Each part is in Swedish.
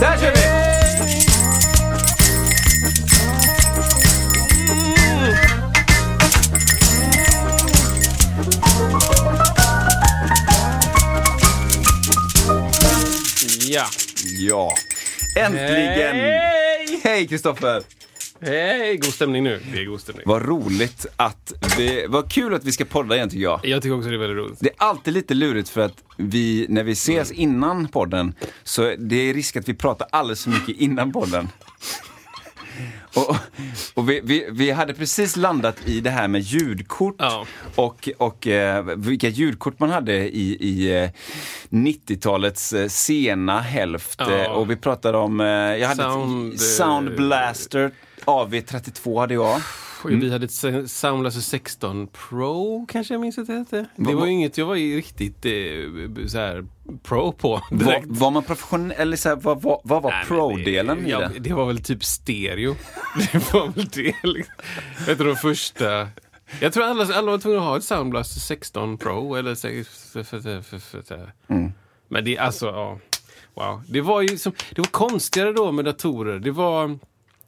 Där kör vi! Ja. Ja, äntligen! Hej! Hej Kristoffer! Hej! God stämning nu. Det är god stämning. Vad roligt att vi, vad kul att vi ska podda igen tycker jag. Jag tycker också det är väldigt roligt. Det är alltid lite lurigt för att vi, när vi ses innan podden, så det är risk att vi pratar alldeles för mycket innan podden. Och, och vi, vi, vi hade precis landat i det här med ljudkort Ja. och, och eh, vilka ljudkort man hade i, i eh, 90-talets eh, sena hälft. Ja. Eh, och vi pratade om, eh, jag hade Sound, ett eh, Sound Blaster AV32 hade jag. Och Vi hade ett Sa- Soundlaser 16 Pro kanske jag minns att det hette. Det var ju inget jag var riktigt eh, så här pro på Var, direkt. var man professionell, eller så här, vad, vad, vad var pro-delen i det? Det var väl typ stereo. Det var väl det liksom. Jag tror de första... Jag tror alla, alla var tvungna att ha ett Soundblaster 16 Pro eller... sex- f- f- f- f- Mm. Men det, alltså, ja. Wow. Det var ju som, det var konstigare då med datorer. Det var,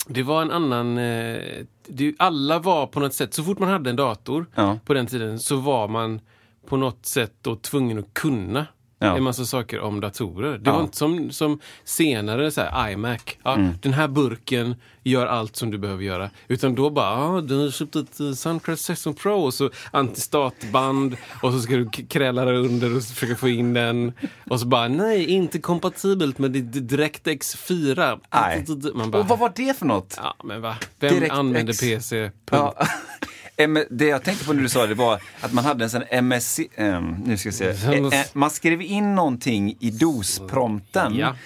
det var en annan... Eh, det, alla var på något sätt, så fort man hade en dator Ja. på den tiden så var man på något sätt då tvungen att kunna Ja. en massa saker om datorer. Det Ja. var inte som, som senare så här, iMac. Ja, Mm. Den här burken gör allt som du behöver göra. Utan då bara, ah, du har köpt ett uh, Soundcraft 16 Pro och så antistatband och så ska du kräla där under och försöka få in den. Och så bara, nej, inte kompatibelt med ditt DirectX 4. Nej. Man bara, Och vad var det för något? ja men va? Vem DirectX. använder PC? Punkt. Ja. M- Det jag tänkte på när du sa det var att man hade en sån MSC, ehm, nu ska jag se, Eh, eh, man skrev in någonting i DOS-prompten Ja.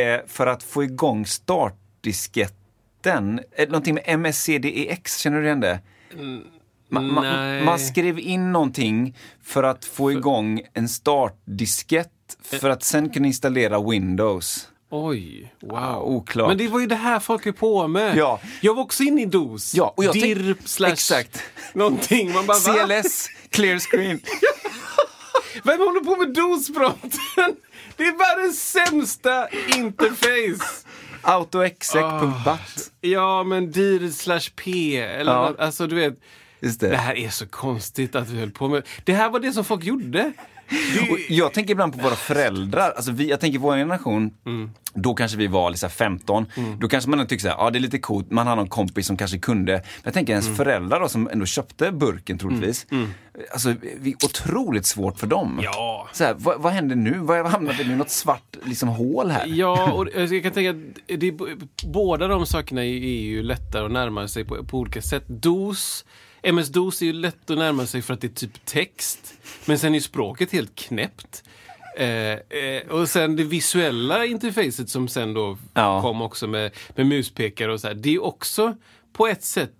eh, för att få igång startdisketten. Eh, Någonting med MSCDEX, känner du igen det? Ma- ma- Nej. man skrev in någonting för att få igång en startdiskett för att sen kunna installera Windows. Oj, wow. Ah, oklart. Men det var ju det här folk är på med. Ja. Jag var också inne i DOS. Ja, och jag DIRP slash Exakt. någonting. Man bara? CLS, clear screen. Vem håller på med DOS-prompten? Det är världens sämsta interface. AutoExec.bat. Ja, men DIR slash P. Eller, Ja. Alltså, du vet. Det det. här är så konstigt att vi höll på med. Det här var det som folk gjorde. Och jag tänker ibland på våra föräldrar. Alltså vi, jag tänker vår generation, då kanske vi var liksom 15. Då kanske man tycker så här, ja det är lite coolt, man har någon kompis som kanske kunde. Men jag tänker ens föräldrar då, som ändå köpte burken troligtvis. Alltså, vi, otroligt svårt för dem. Ja. Så här, vad, vad händer nu? Vad hamnade det nu? Något svart liksom, hål här? Ja, och jag kan tänka att det är, båda de sakerna är är ju lättare att närma sig på, på olika sätt. DOS, MS-DOS är ju lätt att närma sig för att det är typ text. Men sen är språket helt knäppt. Eh, eh, och sen det visuella interfacet som sen då Ja. kom också med, med muspekare och så här. Det är också på ett sätt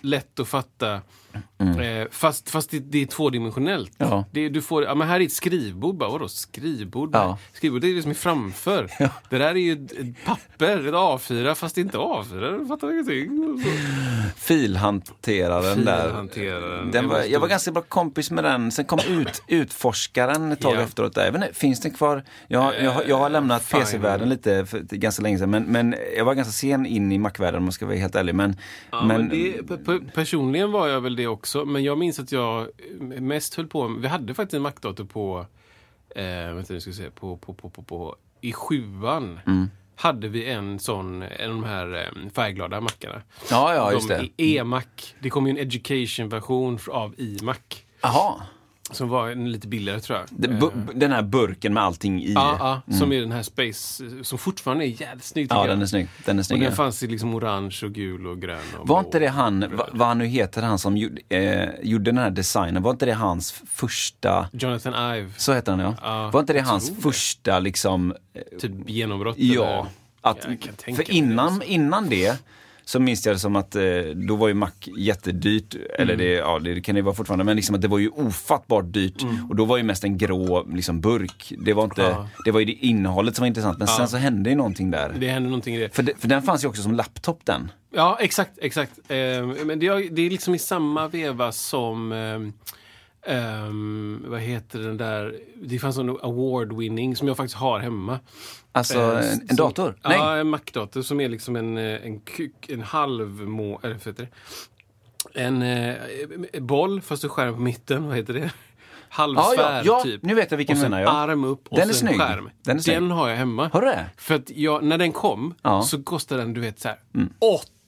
lätt att fatta. Eh, fast fast det, det är tvådimensionellt. Ja. Det, du får, ja, men här är ett skrivbord. Bara, vadå skrivbord? Ja. Skrivbord det är det som är framför. Det där är ju ett, papper, ett A4 fast det är inte A4. Du fattar ingenting. Filhanteraren där. Filhanteraren. Den Det var, jag var ganska bra kompis med den. Sen kom ut, Utforskaren ett tag Ja. efteråt. Där. Jag vet inte, finns den kvar? Jag, jag, jag har lämnat fine. PC-världen lite för, ganska länge sedan. Men, men jag var ganska sen in i Mac-världen om jag ska vara helt ärlig. Men, Ja, men det, pe- pe- personligen var jag väl det också, men jag minns att jag mest höll på Vi hade faktiskt en Mac-dator på, eh, vänta nu ska se, på, på, på, på, på, i sjuan. Mm. Hade vi en sån, en av de här eh, färgglada mackarna. ja, ja, just de det. i E-Mac. Det kom ju en education-version av iMac. Jaha. Som var en lite billigare tror jag. Bu- Den här burken med allting i. Ja, ja, som är den här Space, eh, som fortfarande är jävligt snygg Ja, den är snygg. Den är Och snygg. den ja. fanns i liksom orange och gul och grön. Och Var inte det han, va- vad han nu heter, han som gjorde, eh, gjorde den här designen, var inte det hans första, Jonathan Ive, så heter han ja? Ja, var inte det hans det. första liksom, typ genombrott? ja, att, för innan, det. innan det så minns jag det som att eh, då var ju Mac jättedyrt, eller Mm. det, ja, det kan det vara fortfarande, men liksom att det var ju ofattbart dyrt. Och då var ju mest en grå liksom, burk. Det var, inte, Mm. Ja. det var ju det innehållet som var intressant, men sen så hände ju någonting där. Det hände någonting i det. För, det, för den fanns ju också som laptop den. Ja, exakt, exakt. Eh, men det är, det är liksom i samma veva som ehm, ehm, vad heter den där? Det fanns en award-winning som jag faktiskt har hemma. Alltså Eh, en, en som- dator? Nej. Ja, en Mac-dator som är liksom en, eh, en, kuk, en halv må, eller vad heter det? En eh, boll, fast du skärm på mitten, vad heter det? Halvsfär, Ja, ja, ja, typ. nu vet jag vilken och sen menar, ja. arm upp och Den är sen skärm. Den är snygg. har jag hemma. Har du det? För att jag, när den kom Ja. Mm. så kostade den, du vet, så här,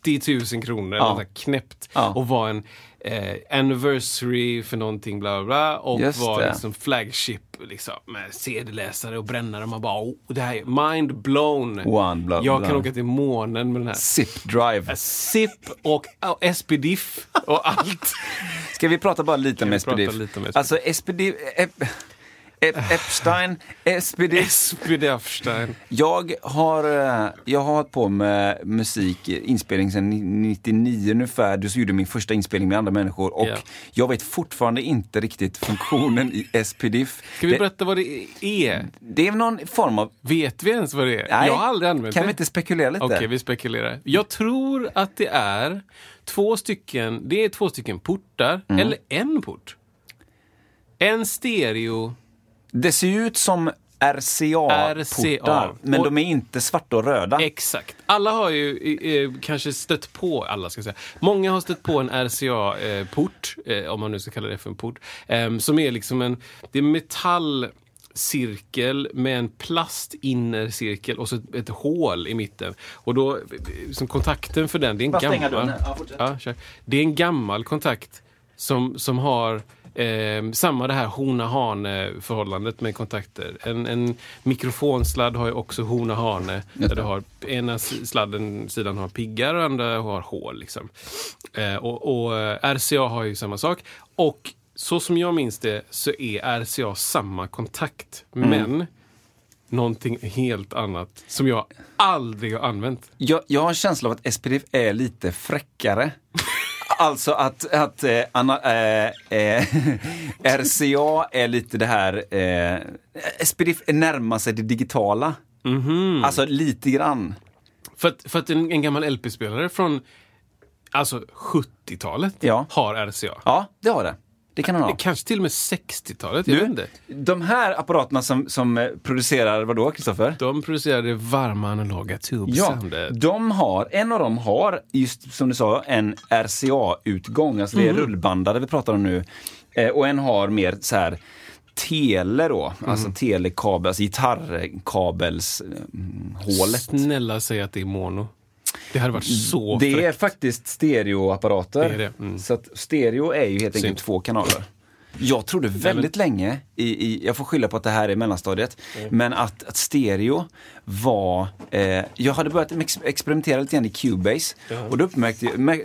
80 000 kronor. Ja. Eller knäppt. Och var en eh, anniversary för någonting, bla bla bla. Och Just var det. liksom flagship liksom, med CD-läsare och brännare. Man bara, oh, det här är mind blown. One bla, jag kan åka till månen med den här. Zip drive. SIP och, och SPDIF och allt. Ska vi prata bara lite om SPDIF? lite om SPDIF? Alltså SPDIF, Ep, Ep, Epstein, SPDIF. SPDIF-stein. Jag har, eh, jag har hållit på med musik, inspelning sedan 99 ungefär. Du gjorde min första inspelning med andra människor och Ja. jag vet fortfarande inte riktigt funktionen i SPDIF. Ska vi berätta vad det är? det är någon form av... Vet vi ens vad det är? Nej, jag har aldrig använt Kan det. vi inte spekulera lite? Okej, vi spekulerar. Jag tror att det är två stycken, det är två stycken portar, Mm. eller en port. En stereo, Det ser ut som RCA-portar, RCA. men de är inte svarta och röda. exakt. Alla har ju eh, kanske stött på, alla ska jag säga, många har stött på en RCA-port, eh, om man nu ska kalla det för en port, eh, som är liksom en, det är metallcirkel med en plastinnercirkel och så ett, ett hål i mitten. Och då, som kontakten för den, det är en Bara gammal... Ja. Ja. Det är en gammal kontakt som, som har eh, samma det här hona-hane-förhållandet med kontakter. En, en mikrofonsladd har ju också hona-hane. Där det. du har ena sladden, sidan har piggar och andra har hål. Liksom. Eh, och, och eh, RCA har ju samma sak. Och så som jag minns det så är RCA samma kontakt. Mm. Men någonting helt annat som jag aldrig har använt. Jag, jag har en känsla av att SPDIF är lite fräckare. Alltså att, att eh, Anna, eh, eh, RCA är lite det här, eh, SPDIF närmar sig det digitala. Mhm. Alltså lite grann. För att, för att en, en gammal LP-spelare från alltså 70-talet Ja. har RCA. Ja, det har det. Det kan han ha. Kanske till och med 60-talet, jag vet inte. de här apparaterna som, som eh, producerar vadå, Kristoffer? De producerade varma analoga Ja, tube-soundet. de har, en av dem har, just som du sa, en RCA-utgång. Alltså det är rullbandare vi pratar om nu. Eh, och en har mer så här tele då, alltså telekabel, alltså gitarrkabelshålet. Snälla säg att det är mono. Det hade varit så Det är fräckt. faktiskt stereoapparater. Det är det, mm. Så stereo är ju helt enkelt två kanaler. Jag trodde väldigt länge, i, i, jag får skylla på att det här är mellanstadiet, men att, att stereo var... Eh, jag hade börjat ex experimentera lite grann i Cubase och då uppmärkte, jag- mär,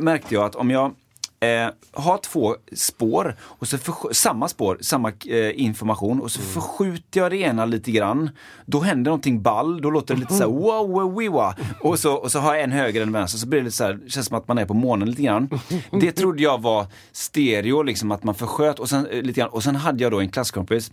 märkte jag att om jag eh, har två spår, och så försk- samma spår, samma eh, information och så förskjuter jag det ena lite grann. Då händer någonting ball, då låter det lite så här wow, wow, wiwa. Och så, och så har jag en höger en vänster, så blir det lite så här, känns som att man är på månen lite grann. Det trodde jag var stereo, liksom att man försköt och sen, eh, lite grann. Och sen hade jag då en klasskompis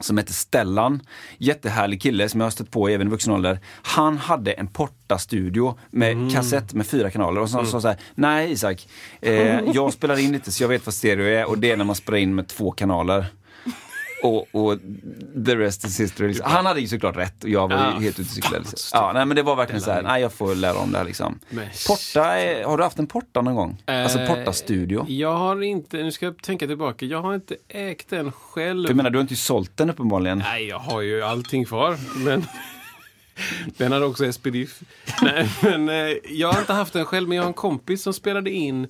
som hette Stellan. Jättehärlig kille som jag har stött på även i vuxen ålder. Han hade en portastudio med kassett med fyra kanaler och så sa så här, nej Isak, eh, jag spelar in lite så jag vet vad stereo är och det är när man spelar in med två kanaler. Och, och the rest is history. Han hade ju såklart rätt och jag var ju Ah, helt ute och cyklade. Ja, nej, men det var verkligen så här, nej jag får lära om det här liksom. Men Porta, är, har du haft en porta någon gång? Alltså Eh, porta-studio? Jag har inte, nu ska jag tänka tillbaka, jag har inte ägt den själv. Du menar, du har inte sålt den uppenbarligen? Nej, jag har ju allting kvar. Men den hade också SPDIF. Nej, men eh, jag har inte haft den själv, men jag har en kompis som spelade in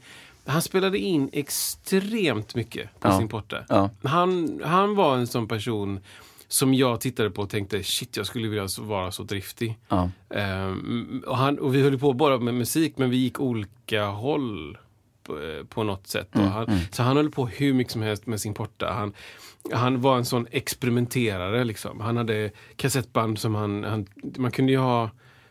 han spelade in extremt mycket på Ja. sin porta. Ja. Han, han var en sån person som jag tittade på och tänkte shit, jag skulle vilja vara så driftig. Ja. Ehm, och, han, och vi höll på bara med musik, men vi gick olika håll på, eh, på något sätt. Mm, han, Så han höll på hur mycket som helst med sin porta. Han, han var en sån experimenterare. Liksom. Han hade kassettband som han, han... Man kunde ju ha...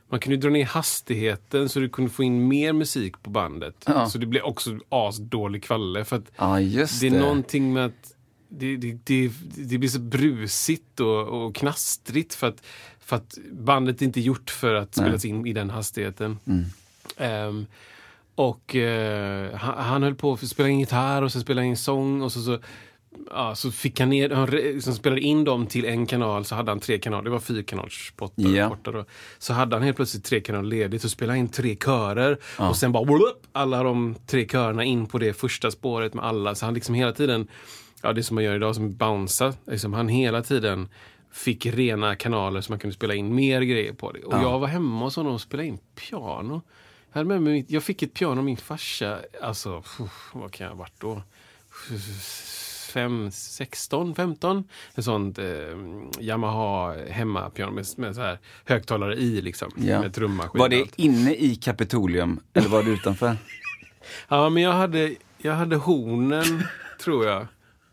Man kunde dra ner hastigheten så du kunde få in mer musik på bandet. Ja. Så det blev också asdålig kvalle. För att Ja, det det. är någonting med att det, det, det, det blir så brusigt och, och knastrigt för att, för att bandet är inte gjort för att Nej. spelas in i den hastigheten. Mm. Ehm, och eh, han, han höll på att spela in gitarr och så spela in sång och så, så, ja, så fick han ner, han liksom spelade in dem till en kanal så hade han tre kanaler, det var portar då. Så hade han helt plötsligt tre kanaler ledigt så spelade han in tre körer och sen bara whoop, alla de tre körerna in på det första spåret med alla. Så han liksom hela tiden, ja det som man gör idag som bounce, liksom han hela tiden fick rena kanaler så man kunde spela in mer grejer på det. Och jag var hemma hos honom och spelade in piano. Jag, hade med mig, mitt- jag fick ett piano av min farsa, alltså, pff, vad kan jag ha varit då? Fem, 16, 15? Ett sånt eh, Yamaha hemmapiano med, med så här högtalare i liksom. Ja. Med trummaskin. Var det inne i Kapitolium eller var det utanför? Ja, men jag hade, jag hade hornen, tror jag.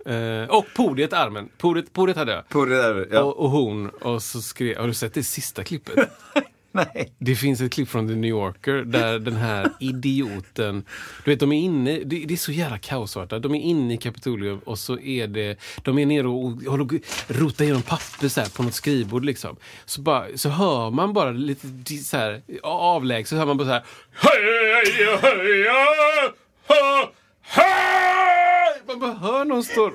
Eh, och podiet, armen. Podiet, podiet hade jag. Det där, Och, och horn. Och så skrev, har du sett det sista klippet? Nej. Det finns ett klipp från The New Yorker där den här idioten, du vet de är inne, det, det är så jävla kaosartat. De är inne i Kapitolium och så är det, de är nere och håller på igenom papper så här på något skrivbord liksom. Så, bara, så hör man bara lite så här avlägset, så hör man bara så här. Man bara hör någon står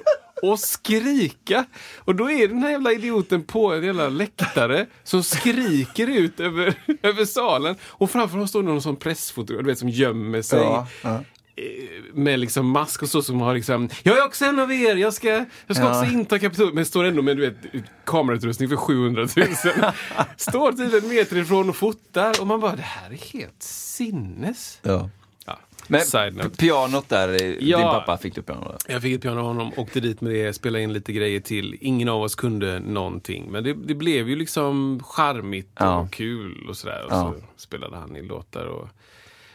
och skrika. Och då är den här jävla idioten på en jävla läktare som skriker ut över, över salen. Och framför honom står någon sån pressfotograf, du vet, som gömmer sig. Ja, ja. eh, Med liksom mask och så som har liksom Jag är också en av er, jag ska, jag ska Ja. också inta Kapitolium. Men står ändå med du vet, kamerautrustning för 700 000. står typ en meter ifrån och fotar. Och man bara, det här är helt sinnes. Ja. Men pianot där, eh, din Ja. pappa fick du piano där. Jag fick ett piano av honom, åkte dit med det, spelade in lite grejer till. Ingen av oss kunde någonting. Men det, det blev ju liksom charmigt och Ja. kul och sådär. Och Ja. så spelade han in låtar. Och...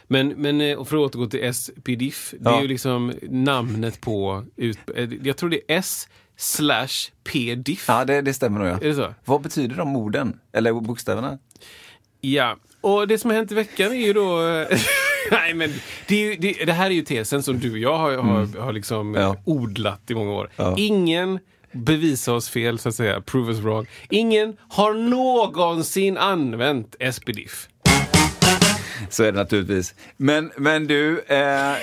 Men, men eh, och för att återgå till S-PDIF. Det är ju liksom namnet på... Ut, eh, jag tror det är S slash P-diff. Ja, det, det stämmer nog ja. Är det så? Vad betyder de orden? Eller bokstäverna? Ja, och det som har hänt i veckan är ju då... Nej, men det, ju, det, det här är ju tesen som du och jag har, har, har liksom Mm. Ja. odlat i många år. Ja. Ingen bevisa oss fel, så att säga. Prove us wrong. Ingen har någonsin använt SPDIF. Så är det naturligtvis. Men, men du, eh,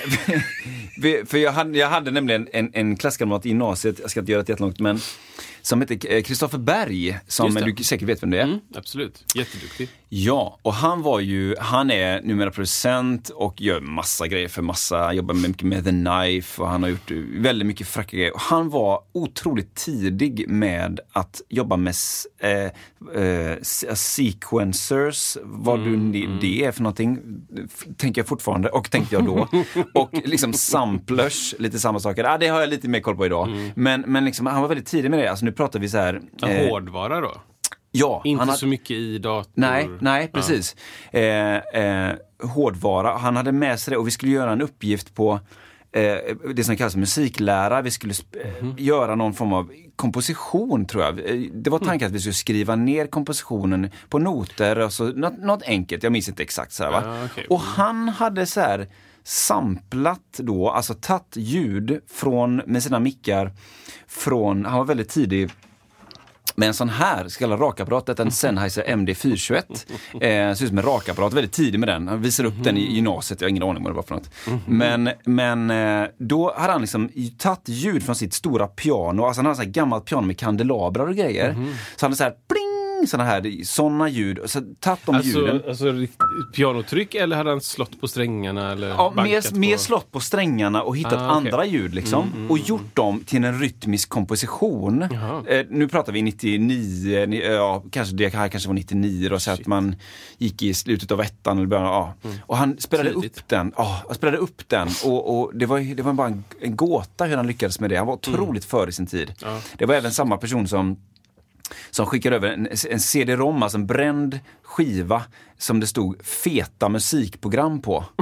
för jag hade, jag hade nämligen en, en klasskamrat i gymnasiet, jag ska inte göra det jättelångt, men som heter Kristoffer Berg, som du säkert vet vem det är. Mm, absolut. Jätteduktig. Ja, och han var ju, han är numera producent och gör massa grejer för massa, jobbar mycket med The Knife och han har gjort väldigt mycket fräcka grejer. Och han var otroligt tidig med att jobba med eh, eh, se- sequencers, vad du ni- det är för någonting, tänker jag fortfarande och tänkte jag då. och liksom samplers, lite samma saker. Ah, det har jag lite mer koll på idag. Men, men liksom, han var väldigt tidig med det. Alltså nu pratar vi så här. Ja, eh, Hårdvara då? ja, Inte har- så mycket i dator? Nej, nej precis. Eh, eh, hårdvara. Han hade med sig det och vi skulle göra en uppgift på eh, det som kallas musiklära. Vi skulle eh, göra någon form av komposition tror jag. Eh, Det var tanken att vi skulle skriva ner kompositionen på noter, och så, något, något enkelt, jag minns inte exakt. Så här? Ja, okej. Och han hade så här samplat då, alltså tagit ljud från, med sina mickar från, han var väldigt tidig med en sån här så kallad rakapparat, en Sennheiser MD421. Eh, ser ut som en rakapparat, väldigt tidig med den. Han visade upp den i gymnasiet, jag har ingen aning vad det var för något. Men, men eh, då hade han liksom tagit ljud från sitt stora piano, alltså han hade så här gammalt piano med kandelabrar och grejer. Så han hade så här pling pling, såna här, såna ljud. Så tagit de ljuden. Alltså, alltså rikt- pianotryck eller hade han slått på strängarna? Eller Ja, mer, mer på... slått på strängarna och hittat Ah, okej. andra ljud liksom. och gjort dem till en rytmisk komposition. Eh, nu pratar vi 99, ni- eh, ja, kanske det här kanske var 99 då, så att man gick i slutet av ettan eller början av, ja. Och han spelade Tidigt. upp den, ja, han spelade upp den och, och det var, det var bara en, en gåta hur han lyckades med det. Han var otroligt före sin tid. Ja. Det var även samma person som som skickade över en, en CD-ROM, alltså en bränd skiva som det stod feta musikprogram på.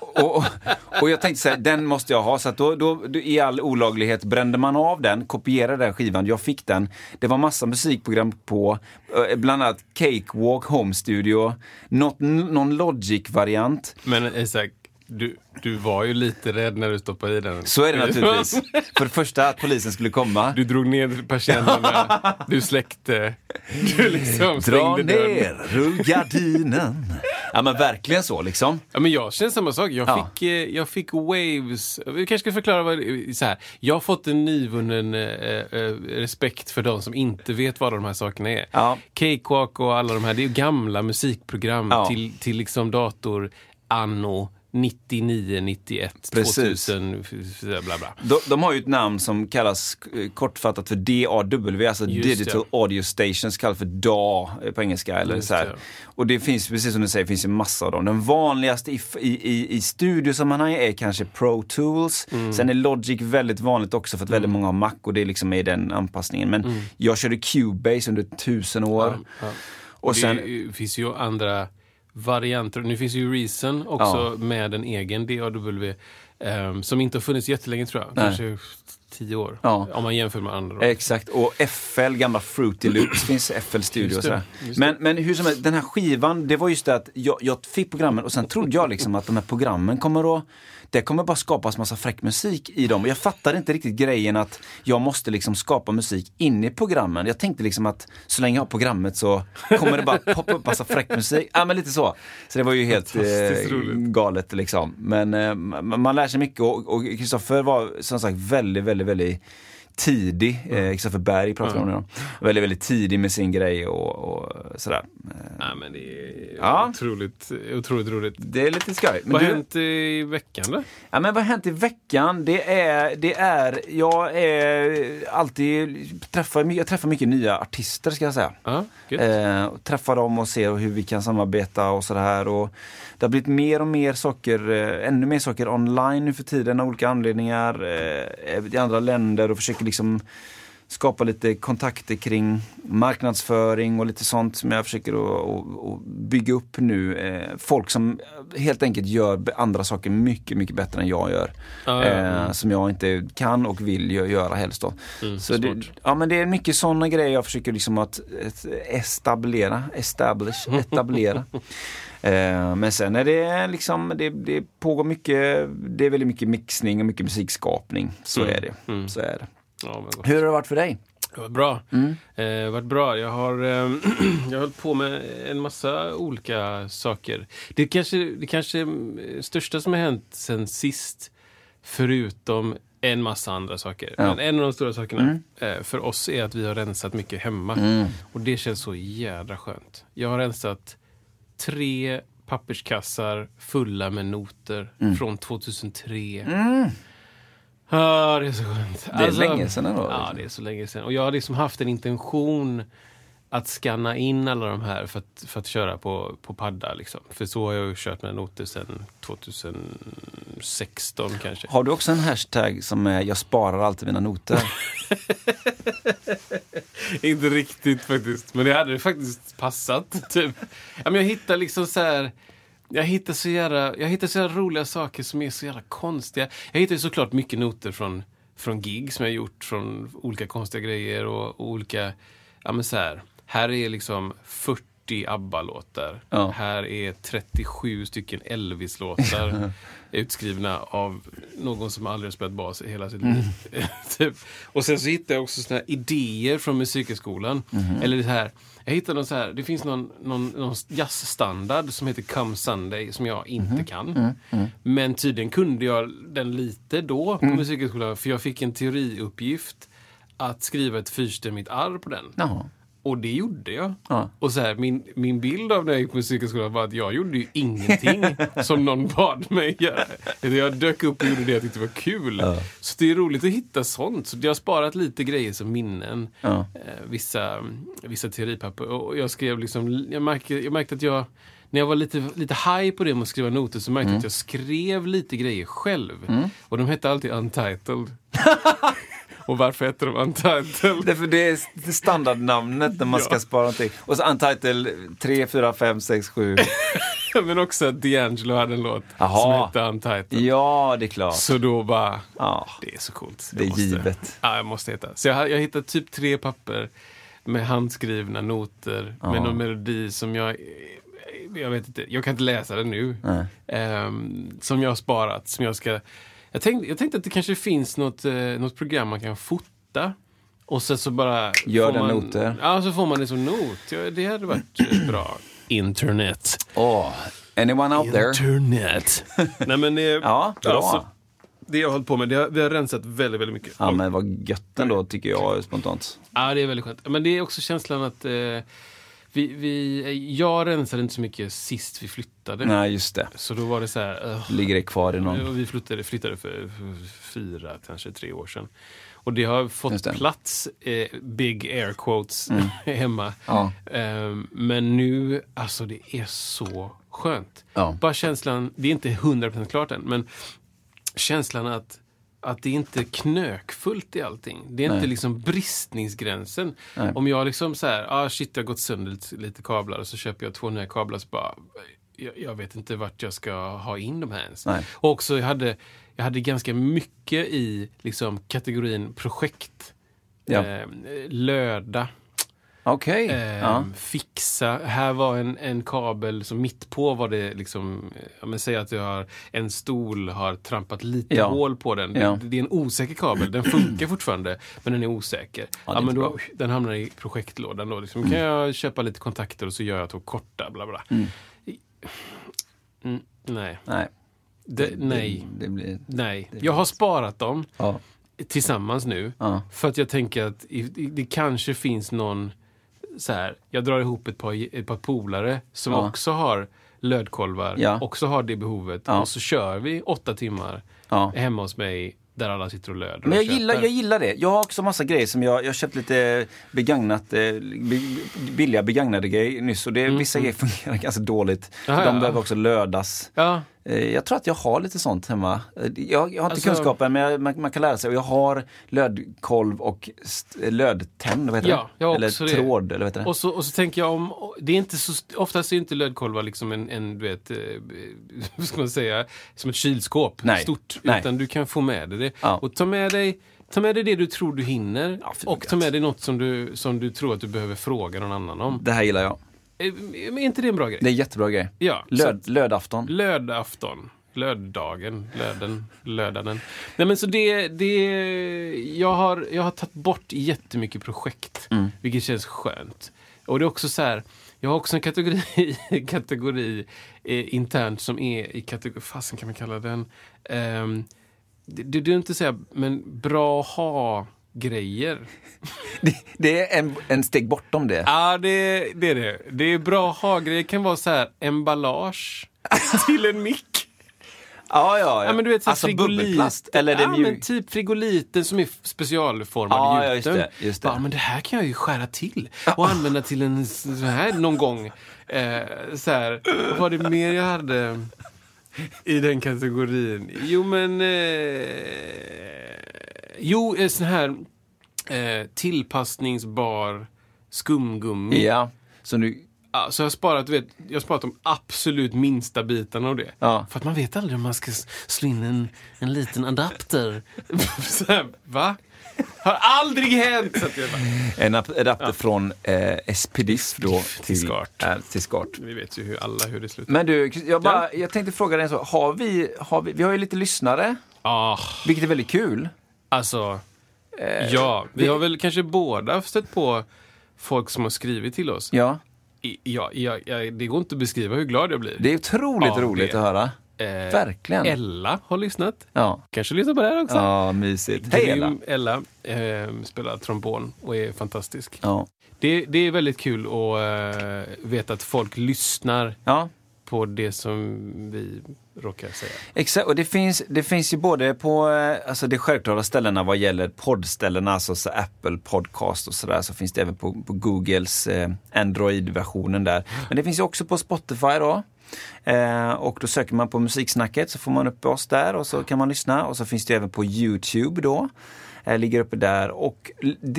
och, och, och jag tänkte så här, den måste jag ha. Så att då, då, i all olaglighet brände man av den, kopierade den skivan, jag fick den. Det var massa musikprogram på, eh, bland annat Cakewalk Home Studio, något, någon Logic-variant. Men eh, Isak, du, du var ju lite rädd när du stoppade i den. Så är det naturligtvis. För det första att polisen skulle komma. Du drog ner persiennerna, du släckte, du liksom Dra ner rullgardinen. Ja men verkligen så liksom. Ja, men jag känner samma sak. Jag, Ja. fick, eh, jag fick waves. Vi kanske ska förklara vad så här. Jag har fått en nyvunnen eh, eh, respekt för de som inte vet vad de här sakerna är. Ja. Cakewalk och alla de här, det är ju gamla musikprogram Ja. till, till liksom dator anno 99, 91, Precis. 2000, bla bla. De, de har ju ett namn som kallas eh, kortfattat för DAW, alltså Just Digital Audio Stations, kallas för DA eh, på engelska. Eller Just så det. Och det finns, precis som du säger, finns ju massa av dem. Den vanligaste i, i, i, studiosammanhang är kanske Pro Tools. Mm. Sen är Logic väldigt vanligt också för att väldigt många har Mac och det är liksom i den anpassningen. Men jag körde Cubase under tusen år. Mm. Ja. Och Och sen, det finns ju andra varianter. Nu finns ju Reason också med en egen DAW. ehm, som inte har funnits jättelänge tror jag. Nej. Kanske tio år. Ja. Om man jämför med andra. då. Exakt, och FL, gamla Fruity Loops, finns FL Studio och sådär. Men, men hur som helst, den här skivan, det var just det att jag, jag fick programmen och sen trodde jag liksom att de här programmen kommer att det kommer bara skapas massa fräck musik i dem. Och jag fattade inte riktigt grejen att jag måste liksom skapa musik inne i programmen. Jag tänkte liksom att så länge jag har programmet så kommer det bara poppa upp massa fräck musik. Ja men lite så. Så det var ju helt eh, galet liksom. Men eh, man lär sig mycket och Kristoffer var som sagt väldigt, väldigt, väldigt tidig. Eh, Kristoffer Berg pratar vi om det då. Väldigt, väldigt tidig med sin grej och, och sådär. Eh, Nej, men det är Ja. otroligt, otroligt roligt. Det är lite skoj. Vad har du- hänt i veckan då? Ja, men vad har hänt i veckan? Det är, det är, jag är alltid, träffar, jag träffar mycket nya artister ska jag säga. Ja, gött. Eh, och träffa dem och se hur vi kan samarbeta och sådär. Och det har blivit mer och mer saker, eh, ännu mer saker online nu för tiden av olika anledningar. Eh, I andra länder och försöker liksom skapa lite kontakter kring marknadsföring och lite sånt som jag försöker att, bygga upp nu. Eh, folk som helt enkelt gör andra saker mycket, mycket bättre än jag gör. Ja, ja, Eh, mm. som jag inte kan och vill gö- göra helst då. Mm, Så det, ja, men det är mycket sådana grejer jag försöker liksom att ett, establera, establish, etablera. eh, men sen är det liksom, det, det pågår mycket, det är väldigt mycket mixning och mycket musikskapning. Så Mm, är det. mm. Så är det. Ja. Hur har det varit för dig? Det var bra. Mm. Eh, varit bra. Jag har, eh, jag har hållit på med en massa olika saker. Det kanske, det kanske största som har hänt sen sist, förutom en massa andra saker. Ja. Men en av de stora sakerna Mm. eh, för oss är att vi har rensat mycket hemma. Mm. Och det känns så jädra skönt. Jag har rensat tre papperskassar fulla med noter Mm. från 2003. Ja, det är så skönt. Det är länge sedan ändå, Ja, liksom. det är så länge sedan. Och jag har liksom haft en intention att scanna in alla de här för att, för att köra på, på padda. Liksom. För så har jag ju kört med noter sedan 2016 kanske. Har du också en hashtag som är jag sparar alltid mina noter? Inte riktigt faktiskt. Men det hade faktiskt passat. Typ. Jag hittar liksom så här... Jag hittar så jävla, jag hittar så jävla roliga saker som är så jävla konstiga. Jag hittar ju såklart mycket noter från, från gig som jag gjort från olika konstiga grejer och, och olika... Ja men så här. Här är liksom 40 ABBA-låtar. Ja. Här är 37 stycken Elvis-låtar utskrivna av någon som aldrig spelat bas i hela sitt liv. typ. Och sen så hittar jag också såna här idéer från Musikhögskolan. Eller det här, jag hittade någon så här, det finns någon, någon, någon jazzstandard som heter Come Sunday som jag inte kan. Men tydligen kunde jag den lite då på Musikhögskolan för jag fick en teoriuppgift att skriva ett fyrstämmigt arr på den. Jaha. Och det gjorde jag. Ja. Och så här, min, min bild av när jag gick på musikskolan var att jag gjorde ju ingenting som någon bad mig göra. Jag dök upp och gjorde det jag tyckte var kul. Så det är roligt att hitta sånt. Så jag har sparat lite grejer som minnen. Ja. Eh, vissa, vissa teoripapper. Och jag skrev liksom, jag märkte, jag märkte att jag när jag var lite, lite high på det med att skriva noter så märkte jag att jag skrev lite grejer själv. Och de hette alltid Untitled. och varför hette de Untitled? Därför det är standardnamnet när man Ja. ska spara någonting. Och så Untitled 3, 4, 5, 6, 7. Men också att D'Angelo hade en låt Jaha. som hette Untitled. Ja, det är klart. Så då bara, Ja. det är så coolt. Det är Jag måste, givet. Ja, jag måste hitta. Så jag, jag hittade typ tre papper med handskrivna noter med någon melodi som jag jag vet inte, jag kan inte läsa den nu. Ehm, som jag har sparat, som jag ska... Jag tänkte, jag tänkte att det kanske finns något, eh, något program man kan fota. Och sen så bara... Gör den man, noter. Ja, så får man det som not. Ja, det hade varit eh, bra. Internet. Åh, anyone out there? Internet. Nej men det... Ja, bra. så det jag har hållit på med, det har, vi har rensat väldigt, väldigt mycket. Ja, men vad gött ändå, tycker jag spontant. Ja, det är väldigt skönt. Men det är också känslan att eh, vi, vi, jag rensade inte så mycket sist vi flyttade. Nej, just det. Så då var det så här... Uh, Ligger det kvar i någon... vi flyttade, flyttade för, fyra, kanske tre år sedan. Och det har fått. Mm. plats, eh, big air quotes, hemma. Ja. Ehm, men nu, alltså det är så skönt. Ja. Bara känslan, det är inte 100% klart än, men känslan att, att det inte är knökfullt i allting. Det är inte Nej. liksom bristningsgränsen. Nej. Om jag liksom så här, ah shit det har gått sönder lite, lite kablar och så köper jag två nya kablar så bara, jag, jag vet inte vart jag ska ha in de här ens. Nej. Och också jag hade, jag hade ganska mycket i liksom kategorin projekt. Ja. Eh, löda. Okej. Eh, Ja. Fixa. Här var en, en kabel som mitt på var det liksom, men säg att jag har en stol har trampat lite Ja. hål på den. Ja. Det, det är en osäker kabel. Den funkar fortfarande, men den är osäker. Ja, är men då, den hamnar i projektlådan då. Liksom, kan jag köpa lite kontakter och så gör jag två korta, bla bla. Mm, nej. Nej. Det, nej. Det, det blir... Nej. Jag har sparat dem tillsammans nu. För att jag tänker att det kanske finns någon så här, jag drar ihop ett par, ett par polare som Ja. också har lödkolvar, Ja. också har det behovet. Ja. Och så kör vi åtta timmar hemma hos mig där alla sitter och löder. Men jag gillar, jag gillar det. Jag har också massa grejer som jag, jag köpt lite begagnat, eh, bi- billiga begagnade grejer nyss och det, vissa grejer fungerar ganska dåligt. Mm. Jaha, de ja. behöver också lödas. Ja, Jag tror att jag har lite sånt hemma. Eh, Jag, jag har inte Alltså- kunskapen men jag, man, man kan lära sig. Och jag har lödkolv och lödtänd, vad heter Ja, det? Eller också det. tråd, eller vad heter det? och så, och så tänker jag om, det är inte så, oftast är inte lödkolvar liksom en, en du vet, eh, vad ska man säga, som ett kylskåp, Nej. stort. Nej. Utan du kan få med dig det. Ja. Och ta med dig Ta med dig det du tror du hinner Ja, och ta med dig något som du, som du tror att du behöver fråga någon annan om. Det här gillar jag. Eh, är inte det en bra grej? Det är en jättebra grej. Ja, Löd, lödafton. så, lödafton. Löddagen, löden, lödaden. Nej men så det, det jag har, jag har tagit bort jättemycket projekt, Mm. vilket känns skönt. Och det är också så här, jag har också en kategori, kategori eh, internt som är i kategori, fasen kan man kalla den? Um, det, det är inte säga, men bra ha-grejer. Det, det är en, en steg bortom det. Ja, det, det är det. Det är bra ha-grejer. kan vara så här emballage till en mick. Ja, ja. Ja, men du vet, så alltså frigolit. bubbelplast. Eller det ja, mjuk... men typ frigoliten som är specialformad Ja, i ja, just gjuten. det, just det. Bara, men det här kan jag ju skära till och använda till en så här någon gång. Eh, så här, vad var det mer jag hade i den kategorin? Jo, men... Eh, jo, eh, sån här eh, tillpassningsbar skumgummi. Ja, som du... Ja, så jag har sparat, vet, jag har sparat de absolut minsta bitarna av det. Ja. För att man vet aldrig om man ska slå in en, en liten adapter. så här, va? Har aldrig hänt! Bara, En ap- adapter från eh, SPDIF då till, Skart. till Skart. vi vet ju hur alla hur det slutar. Men du, jag, bara, jag tänkte fråga dig en sak. Har vi, har vi, vi har ju lite lyssnare, Ah, vilket är väldigt kul. Alltså, ja. Vi har väl kanske båda stött på folk som har skrivit till oss. Ja, I- Ja, ja, ja, det går inte att beskriva hur glad jag blir. det är otroligt Ja, roligt det- att höra. Eh, Verkligen. Ella har lyssnat. Ja. Kanske lyssnar på det här också. Ja, mysigt. Hej Ella. Ella eh, spelar trombon och är fantastisk. Ja. Det, det är väldigt kul att eh, veta att folk lyssnar ja, på det som vi råkar säga. exakt. Och det finns, det finns ju både på eh, alltså de självklara ställena vad gäller poddställena, alltså så Apple Podcast och sådär, så finns det även på, på Googles eh, Android-versionen där. Men det finns ju också på Spotify då. Eh, och då söker man på musiksnacket så får man upp oss där och så kan man lyssna. Och så finns det även på Youtube då. Eh, ligger uppe där och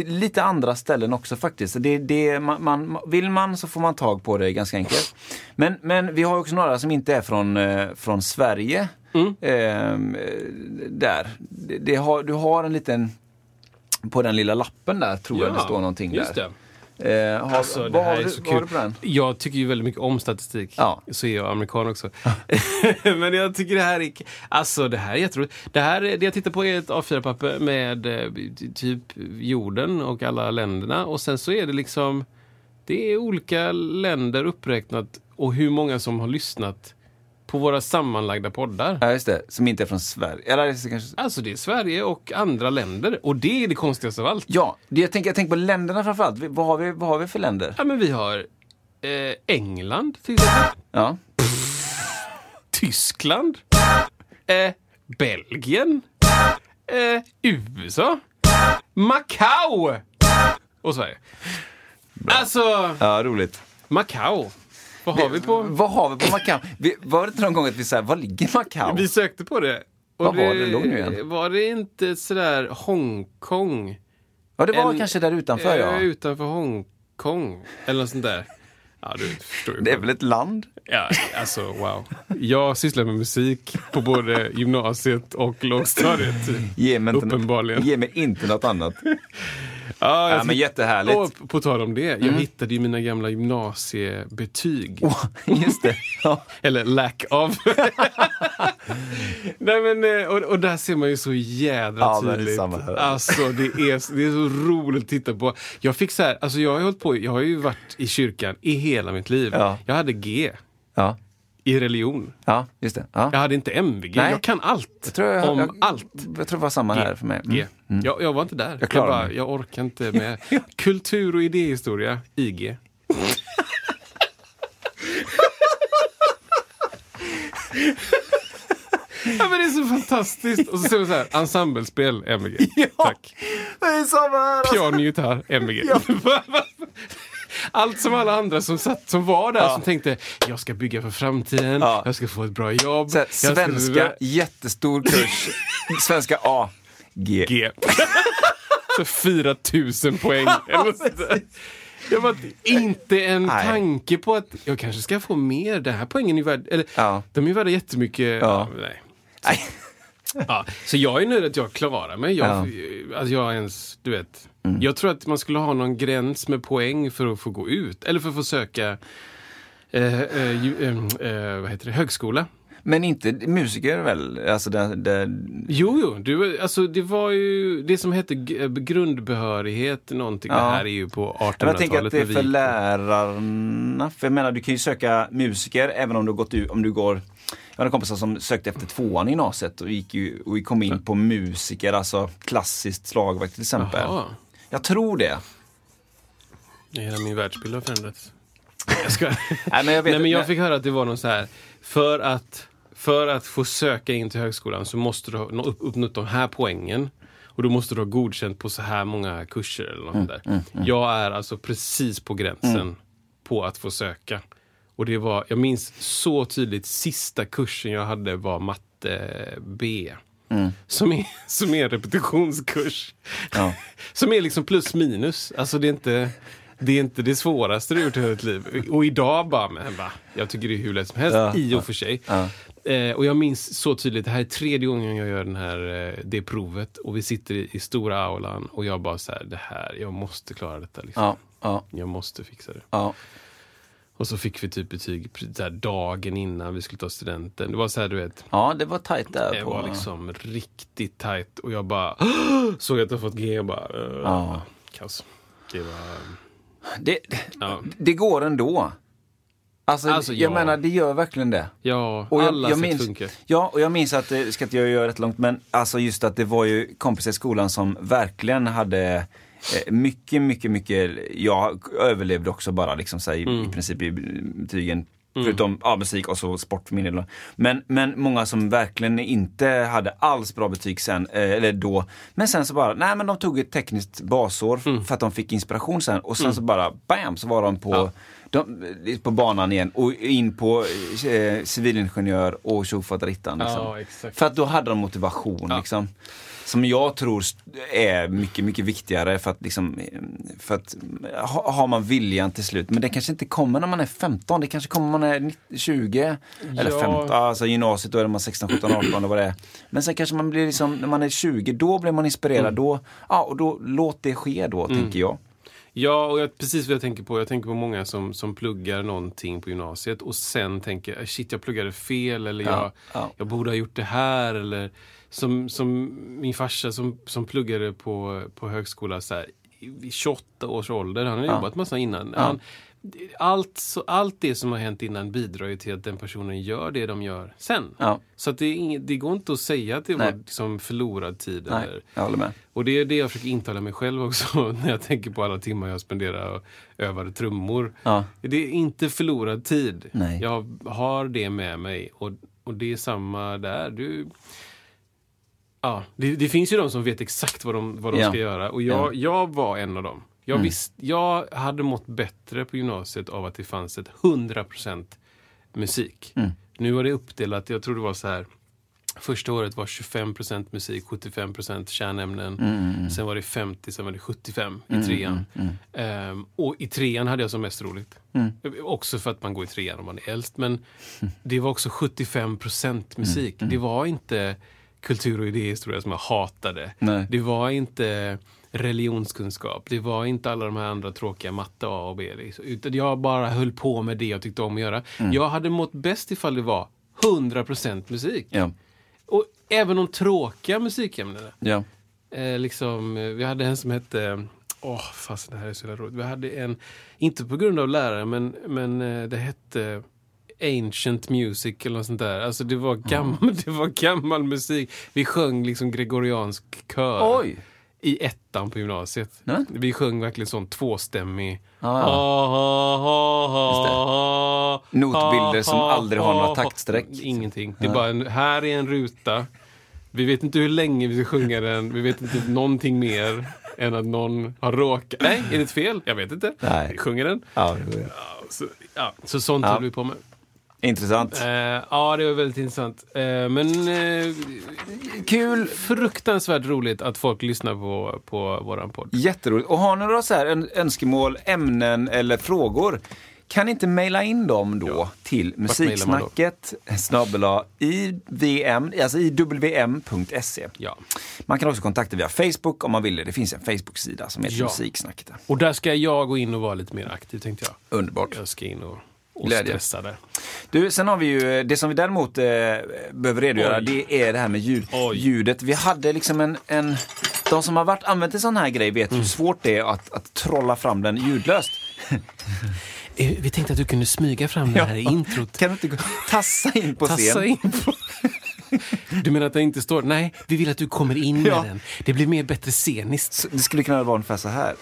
lite andra ställen också faktiskt. Det, det, man, man, vill man så får man tag på det ganska enkelt. Men, men vi har också några som inte är från, eh, från Sverige. Eh, där. Det, har, du har en liten på den lilla lappen där tror jag det står någonting där. Det. Eh, har, Alltså, det vad, har är du, så vad på den? Jag tycker ju väldigt mycket om statistik. Ja. Så är jag amerikan också. Men jag tycker det här är... Alltså det här är jätteroligt. Det här, är- det jag tittar på är ett A4-papper med eh, typ jorden och alla länderna. Och sen så är det liksom... Det är olika länder uppräknat och hur många som har lyssnat på våra sammanlagda poddar. Ja, just det. Som inte är från Sverige. Eller det kanske... Alltså det är Sverige och andra länder. Och det är det konstigaste av allt. Ja, det jag, tänker, jag tänker på länderna framförallt. Vad har vi, vad har vi för länder? Ja men vi har eh, England till exempel. Ja. Tyskland, eh, Belgien, eh, USA, Macau och Sverige. Alltså, ja, roligt. Macau. Vad har vi på? Vad har vi på Macau? Vi, var det inte någon gång att vi sa, var ligger Macau? Vi sökte på det. Och Vad var det? Låg nu igen? Var det inte sådär Hongkong? Ja, det var En- kanske där utanför Eh, ja. Utanför Hongkong. Eller något sånt där. Ja, du förstår ju. Det är väl ett land? Ja, alltså wow. Jag sysslar med musik på både gymnasiet och lågstadiet. Ge mig inte, Uppenbarligen. Ge mig inte något annat. Ja, Ja, men jättehärligt. Mm. Och på tal om det, jag hittade ju mina gamla gymnasiebetyg. Oh, just det. Ja. Eller lack of. Nej, men, eh, och, och där ser man ju så jädra Ja, det tydligt. här. Alltså det är, det är så roligt att titta på. Jag fick så här, alltså jag har hållit på, jag har ju varit i kyrkan i hela mitt liv. Ja. Jag hade G Ja. i religion. ja, just det. Ja. Jag hade inte MVG. Nej. Jag kan allt Jag tror jag, om jag, allt. Jag tror det var samma här för mig. Mm. G. Jag, jag var inte där. Jag, klarar bara, jag orkar inte med. Kultur och idéhistoria, IG. ja, men det är så fantastiskt. Och så ser man så här, ensemblespel, MVG. Tack. Det är samma här. alltså. Piano, gitarr, MVG. Allt som alla andra som, satt, som var där Ja. som tänkte jag ska bygga för framtiden, Ja. jag ska få ett bra jobb. Så här, jag ska- svenska, jättestor kurs. Svenska A. G. G. Så 4 000 poäng. Det var inte en Nej. tanke på att jag kanske ska få mer. Den här poängen är värd, eller Ja. de är värda jättemycket. Ja. nej. Nej. Ja, så jag är nöjd att jag klarar mig. Jag, att jag ens, du vet. Mm. Jag tror att man skulle ha någon gräns med poäng för att få gå ut. Eller för att få söka eh, eh, ju, eh, eh, vad heter det? högskola. Men inte musiker väl? Alltså det, det, Jo, jo. Du, alltså, det var ju det som hette grundbehörighet någonting. Ja. Det här är ju på 1800-talet. Men jag tänker att det är för lärarna. För jag menar, du kan ju söka musiker även om du gått om du går jag hade kompisar som sökte efter tvåan i gymnasiet och gick ju, och vi kom in på musiker, alltså klassiskt slagverk till exempel. Jaha. Jag tror det. Hela min världsbild har förändrats. Jag ska... Nej, men jag vet Nej, men jag fick höra att det var någon så här. För att, för att få söka in till högskolan så måste du ha nå- upp- uppnått de här poängen. Och då måste du ha godkänt på så här många kurser eller något Mm, där. Jag är alltså precis på gränsen på att få söka. Och det var, jag minns så tydligt, sista kursen jag hade var matte B. Som, är, som är en repetitionskurs. Ja. Som är liksom plus minus. Alltså det är inte det, är inte det svåraste du gjort i hela ditt liv. Och idag bara, men va? Jag tycker det är hur lätt som helst, Ja, i och för sig. Ja. Eh, och jag minns så tydligt, det här är tredje gången jag gör den här, eh, det provet. Och vi sitter i, i stora aulan och jag bara så här, det här, jag måste klara detta. Liksom. Ja, ja, Jag måste fixa det. ja. Och så fick vi typ betyg här dagen innan vi skulle ta studenten. Det var så här, du vet. ja, det var tajt där. Det på, var liksom riktigt tajt och jag bara såg att jag fått G och bara uh, Ja. kaos. Det var... det, Ja. det går ändå. Alltså, Alltså, jag ja. menar, det gör verkligen det. Ja, Och jag, alla jag sätt minns, funkar. Ja, och jag minns att, det ska inte jag göra rätt långt, men alltså just att det var ju kompisar i skolan som verkligen hade eh, mycket, mycket, mycket, jag överlevde också bara liksom så här, i, Mm. i princip i betygen. Förutom ja, musik och så sport för min del. Men, men många som verkligen inte hade alls bra betyg sen, eh, eller då. Men sen så bara, nej men de tog ett tekniskt basår Mm. för att de fick inspiration sen. Och sen så bara, bam, så var de på, de, på banan igen och in på eh, civilingenjör och tjofaderittan. Liksom. Ja, exakt. För att då hade de motivation. Ja. Liksom, som jag tror är mycket, mycket viktigare för att, liksom, för att ha, har man viljan till slut. Men det kanske inte kommer när man är 15, det kanske kommer när man är 19 20 eller Ja. 15, alltså gymnasiet då är man 16, 17, 18 eller vad det är. Men sen kanske man blir liksom, när man är 20, då blir man inspirerad. Mm. Då, ja, och då låt det ske då, tänker jag. Ja, och jag, precis vad jag tänker på. Jag tänker på många som, som pluggar någonting på gymnasiet och sen tänker shit, jag pluggade fel eller Ja, jag, ja. jag borde ha gjort det här. Eller som, som min farsa som, som pluggade på, på högskola så här, i 28 års ålder. Han har Ja. jobbat massa innan. Han, allt, allt det som har hänt innan bidrar ju till att den personen gör det de gör sen. Ja. Så det, är inget, det går inte att säga att det Nej. var liksom förlorad tid. Nej, Eller, jag håller med. och det är det jag försöker intala mig själv också när jag tänker på alla timmar jag spenderar och övade trummor. Ja. Det är inte förlorad tid. Nej. Jag har det med mig och, och det är samma där. Du, ja, det, det finns ju de som vet exakt vad de, vad de Ja. ska göra och jag, jag var en av dem. Jag, visst, jag hade mått bättre på gymnasiet av att det fanns ett 100% musik. Nu var det uppdelat, jag tror det var så här Första året var 25% musik, 75% kärnämnen. Sen var det 50, sen var det 75 i trean. Ehm, och i trean hade jag som mest roligt. Också för att man går i trean om man är äldst. Men det var också 75% musik. Det var inte kultur och idéhistoria som jag hatade. Nej. Det var inte religionskunskap. Det var inte alla de här andra tråkiga matte A och B. liksom. Utan jag bara höll på med det jag tyckte om att göra. Jag hade mått bäst ifall det var 100% musik. Ja. Och även de tråkiga musikämnena. Ja. Eh, liksom, vi hade en som hette... Åh, fast det här är så roligt. Vi hade en, inte på grund av lärare, men, men eh, det hette Ancient Music eller något sånt där. Alltså det var gammal, det var gammal musik. Vi sjöng liksom gregoriansk kör. Oj! I ettan på gymnasiet. Ja. Vi sjöng verkligen sån tvåstämmig... Ja. Notbilder som aldrig har några ha. taktstreck. Ingenting. Det är bara en, här är en ruta. Vi vet inte hur länge vi ska sjunga den. Vi vet inte någonting mer än att någon har råkat... Nej, är det ett fel? Jag vet inte. Nej. Vi sjunger den. Ja, så, ja, så sånt Ja. höll vi på med. Intressant. Eh, ja, det var väldigt intressant. Eh, men eh, Kul! fruktansvärt roligt att folk lyssnar på, på våran podd. Jätteroligt. Och har ni några så här ön- önskemål, ämnen eller frågor kan inte mejla in dem då till man då? musiksnacket snabel-a IVM, alltså iwm.se. Ja. Man kan också kontakta via Facebook om man vill det. Det finns en Facebook-sida som heter Ja. Musiksnacket. Och där ska jag gå in och vara lite mer aktiv, tänkte jag. Underbart. Jag ska in och, och Glädje. stressa där. Du, sen har vi ju, det som vi däremot eh, behöver redogöra, Oj. det är det här med ljud, Oj. ljudet. Vi hade liksom en, en, de som har varit, använt en sån här grej vet Mm. hur svårt det är att, att trolla fram den ljudlöst. Eh, Vi tänkte att du kunde smyga fram det här i introt. Kan du inte gå, tassa in på Tassa scen? in på... Du menar att det inte står? Nej, vi vill att du kommer in med Ja. den. Det blir mer bättre sceniskt. Så Det skulle kunna vara ungefär så här.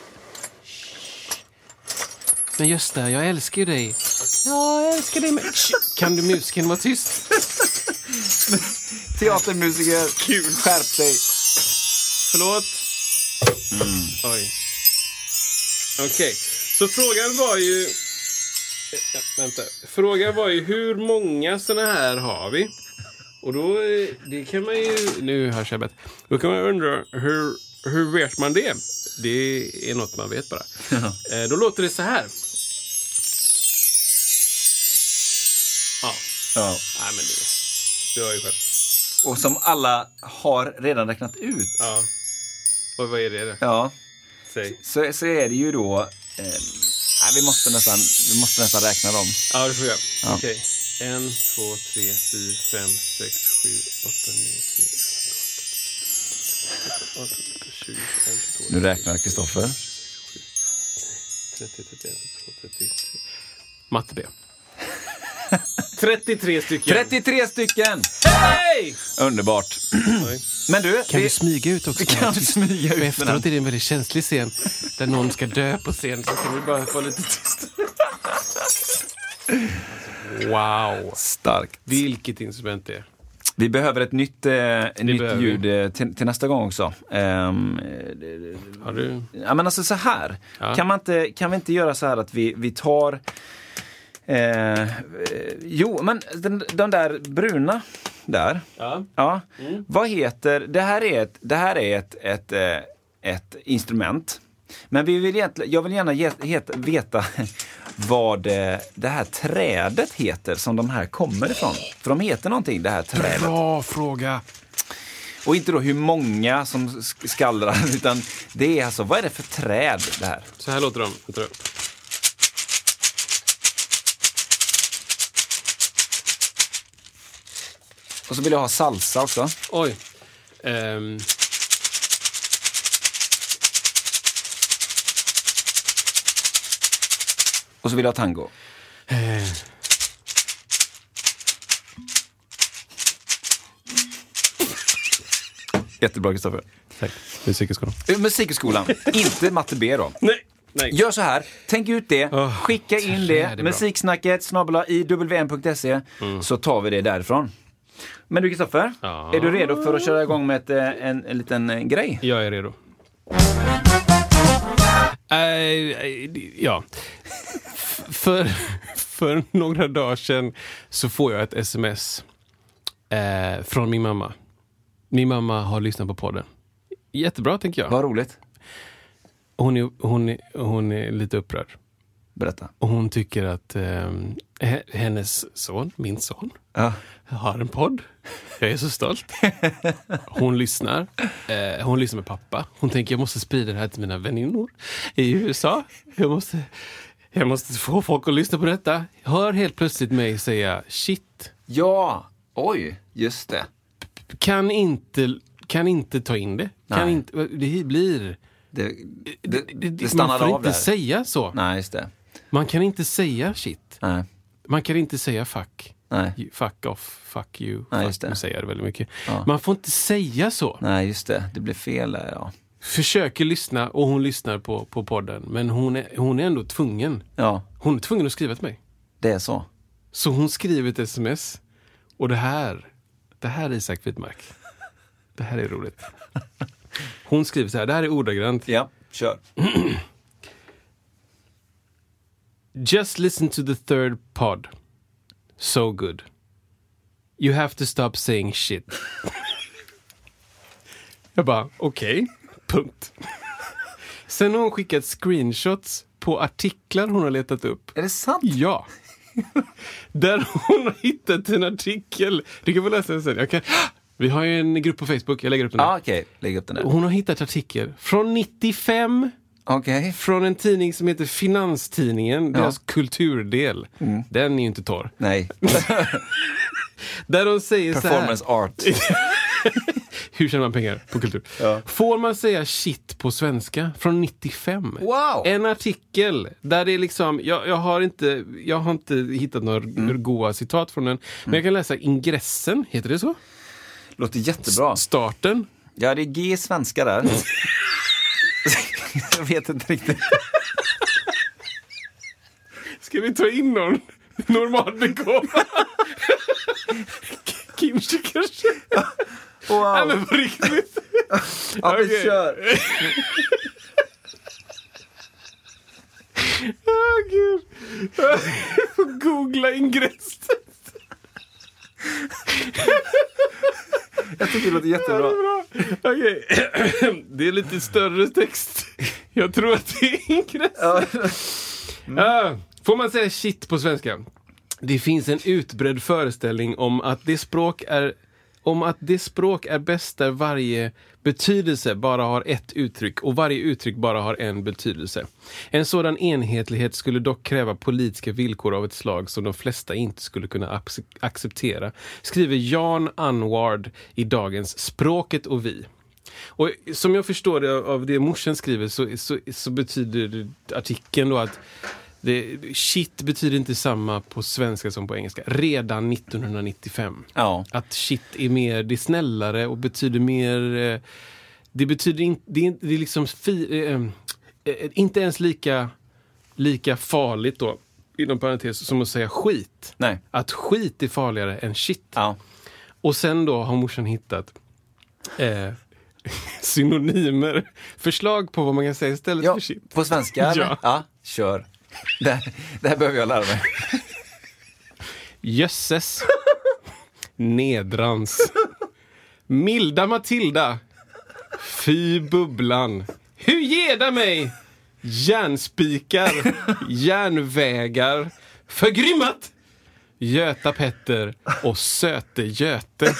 Men Gösta, jag älskar ju dig. Ja, jag älskar dig med... Kan du musiken vara tyst? Teatermusiker, Kul. skärp dig. Förlåt? Mm. Oj. Okej, så frågan var ju... Vänta. Frågan var ju hur många såna här har vi? Och då, eh, det kan man ju... Nu hörs jag bättre. Då kan man undra, hur, hur vet man det? Det är något man vet bara. Eh, Då låter det så här. Ja, Ja. nej men det... Du har ju själv. Och som alla har redan räknat ut, Ja. Och vad är det? då? ja, Säg. så, så är det ju då, eh, nej, vi, måste nästan, vi måste nästan räkna dem. Ja, det får jag. Ja. Okej. En, två, tre, fyra, fem, sex, sju, åtta, nio, tio, elva, tolv, tretton, tjugo, tjugoett, tjugotvå, Nu räknar Kristoffer. 30, 31, 32, 33. Matte B. 33 stycken. 33 stycken! Hej! Underbart. Men du, Kan vi- du smyga ut också? Vi kan smyga ut efteråt den. är det en väldigt känslig scen där någon ska dö på scen. Så kan vi bara få lite tyst. Wow! Starkt. Vilket instrument det är. Vi behöver ett nytt, eh, nytt behöver vi. ljud eh, till, till nästa gång också. Ehm, Har du? ja, men alltså så här. Ja. Kan, man inte, kan vi inte göra så här att vi, vi tar Eh, eh, jo, men den, de där bruna där. Ja. Ja. Vad heter, det här är ett, det här är ett, ett, eh, ett instrument. Men vi vill egentligen, jag vill gärna get, het, veta vad eh, det här trädet heter som de här kommer ifrån. För de heter någonting, det här trädet. Bra fråga. Och inte då hur många som sk- skallrar, utan det är alltså, vad är det för träd det här? Så här låter de. Vänta då. Och så vill jag ha salsa också. Oj. Ehm. Och så vill jag ha tango. eh, Jättebra Kristoffer. Tack. Eh, Musikhögskolan, inte matte B då. Nej. Nej. Gör så här, tänk ut det, Åh, skicka in det. Mm. musiksnacket snabla iwm.se, så tar vi det därifrån. Men du Kristoffer, Ja. är du redo för att köra igång med ett, eh, en, en liten eh, grej? Jag är redo. Eh, ja. För, för några dagar sedan så får jag ett sms eh, från min mamma. Min mamma har lyssnat på podden. Jättebra, tänker jag. Vad roligt. Hon är, hon är, hon är lite upprörd. Berätta. Och hon tycker att eh, he- hennes son, min son, Ja. har en podd. Jag är så stolt. Hon lyssnar. Eh, hon lyssnar med pappa. Hon tänker jag måste sprida det här till mina väninnor i USA. Jag måste, jag måste få folk att lyssna på detta. Jag hör helt plötsligt mig säga shit. ja, oj, just det. Kan inte, kan inte ta in det. Kan inte, det blir... Det, det, det, man stannade får inte där. säga så. Nej, just det. Man kan inte säga shit. Nej, Man kan inte säga fuck. nej, You- Fuck off, fuck you. Nej, det. Nu säger det väldigt mycket. Ja. Man får inte säga så. nej, just det. Det blev fel där, ja. Försöker lyssna och hon lyssnar på, på podden. Men hon är, hon är ändå tvungen. Ja, Hon är tvungen att skriva till mig. det är så. Så hon skriver ett sms. Och det här, det här är Isak Widmark. Det här är roligt. Hon skriver så här, det här är ordagrant. Ja, kör. Just listen to the third pod. So good. You have to stop saying shit. Jag bara, okej, punkt. Sen har hon skickat screenshots på artiklar hon har letat upp. Är det sant? Ja. Där hon har hittat en artikel. Du kan få läsa den sen. Jag kan... Vi har ju en grupp på Facebook, jag lägger upp den där. Ja, okej. Lägg upp den där. Hon har hittat artikel från 95 Okej. från en tidning som heter Finanstidningen, deras kulturdel. Mm. Den är ju inte torr. Nej. Där de säger så här. Performance art. Hur tjänar man pengar på kultur? Ja. Får man säga shit på svenska? Från 95. Wow! En artikel där det är liksom, jag, jag, har, inte, jag har inte hittat några Mm. goa citat från den. Men jag kan läsa ingressen, heter det så? Låter jättebra. Starten. Ja, det är G svenska där. Jag vet inte riktigt. Ska vi ta in någon normalbegåvad? Kimchi kanske? Nej Wow. men på riktigt. Ja, Okej. kör. Åh gud. Googla ingressen. Jag tycker det låter jättebra. Bra. Okej. Det är lite större text. Jag tror att det är ingressen. Ja, får man säga shit på svenska? Det finns en utbredd föreställning om att det språk är om att det språk är bäst där varje betydelse bara har ett uttryck och varje uttryck bara har en betydelse. En sådan enhetlighet skulle dock kräva politiska villkor av ett slag som de flesta inte skulle kunna acceptera, skriver Jan Anward i dagens Språket och vi. Och som jag förstår det av det morsen skriver så, så, så betyder artikeln då att det, shit betyder inte samma på svenska som på engelska. Redan 1995. Ja. Att shit är mer, det är snällare och betyder mer... eh, Det betyder inte, det är, det är liksom fi, eh, inte ens lika, lika farligt då, inom parentes, som att säga skit. Nej. Att skit är farligare än shit. Ja. Och sen då har morsan hittat eh, synonymer, förslag på vad man kan säga istället ja. för shit. På svenska? Ja. ja. Kör. Det, här- det här behöver jag lära mig. Jösses. Nedrans. Milda Matilda. Fy bubblan. Hur geda mig? Järnspikar. Järnvägar. Förgrymmat. Göta Petter och Söte Göte.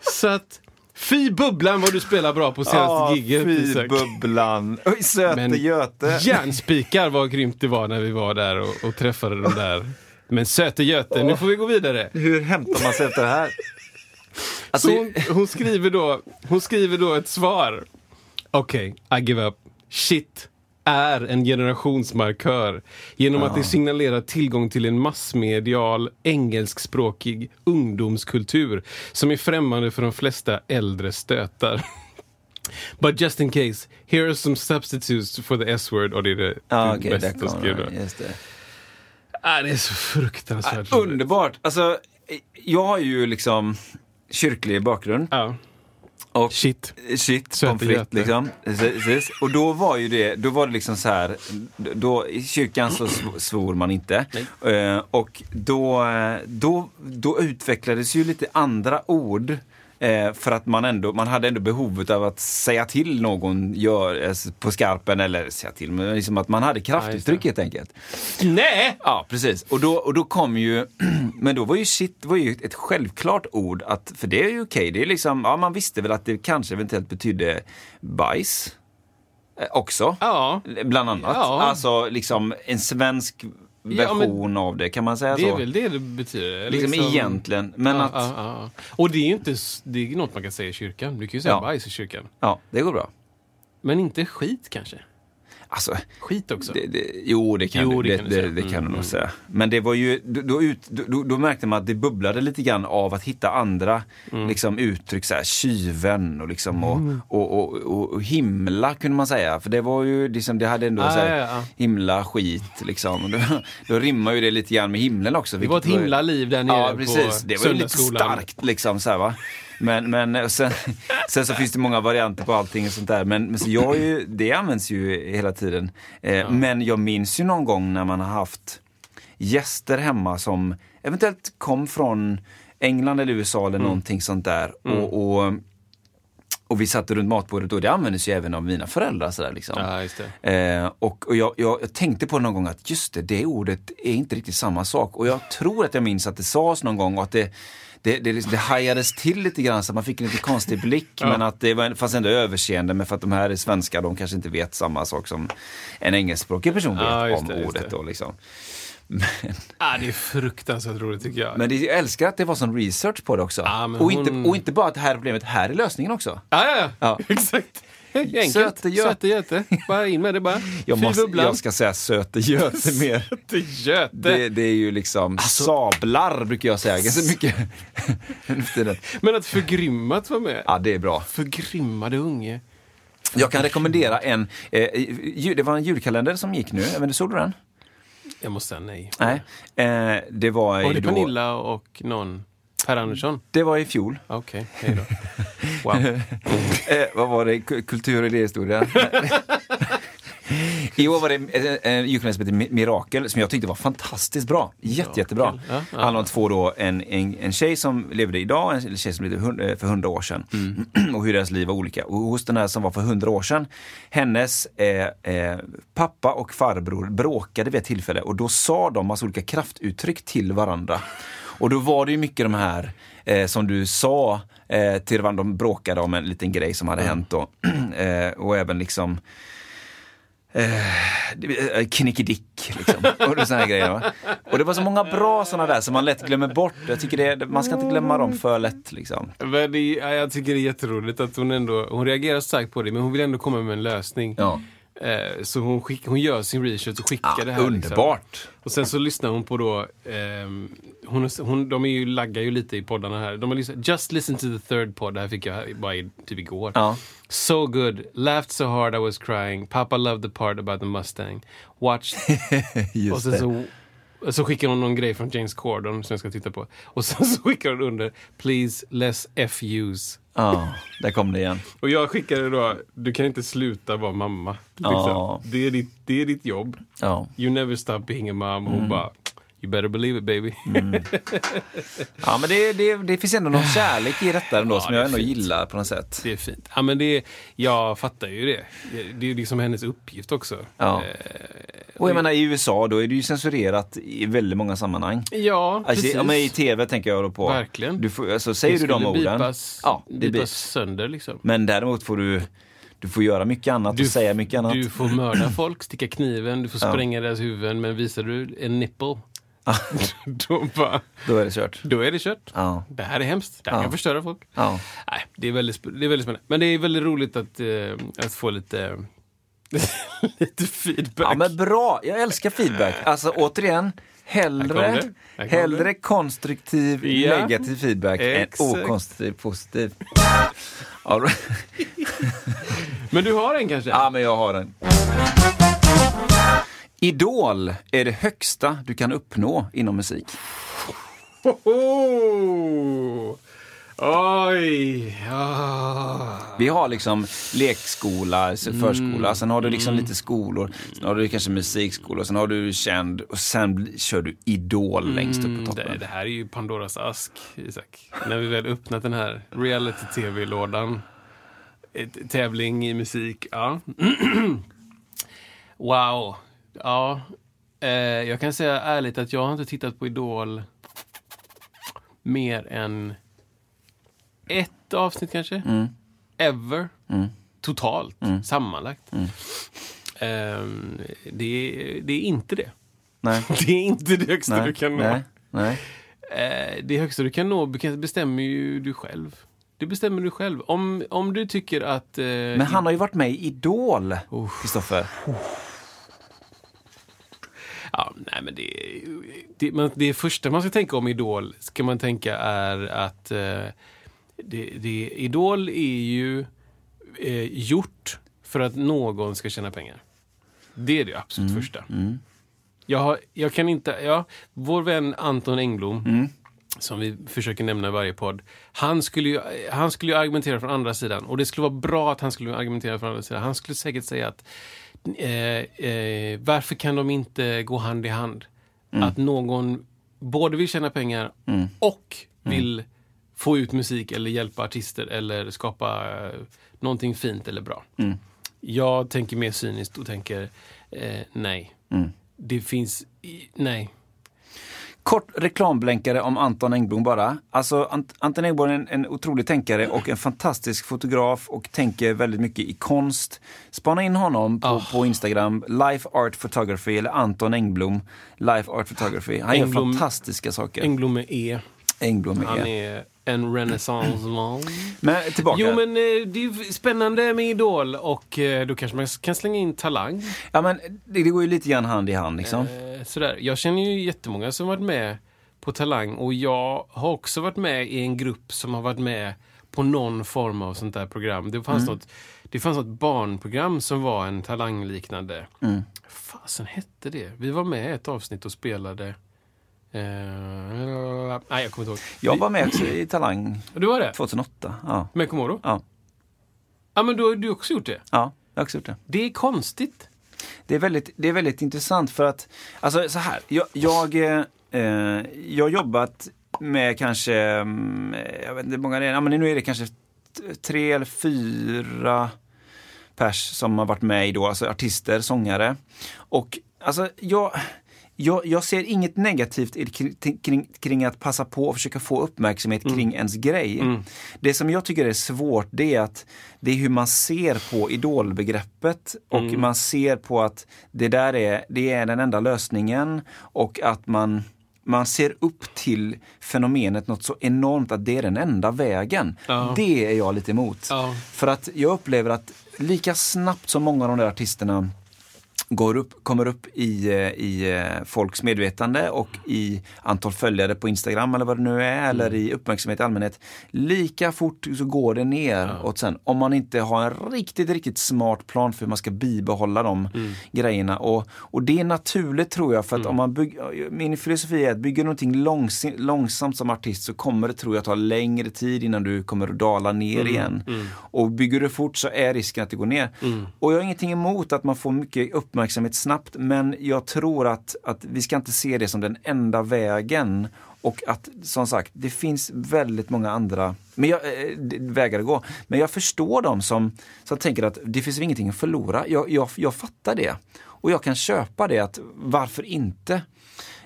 Så att, fy bubblan vad du spelar bra på senaste giget. fy Isak. bubblan. Oj, söte Men Göte. järnspikar vad grymt det var när vi var där och, och träffade dem där. Men Söte Göte, nu får vi gå vidare. Hur hämtar man sig efter det här? Alltså, Så hon, hon, skriver då, hon skriver då ett svar. Okej, I give up. Shit är en generationsmarkör genom att det signalerar tillgång till en massmedial engelskspråkig ungdomskultur som är främmande för de flesta äldre stötar. But just in case, here are some substitutes for the S-word. Och det är det, ja, det okej, bästa då. Just det. Ah, det är så fruktansvärt roligt. Underbart! Alltså, jag har ju liksom kyrklig bakgrund. Ja. Och Shit. Shit, Göte. liksom. Precis. Och då var ju det, då var det liksom så här, då, i kyrkan så sv- svor man inte. Eh, och då, eh, då, då utvecklades ju lite andra ord. Eh, för att man ändå, man hade ändå behovet av att säga till någon gör, eh, på skarpen, eller säga till, men liksom att man hade kraftuttryck helt enkelt. Nej! Ja, precis. Och då, och då kom ju, men då var ju shit var ju ett självklart ord, att, för det är ju okej. Det är liksom, ja man visste väl att det kanske eventuellt betydde bajs. eh, Också. Ja. Bland annat. Ja. Alltså liksom en svensk Ja, version av det, kan man säga Det så? är väl det det betyder. Liksom egentligen, men ja, att- Ja, ja, ja. Och det är ju inte det är något man kan säga i kyrkan. Du kan ju säga Ja. bajs i kyrkan. Ja, det går bra. Men inte skit kanske? Alltså, Skit också? Det, det, jo, det kan, Jo, det det, kan det, säga. det kan Mm, du nog mm. säga. Men det var ju, då, ut, då, då märkte man att det bubblade lite grann av att hitta andra Mm. liksom, uttryck, så här, kyven och, liksom, och, och, och, och, och himla kunde man säga. För det var ju, liksom, det hade ändå Ah, så här, ja, ja. himla skit liksom. Då, då rimmar ju det lite grann med himlen också. det var ett himla liv där nere Ja, precis. på Det var ju lite starkt liksom så här, va. Men, men och sen, sen så finns det många varianter på allting och sånt där. Men, men så jag ju, det används ju hela tiden. Eh, Men jag minns ju någon gång när man har haft gäster hemma som eventuellt kom från England eller USA Mm. eller någonting sånt där. Och, och, och vi satt runt matbordet och det användes ju även av mina föräldrar. Så där, liksom. Ja. Eh, och och jag, jag, jag tänkte på någon gång att just det, det ordet är inte riktigt samma sak. Och jag tror att jag minns att det sades någon gång och att det, det, det, det hajades till lite grann så man fick en lite konstig blick. Men att det var, fanns ändå överseende med för att de här är svenska, de kanske inte vet samma sak som en engelskspråkig person vet Ja, om det, ordet. det. Då, liksom. Ah, det är fruktansvärt roligt tycker jag. Men det, jag älskar att det var sån research på det också. Ja, men och, hon- inte, och inte bara att det här är problemet, här är lösningen också. Ja, ja, ja. Ja. Exakt. Enkelt. Söte Göte. Söte Göte. Bara in med det bara. Jag, Fy måste, bubblan. jag ska säga söte Göte mer. Söte Göte. Det, det är ju liksom sablar brukar jag säga ganska mycket. Men att förgrymmat var med. Ja, det är bra. Förgrymmade unge. Jag kan rekommendera en, eh, det var en julkalender som gick nu, inte, såg du den? Jag måste säga nej. Nej. Eh, det var, Var det då, Pernilla och någon? Per Andersson? det var i fjol. Okej, hej då. Wow. Eh, vad var det? Ku- Kultur och idéhistoria? I år var det en- en julkalender som heter Mi- Mirakel som jag tyckte var fantastiskt bra. Jätte, jättebra. Ja, ja. Handlar om två då, en, en, en tjej som levde idag en tjej som levde eh, för hundra år sedan. Mm. och hur deras liv var olika. Och hos den här som var för hundra år sedan, hennes eh, eh, pappa och farbror bråkade vid ett tillfälle och då sa de massa olika kraftuttryck till varandra. Och då var det ju mycket de här eh, som du sa eh, till varandra, de bråkade om en liten grej som hade hänt då. eh, och även liksom eh, knickedick liksom. Och såna här grejer, va? och det var så många bra sådana där som man lätt glömmer bort. Jag tycker det, man ska inte glömma dem för lätt. Liksom. Men det, ja, jag tycker det är jätteroligt att hon ändå, hon reagerar starkt på det, men hon vill ändå komma med en lösning. Ja. Eh, så hon, skick, hon gör sin research och skickar Ja, det här. underbart. Liksom. Och sen så lyssnar hon på då, ehm, hon, hon, de är ju, laggar ju lite i poddarna här. De har lyssnat, Just listen to the third pod, det här fick jag bara i, typ igår. Ja. So good, laughed so hard I was crying, Papa loved the part about the Mustang. Watch och sen så, så skickar hon någon grej från James Corden som jag ska titta på. Och sen så skickar hon under Please less FUs. Ja, där kom det igen. Och jag skickade då Du kan inte sluta vara mamma. Liksom. Ja. Det, är ditt, det är ditt jobb. Ja. You never stop being a mom. Hon bara You better believe it baby. Ja, men det, det, det finns ändå någon kärlek i detta ändå Ja, som jag ändå fint. gillar på något sätt. det är fint. Ja, men det, jag fattar ju det. Det, är ju liksom hennes uppgift också. Ja. Eh, Och jag menar i USA då är det ju censurerat i väldigt många sammanhang. ja, Alltså, precis. ja, men I tv tänker jag då på. Verkligen. Du får, alltså, säger du de orden, Bipas, ja, det bipas blir. sönder liksom. Men däremot får du, du får göra mycket annat och säga mycket annat. Du får mörda folk, sticka kniven, du får Ja. spränga deras huvuden. Men visar du en nipple, då, bara, Då är det kört. då är det kört. Ja. Det här är hemskt. Det här Ja. kan förstöra folk. Ja. Nej, det är väldigt, det är väldigt spännande. Men det är väldigt roligt att, eh, att få lite, lite feedback. ja, men bra. Jag älskar feedback. Alltså återigen, hellre, hellre konstruktiv Ja. negativ feedback Exakt. än okonstruktiv positiv. Men du har en kanske? Ja, men jag har den. Idol är det högsta du kan uppnå inom musik. Hoho! Oj! Ja. Vi har liksom lekskola, förskola, sen har du liksom lite skolor, sen har du kanske musikskola, sen har du känd och sen kör du Idol längst upp på toppen. Det, det här är ju Pandoras ask, Isak. När vi väl öppnat den här reality-tv-lådan. Ett, tävling i musik, ja. wow. Ja. Eh, jag kan säga ärligt att jag har inte tittat på Idol mer än ett avsnitt kanske. Ever. Totalt. Sammanlagt. Ehm, det, är- det är inte det. Nej, Det är inte det högsta nej, du kan nå. nej. Eh, det högsta du kan nå bestämmer ju du själv. Det bestämmer du själv. Om, om du tycker att... Eh, Men han har ju varit med i Idol, Kristoffer. Ja, nej men det, det, man, det första man ska tänka om Idol ska man tänka är att eh, det, det, Idol är ju eh, gjort för att någon ska tjäna pengar. Det är det absolut Mm, första. Jag, har, jag kan inte... Ja, vår vän Anton Engblom, som vi försöker nämna i varje podd, han skulle, ju, han skulle ju argumentera från andra sidan. Och det skulle vara bra att han skulle argumentera från andra sidan. Han skulle säkert säga att eh, eh, varför kan de inte gå hand i hand? Att någon både vill tjäna pengar och vill få ut musik eller hjälpa artister eller skapa eh, någonting fint eller bra. Jag tänker mer cyniskt och tänker eh, nej. Det finns... Nej. Kort reklamblänkare om Anton Engblom bara. Alltså, Ant- Anton Engblom är en, en otrolig tänkare och en fantastisk fotograf och tänker väldigt mycket i konst. Spana in honom på, Ah. på Instagram, Life Art Photography eller Anton Engblom, Life Art Photography. Han gör Engblom- fantastiska saker. Engblom med E. Engblom Han är en renaissance man. Men tillbaka. Jo, men eh, det är spännande med Idol och eh, då kanske man kan slänga in Talang. Ja, men det, det går ju lite grann hand i hand liksom. Eh, sådär. Jag känner ju jättemånga som varit med på Talang och jag har också varit med i en grupp som har varit med på någon form av sånt där program. Det fanns, något, det fanns något barnprogram som var en talangliknande. Mm. fasen hette det? Vi var med i ett avsnitt och spelade... Eh, nej, jag kommer inte ihåg. Jag var med också i Talang Du var det? 2008. Ja, Med Komodo? ja, Ja, men då har du också gjort det. ja jag har också gjort det. Det är konstigt. Det är väldigt, det är väldigt intressant för att, alltså så här, jag, jag, eh, jag har jobbat med kanske, mm, jag vet inte hur många det är, ja, men nu är det kanske tre eller fyra pers som har varit med i då, alltså artister, sångare. Och alltså jag, jag, jag ser inget negativt kring, kring, kring att passa på och försöka få uppmärksamhet kring ens grej. Det som jag tycker är svårt det är att det är hur man ser på idolbegreppet och man ser på att det där är, det är den enda lösningen och att man man ser upp till fenomenet något så enormt att det är den enda vägen. Ja. Det är jag lite emot. Ja. För att jag upplever att lika snabbt som många av de där artisterna går upp, kommer upp i, eh, i eh, folks medvetande och i antal följare på Instagram eller vad det nu är, mm. eller i uppmärksamhet i allmänhet. Lika fort så går det ner ja. och sen om man inte har en riktigt, riktigt smart plan för hur man ska bibehålla de mm. grejerna. Och, och det är naturligt tror jag, för att mm. om man bygger, min filosofi är att bygger någonting långs, långsamt som artist så kommer det tror jag ta längre tid innan du kommer att dala ner mm. igen. Mm. Och bygger du fort så är risken att det går ner. Mm. Och jag har ingenting emot att man får mycket uppmärksamhet uppmärksamhet snabbt. Men jag tror att, att vi ska inte se det som den enda vägen. Och att som sagt, det finns väldigt många andra men jag, äh, vägar att gå. Men jag förstår dem som, som tänker att det finns ingenting att förlora. Jag, jag, jag fattar det. Och jag kan köpa det, att varför inte?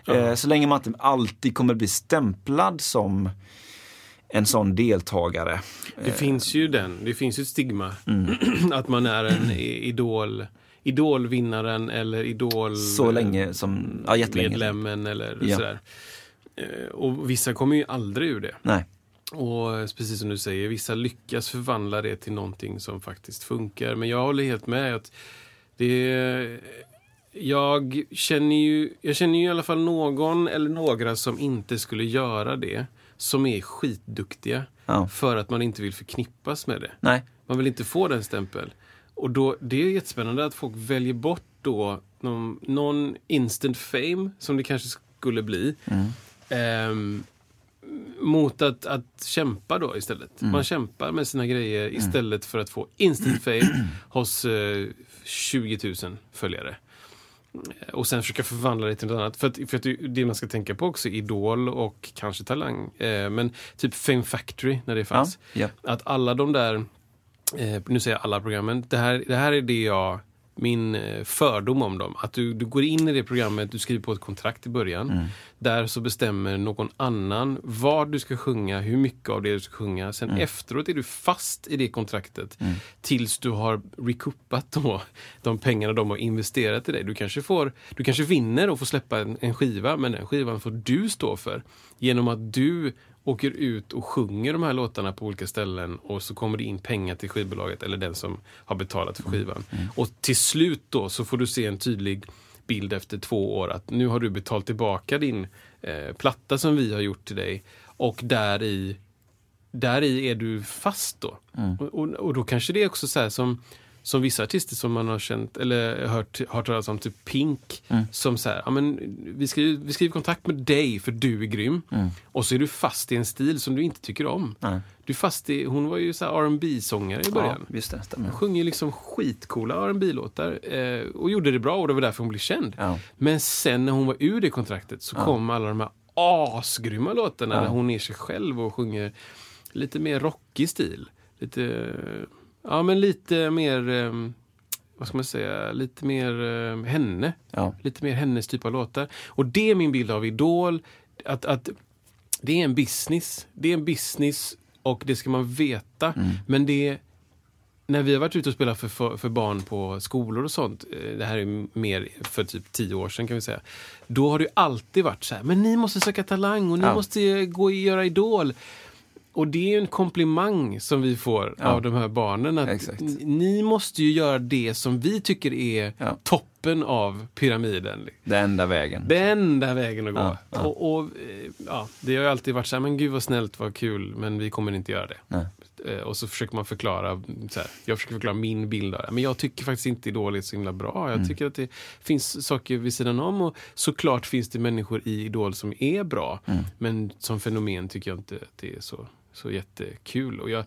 Mm. så länge man inte alltid kommer bli stämplad som en sån deltagare. Det finns ju den, det finns ju ett stigma. Mm. att man är en idol idolvinnaren eller idol... Så länge som, ja Medlemmen eller ja. sådär. Eh, och vissa kommer ju aldrig ur det. Nej. Och precis som du säger, vissa lyckas förvandla det till någonting som faktiskt funkar. Men jag håller helt med att det jag känner ju, jag känner ju i alla fall någon eller några som inte skulle göra det. Som är skitduktiga. Ja. För att man inte vill förknippas med det. Nej. Man vill inte få den stämpeln. Och då, det är jättespännande att folk väljer bort då någon, någon instant fame, som det kanske skulle bli. Mm. Eh, mot att, att kämpa då istället. Mm. Man kämpar med sina grejer mm. istället för att få instant fame hos eh, 20 000 följare. Och sen försöka förvandla det till något annat. För att, för att det man ska tänka på också, Idol och kanske Talang. Eh, men typ Fame Factory när det fanns. Ja, yeah. Att alla de där eh, nu säger jag alla programmen, det här, det här är det jag min eh, fördom om dem. Att du, du går in i det programmet, du skriver på ett kontrakt i början. Mm. Där så bestämmer någon annan vad du ska sjunga, hur mycket av det du ska sjunga. Sen mm. efteråt är du fast i det kontraktet mm. tills du har recoupat då, de pengarna de har investerat i dig. Du kanske, får, du kanske vinner och får släppa en, en skiva, men den skivan får du stå för. Genom att du åker ut och sjunger de här låtarna på olika ställen och så kommer det in pengar till skivbolaget eller den som har betalat för skivan. Mm. Mm. Och till slut då så får du se en tydlig bild efter två år att nu har du betalt tillbaka din eh, platta som vi har gjort till dig och där i, där i är du fast då. Mm. Och, och, och, då kanske det är också så här som som vissa artister som man har känt eller hört, hört talas om, typ Pink, mm. som säger ja, men vi, skriver, vi skriver kontakt med dig för du är grym. Mm. Och så är du fast i en stil som du inte tycker om. Mm. Du fast i, hon var ju så R&B sångare i början. Ja, visst det, stämmer. Hon sjunger liksom skitcoola R&B låtar eh, och gjorde det bra och det var därför hon blev känd. Ja. Men sen när hon var ur det kontraktet så ja. kom alla de här asgrymma låtarna ja. där hon är sig själv och sjunger lite mer rockig stil. Lite Ja, men lite mer, eh, vad ska man säga, lite mer eh, henne. Ja. Lite mer hennes typ av låtar. Och det är min bild av Idol. Att, att det är en business. Det är en business och det ska man veta. Mm. Men det när vi har varit ute och spelat för, för, för, barn på skolor och sånt, eh, det här är mer för typ tio år sedan kan vi säga. Då har det alltid varit så här, men ni måste söka talang och ni ja. måste gå och göra Idol. Och det är en komplimang som vi får ja. av de här barnen. Att ni måste ju göra det som vi tycker är ja. toppen av pyramiden. Den enda vägen. Den enda vägen att gå. Ja. Och, och, eh, ja, det har ju alltid varit så här, men gud vad snällt, vad kul, men vi kommer inte göra det. Nej. Eh, och så försöker man förklara, så här, jag försöker förklara min bild av det. Men jag tycker faktiskt inte Idol är så himla bra. Jag mm. tycker att det finns saker vid sidan om och såklart finns det människor i Idol som är bra. Mm. Men som fenomen tycker jag inte att det är så så jättekul. Och jag,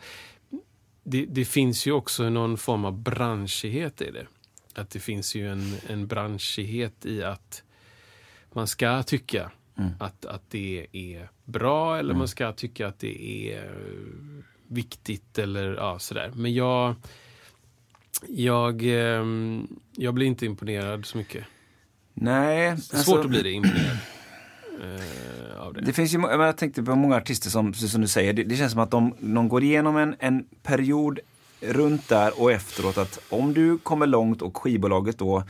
det, det, finns ju också någon form av branschighet i det. Att det finns ju en, en branschighet i att man ska tycka mm. att, att det är bra eller mm. man ska tycka att det är viktigt eller ja, sådär. Men jag, jag, ehm, jag blir inte imponerad så mycket. Nej. Alltså... Svårt att bli det imponerad. Eh, det. Det finns ju, jag tänkte på många artister som, som du säger, det, det känns som att de, de går igenom en, en period runt där och efteråt att om du kommer långt och skivbolaget då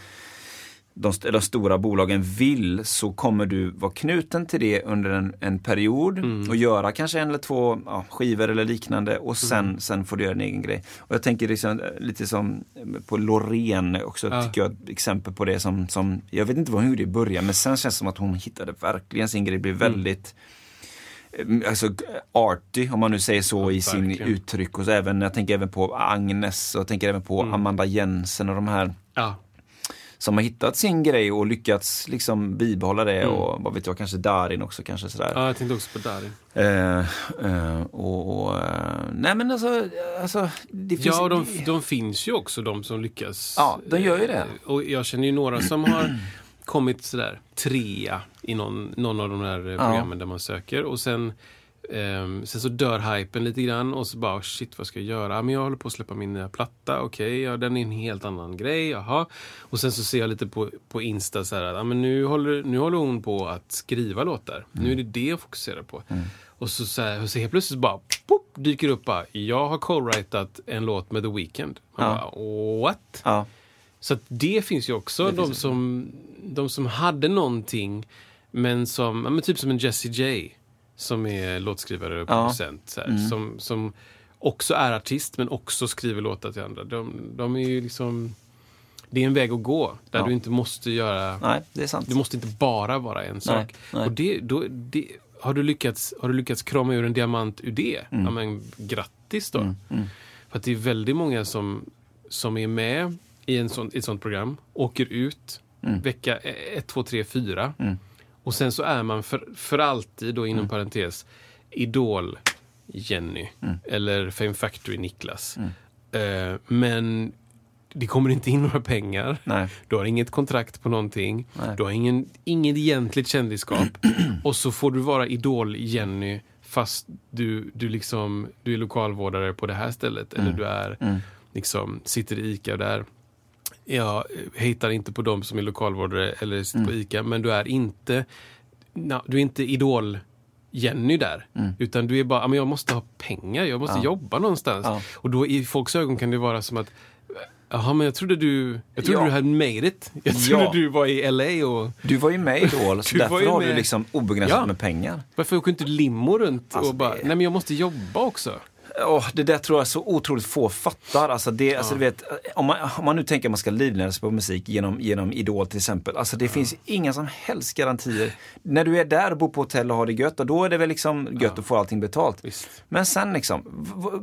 de, de stora bolagen vill så kommer du vara knuten till det under en, en period Mm. och göra kanske en eller två ja, skivor eller liknande och sen, Mm. sen får du göra en egen grej. Och jag tänker liksom, eh, lite som på Loreen också, Ja. tycker jag, exempel på det som, som, jag vet inte vad hon gjorde i början men sen känns det som att hon hittade verkligen sin grej, blev Mm. väldigt eh, Alltså arty om man nu säger så i sin verkligen. uttryck och så även, jag tänker även på Agnes och jag tänker även på Mm. Amanda Jensen och de här Ja, som har hittat sin grej och lyckats liksom bibehålla det Mm. och vad vet jag, kanske Darin också kanske sådär. ja jag tänkte också på Darin. Eh, eh, och, och, eh, nej men alltså, alltså det finns, Ja, de, de finns ju också de som lyckas. Ja, de gör ju det. Eh, Och jag känner ju några som har kommit sådär trea i någon, någon av de här eh, programmen där man söker. Och sen, ehm, sen så dör hypen lite grann och så bara "Oh, shit vad ska jag göra? Ja, Men jag håller på att släppa min nya platta. Okej, ja, den är en helt annan grej. Jaha. Och sen så ser jag lite på, på Insta så här att ja, men nu, håller, nu håller hon på att skriva låtar. Nu är det det jag fokuserar på. Och så, så, här, så helt plötsligt bara pop, dyker upp bara, jag har co-writat en låt med The Weeknd. Man Ja. bara, what? Ja, Så det finns ju också. de, som, de som hade någonting, men som, ja, men typ som en Jessie J. Som är låtskrivare och Ja. producent. Så här, som, som också är artist, men också skriver låtar till andra. De, de är ju liksom... Det är en väg att gå, där Ja. du inte måste göra... nej det är sant. Du måste inte bara vara en sak. nej. Och det, då, det, har, du lyckats, har du lyckats krama ur en diamant ur det? Mm. Ja, men grattis då. För att det är väldigt många som, som är med i en sån, i ett sånt program, åker ut Mm. vecka 1, 2, 3, 4. Och sen så är man för, för alltid, då Mm. inom parentes, Idol Jenny. Mm. Eller Fame Factory Niklas. Eh, men det kommer inte in några pengar. Nej. Du har inget kontrakt på någonting. Nej. Du har ingen, inget egentligt kändisskap. och så får du vara Idol-Jenny fast du, du, liksom, du är lokalvårdare på det här stället. Mm. Eller du är liksom, sitter i ICA där. Jag hittar inte på dem som är lokalvårdare eller sitter Mm. på ICA. Men du är inte, na, du är inte Idol Jenny där. Utan du är bara, "Ja, men jag måste ha pengar, jag måste Mm. Ja. jobba någonstans. Ja. Och då i folks ögon kan det vara som att Jaha, men jag trodde du, jag trodde Ja. du hade made it. Jag trodde Ja. du var i LA och... Du var ju med i Idol, så Du därför har du med. liksom obegränsat Ja. med pengar. Varför åker inte limo runt Alltså, och bara, det- nej men jag måste jobba också. Åh, det där tror jag så otroligt få fattar. Alltså det, alltså du vet, om, man, om man nu tänker att man ska livnära sig på musik genom, genom Idol till exempel. Alltså det finns inga som helst garantier. När du är där och bor på hotell och har det gött, och då är det väl liksom gött att få allting betalt. Visst. Men sen liksom,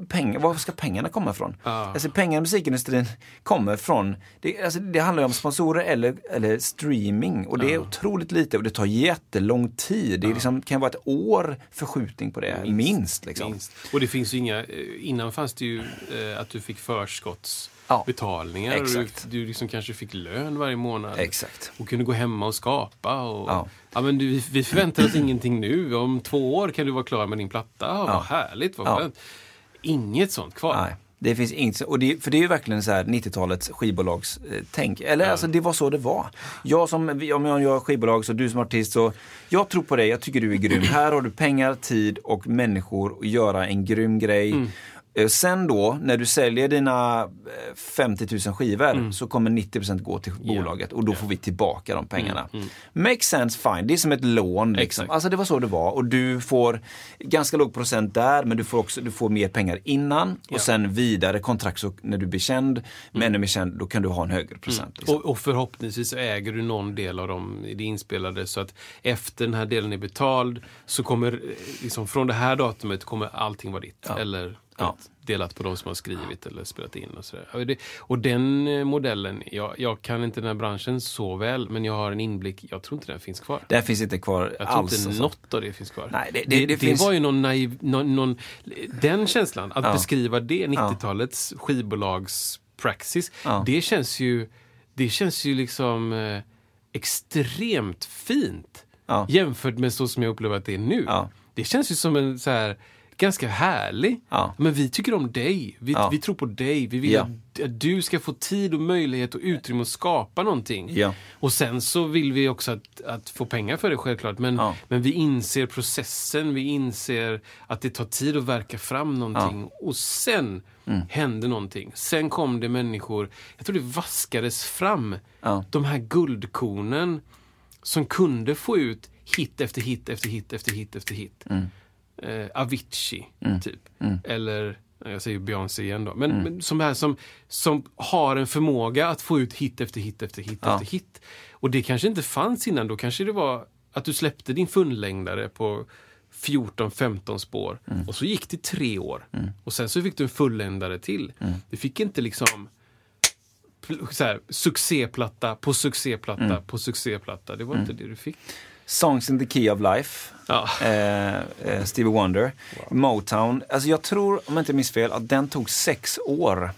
pengar, var ska pengarna komma ifrån? Ja. Alltså pengar i musikindustrin kommer från, det, alltså, det handlar ju om sponsorer eller, eller streaming och det är otroligt lite och det tar jättelång tid. Det är liksom, kan vara ett år förskjutning på det, minst. liksom. Minst. Och det finns ju inga, eh, innan fanns det ju eh, att du fick förskottsbetalningar. Ja, och du, exakt. du liksom kanske fick lön varje månad. Exakt. Och kunde gå hemma och skapa. Och, Ja. ja. men du, vi förväntar oss ingenting nu. Om två år kan du vara klar med din platta. Ja. Vad Ja. härligt, vad skönt. Inget sånt kvar. Nej, det finns inget, och det, för det är ju verkligen så här 90-talets skivbolagstänk. Eller alltså det var så det var. Jag som, om jag gör skivbolag så du som artist så, jag tror på dig, jag tycker du är grym. Här har du pengar, tid och människor att göra en grym grej. Eh, Sen då, när du säljer dina eh, 50 000 skivor så kommer 90% gå till bolaget och då får vi tillbaka de pengarna. Makes sense, fine. Det är som ett lån. Liksom. Exakt. Alltså det var så det var. Och du får ganska låg procent där men du får också du får mer pengar innan och Ja. sen vidare kontrakt så när du blir känd, men ännu mer känd, då kan du ha en högre procent. Liksom. Och, och förhoppningsvis äger du någon del av dem i det inspelade så att efter den här delen är betald så kommer, eh, liksom från det här datumet kommer allting vara ditt. Eller Ja. delat på de som har skrivit eller spelat in och sådär. Och, det, och den eh, modellen, jag, jag kan inte den här branschen så väl, men jag har en inblick. Jag tror inte den finns kvar. Det här finns inte kvar Jag tror alls. inte alltså. något av det finns kvar. Nej, det- det, det- finns- var ju någon naiv, någon, någon, den känslan, att Ja. beskriva det, 90-talets skivbolagspraxis, Ja. det känns ju, det känns ju liksom eh, extremt fint Ja. jämfört med så som jag upplever att det är nu. Ja. Det känns ju som en så här ganska härlig. Ja. Men vi tycker om dig. Vi, Ja. vi tror på dig. Vi vill Ja. att, du ska få tid och möjlighet och utrymme att skapa någonting. Och sen så vill vi också att, att få pengar för det självklart. Men, men vi inser processen. Vi inser att det tar tid att verka fram någonting. Och sen Mm. hände någonting. Sen kom det människor. Jag tror det vaskades fram. De här guldkornen som kunde få ut hit efter hit efter hit efter hit efter hit. Mm. Eh, Avicii, typ. Eller, jag säger Beyoncé igen då. Men, men som här som, som har en förmåga att få ut hit efter hit efter hit Ja. efter hit. Och det kanske inte fanns innan. Då kanske det var att du släppte din fullängdare på 14-15 spår. Och så gick det tre år. Och sen så fick du en fullängdare till. Du fick inte liksom så här, succéplatta på succéplatta på succéplatta. Det var inte det du fick. Songs in the Key of Life. Ja. Eh, eh, Stevie Wonder. Motown. Alltså jag tror, om jag inte minns fel, att den tog sex år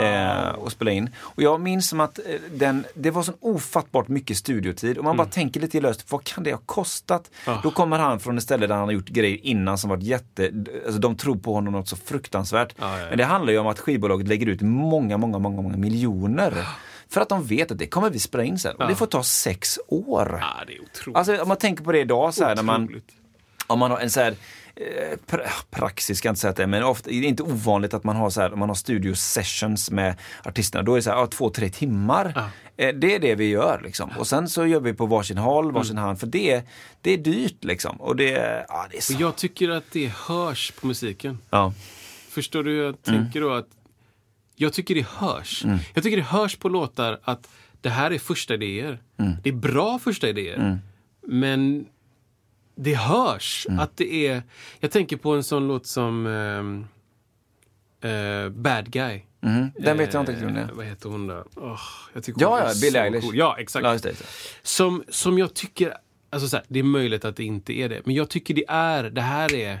eh, att spela in. Och jag minns som att eh, den, det var så ofattbart mycket studiotid. Om man bara tänker lite löst, vad kan det ha kostat? Ah. Då kommer han från ett ställe där han har gjort grejer innan som varit jätte... Alltså de tror på honom något så fruktansvärt. Ja, ja, ja. Men det handlar ju om att skivbolaget lägger ut många, många, många, många miljoner. För att de vet att det kommer vi spela in sen. Och det får ta sex år. Ja, det är otroligt. Alltså om man tänker på det idag så här, när man, om man har en så här eh, pra- praxis, ska jag inte säga att det är, men ofta, det är inte ovanligt att man har så här, man har studio sessions med artisterna, då är det så här, ja, två, tre timmar. Ja. Eh, Det är det vi gör liksom. Och sen så gör vi på varsin håll, varsin hand, för det, det är dyrt liksom. Och det, ja, det är så. Jag tycker att det hörs på musiken. Ja. Förstår du? Jag Mm. tänker då att jag tycker det hörs. Jag tycker det hörs på låtar att det här är första idéer. Mm. Det är bra första idéer. Men det hörs Mm. att det är... Jag tänker på en sån låt som ehm, eh, Bad Guy. Mhm. Den vet jag inte riktigt om det Eh. Vad heter hon då? Åh, jag tycker Ja, ja, Billie Eilish. cool. Ja, exakt. Som, som jag tycker, alltså så här, det är möjligt att det inte är det, men jag tycker det är, det här är,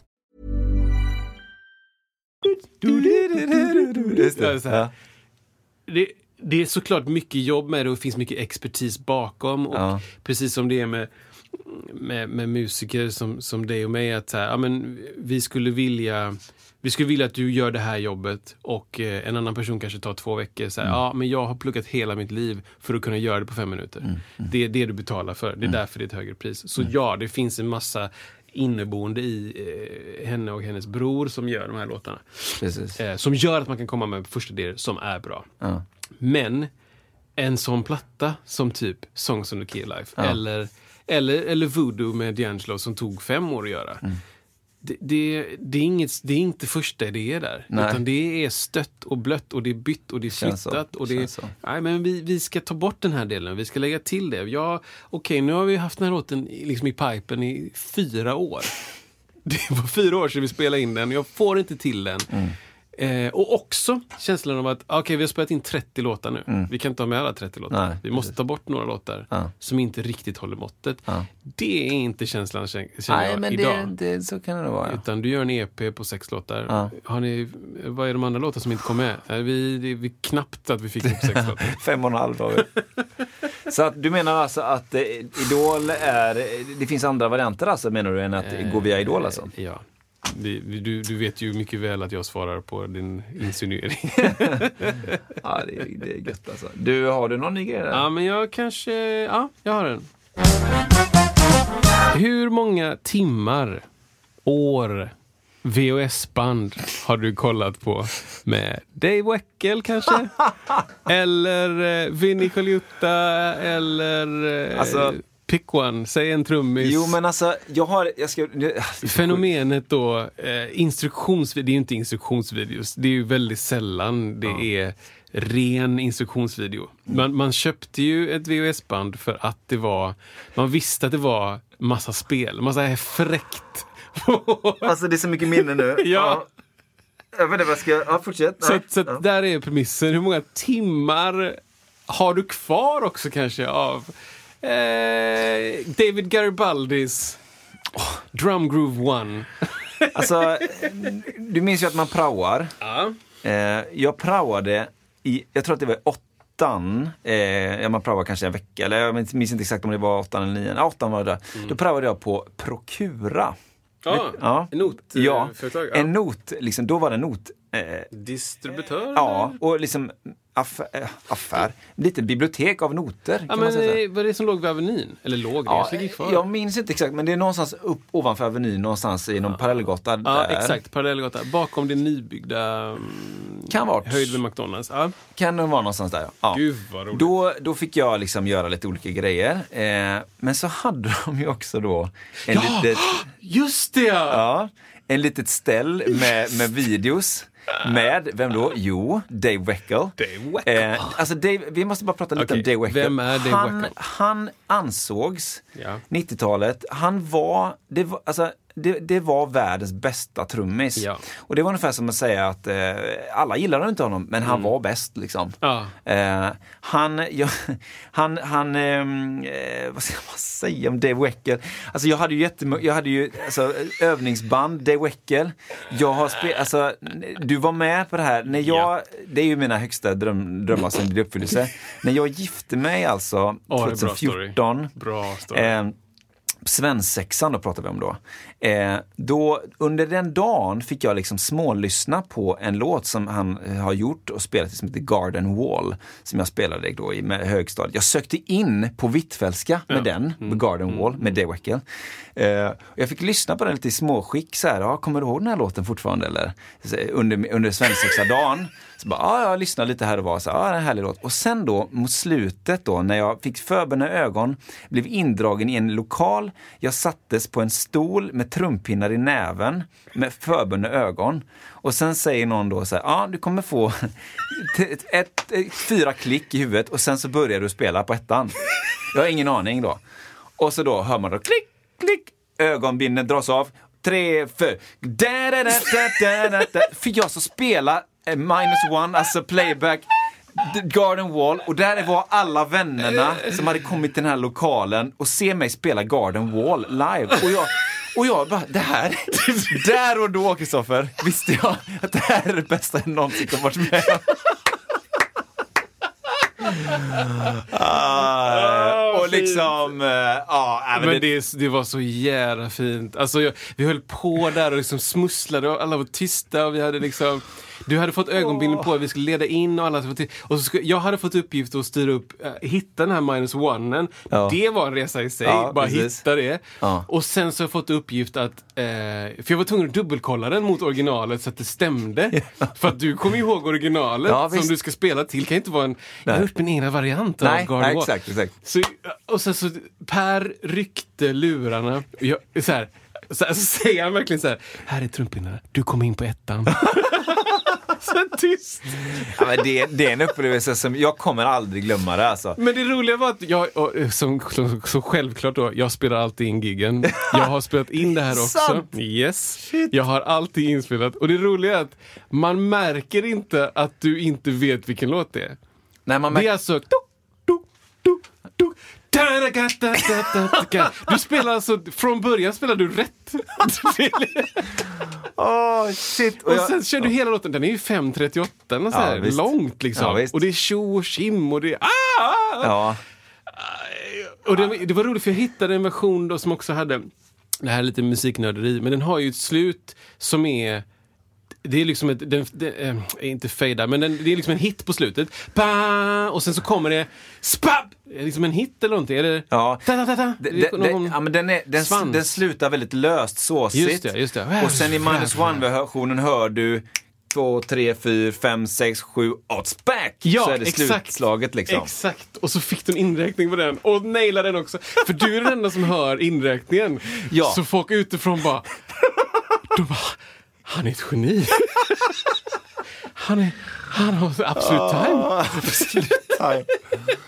Just det. Ja. Det, det är såklart mycket jobb med det och det finns mycket expertis bakom. Och Ja. Precis som det är med, med, med musiker som, som dig och mig, att här, ja, men vi skulle vilja vi skulle vilja att du gör det här jobbet och eh, en annan person kanske tar två veckor. Så här, Ja, men jag har pluggat hela mitt liv för att kunna göra det på fem minuter. Det är det du betalar för. Det är därför det är ett högre pris. Så ja, det finns en massa inneboende i eh, henne och hennes bror som gör de här låtarna. Eh, som gör att man kan komma med första idéer som är bra. Ja. Men en sån platta som typ Songs on the Key Life eller, eller, eller Voodoo med D'Angelo som tog fem år att göra. Mm. Det, det, det, är inget, det är inte första idéer där. Nej. Utan det är stött och blött och det är bytt och det är flyttat. Och det, nej, men vi, vi ska ta bort den här delen, vi ska lägga till det. Ja, okej, nu har vi haft den här låten liksom i pipen i fyra år. Det var fyra år sedan vi spelade in den jag får inte till den. Mm. Eh, och också känslan av att okej, vi har spelat in 30 låtar nu. Vi kan inte ha med alla 30 låtar. Mm. Nej, vi måste ta bort några låtar Ja. som inte riktigt håller måttet. Ja. Det är inte känslan känner Nej, jag men idag. det, det, så kan det vara. Ja. Utan du gör en EP på sex låtar. Ja. Har ni, vad är de andra låtar som inte kom med? Nej, Vi, det, vi knappt att vi fick ihop sex låtar. Fem och en halv har vi. Så att du menar alltså att eh, Idol är, det finns andra varianter alltså menar du än att gå via Idol alltså? Eh, Ja. Du, du vet ju mycket väl att jag svarar på din insinuering. Ja, det, är- det är gött alltså. Du, har du någon ny grej där? ja, men jag kanske... Ja, jag har en. Hur många timmar, år, VHS-band har du kollat på med Dave Weckel kanske? eller eh, Vinnie Colaiuta eller eh, Alltså- Pick One, säg en trummis. Jo, men alltså, jag har... Jag ska, Fenomenet då, eh, instruktionsvideos, det är ju inte instruktionsvideos, det är ju väldigt sällan det är ren instruktionsvideo. Man, man köpte ju ett VHS-band för att det var, man visste att det var massa spel, massa fräckt. Alltså, det är så mycket minne nu. Ja. Jag vet inte vad jag ska... Ja, fortsätt. så att, så att där är premissen. Hur många timmar har du kvar också kanske av eh, David Garibaldis Drum Groove One? Alltså, du minns ju att man praoar. Ja. Eh, jag praoade i, jag tror att det var åttan, eh, ja, man praoade kanske en vecka, eller jag minns inte exakt om det var åttan eller nian. Ja, åttan var det. Mm. Då praoade jag på Procura. Ja, Ja. en not, eh, Ja, företag, ja. en not, liksom, då var det en not. Eh, Distributör? ja, och liksom affär, äh, affär, lite bibliotek av noter. Ja, men eh, var det som låg vid Avenyn? Eller låg det? Ja, kvar? jag minns inte exakt, men det är någonstans upp ovanför Avenyn, någonstans i någon parallellgata Ja, exakt. Parallellgata. Bakom det nybyggda mm, Kan vara. höjd med McDonalds. Ja. Kan det vara någonstans där, ja. ja. Gud vad roligt. Då, då fick jag liksom göra lite olika grejer. Eh, men så hade de ju också då en Ja, litet, just det! Ja. ja, en litet ställ med, med videos. Med, vem då? Jo, Dave Weckel. Dave Weckel. Eh, alltså Dave, vi måste bara prata lite Okej, om Dave Weckel. vem är Dave han, Weckel? han ansågs, Ja. 90-talet, han var, det var, alltså, det, det var världens bästa trummis. Ja. Och det var ungefär som att säga att eh, alla gillade inte honom, men han var bäst liksom. Ja. Eh, han, jag, han, han ehm, eh, vad ska man säga om Dave Weckel? Alltså jag hade ju jag hade ju alltså, övningsband, Dave Weckel. Jag har spelat, alltså, du var med på det här, när jag, Ja. det är ju mina högsta dröm, drömmar som blir uppfyllelse. när jag gifte mig alltså, det är bra 2014. Bra story. Eh, Svensexan då pratar vi om då. Eh, då. Under den dagen fick jag liksom smålyssna på en låt som han eh, har gjort och spelat som heter Garden Wall. Som jag spelade då i med högstadiet. Jag sökte in på Hvitfeldtska med den, med Garden Wall, med Dave Weckel. Eh, jag fick lyssna på den lite i småskick. Så här, ja, kommer du ihåg den här låten fortfarande? Eller? Så, under under svensexa-dagen. Så bara, ja, jag lyssnade lite här och var, så ja, det är en härlig låt. Och sen då mot slutet då, när jag fick förbundna ögon, blev indragen i en lokal. Jag sattes på en stol med trumpinnar i näven, med förbundna ögon. Och sen säger någon då så här, ja, du kommer få ett, ett, ett, fyra klick i huvudet och sen så börjar du spela på ettan. Jag har ingen aning då. Och så då hör man då klick, klick, ögonbindeln dras av. Tre, fyra. Da, da, da, da, da, da, jag så spela minus one, alltså playback. Garden Wall och där var alla vännerna som hade kommit till den här lokalen och se mig spela Garden Wall live. Och jag, och jag bara, det här, där och då Kristoffer, visste jag att det här är det bästa jag någonsin har varit med om. Ah, och liksom, eh, ja, nej, men Men det, det, det var så jävla fint. Alltså, jag, vi höll på där och liksom smusslade och alla var tysta och vi hade liksom du hade fått ögonbindel på att vi skulle leda in och alla och så skulle, Jag hade fått uppgift att styra upp, äh, hitta den här minus one Ja. Det var en resa i sig, Ja, bara precis. hitta det. Ja. Och sen så har jag fått uppgift att, eh, för jag var tvungen att dubbelkolla den mot originalet så att det stämde. För att du kommer ihåg originalet Ja, som du ska spela till, kan inte vara en, jag har gjort min egna variant nej, av Garden exakt, exakt. Så, och sen så Per ryckte lurarna. Jag, så, här, så, här, så säger han verkligen så här. Här är trumpinnarna. Du kommer in på ettan. så tyst. Ja, men det, det är en upplevelse som jag kommer aldrig glömma det alltså. Men det roliga var att jag, eh, som, som, så självklart då, jag spelar alltid in giggen. Jag har spelat in det här också. Sant. Yes. Jag har alltid inspelat. Och det roliga är att man märker inte att du inte vet vilken låt det är. När man Det är alltså... Du, du. Spelar alltså, från början spelar du rätt. åh shit. Och sen kör du hela låten, den är ju 5.38 och så här, Ja, visst. långt liksom. Ja, och det är tjo och tjim och det är ah! ja, Och det, det var roligt för jag hittade en version då som också hade det här är lite musiknörderi, men den har ju ett slut som är det är liksom ett, den, den, äh, inte fejda, men den, det är liksom en hit på slutet. Ba! Och sen så kommer det spab! Liksom en hit eller någonting. Eller, Ja. Ta, ta, ta, det- ja, men den, är, den, den slutar väldigt löst, såsigt. Just det, just det. Och sen i minus one-versionen hör du två, tre, fyra, fem, sex, sju, odds back! Ja, så är det exakt. slutslaget liksom. Exakt. Och så fick du en inräkning på den och nailade den också. För du är den enda som hör inräkningen. Ja. Så folk utifrån bara... De bara, han är ett geni. Han, är, han har absolut time.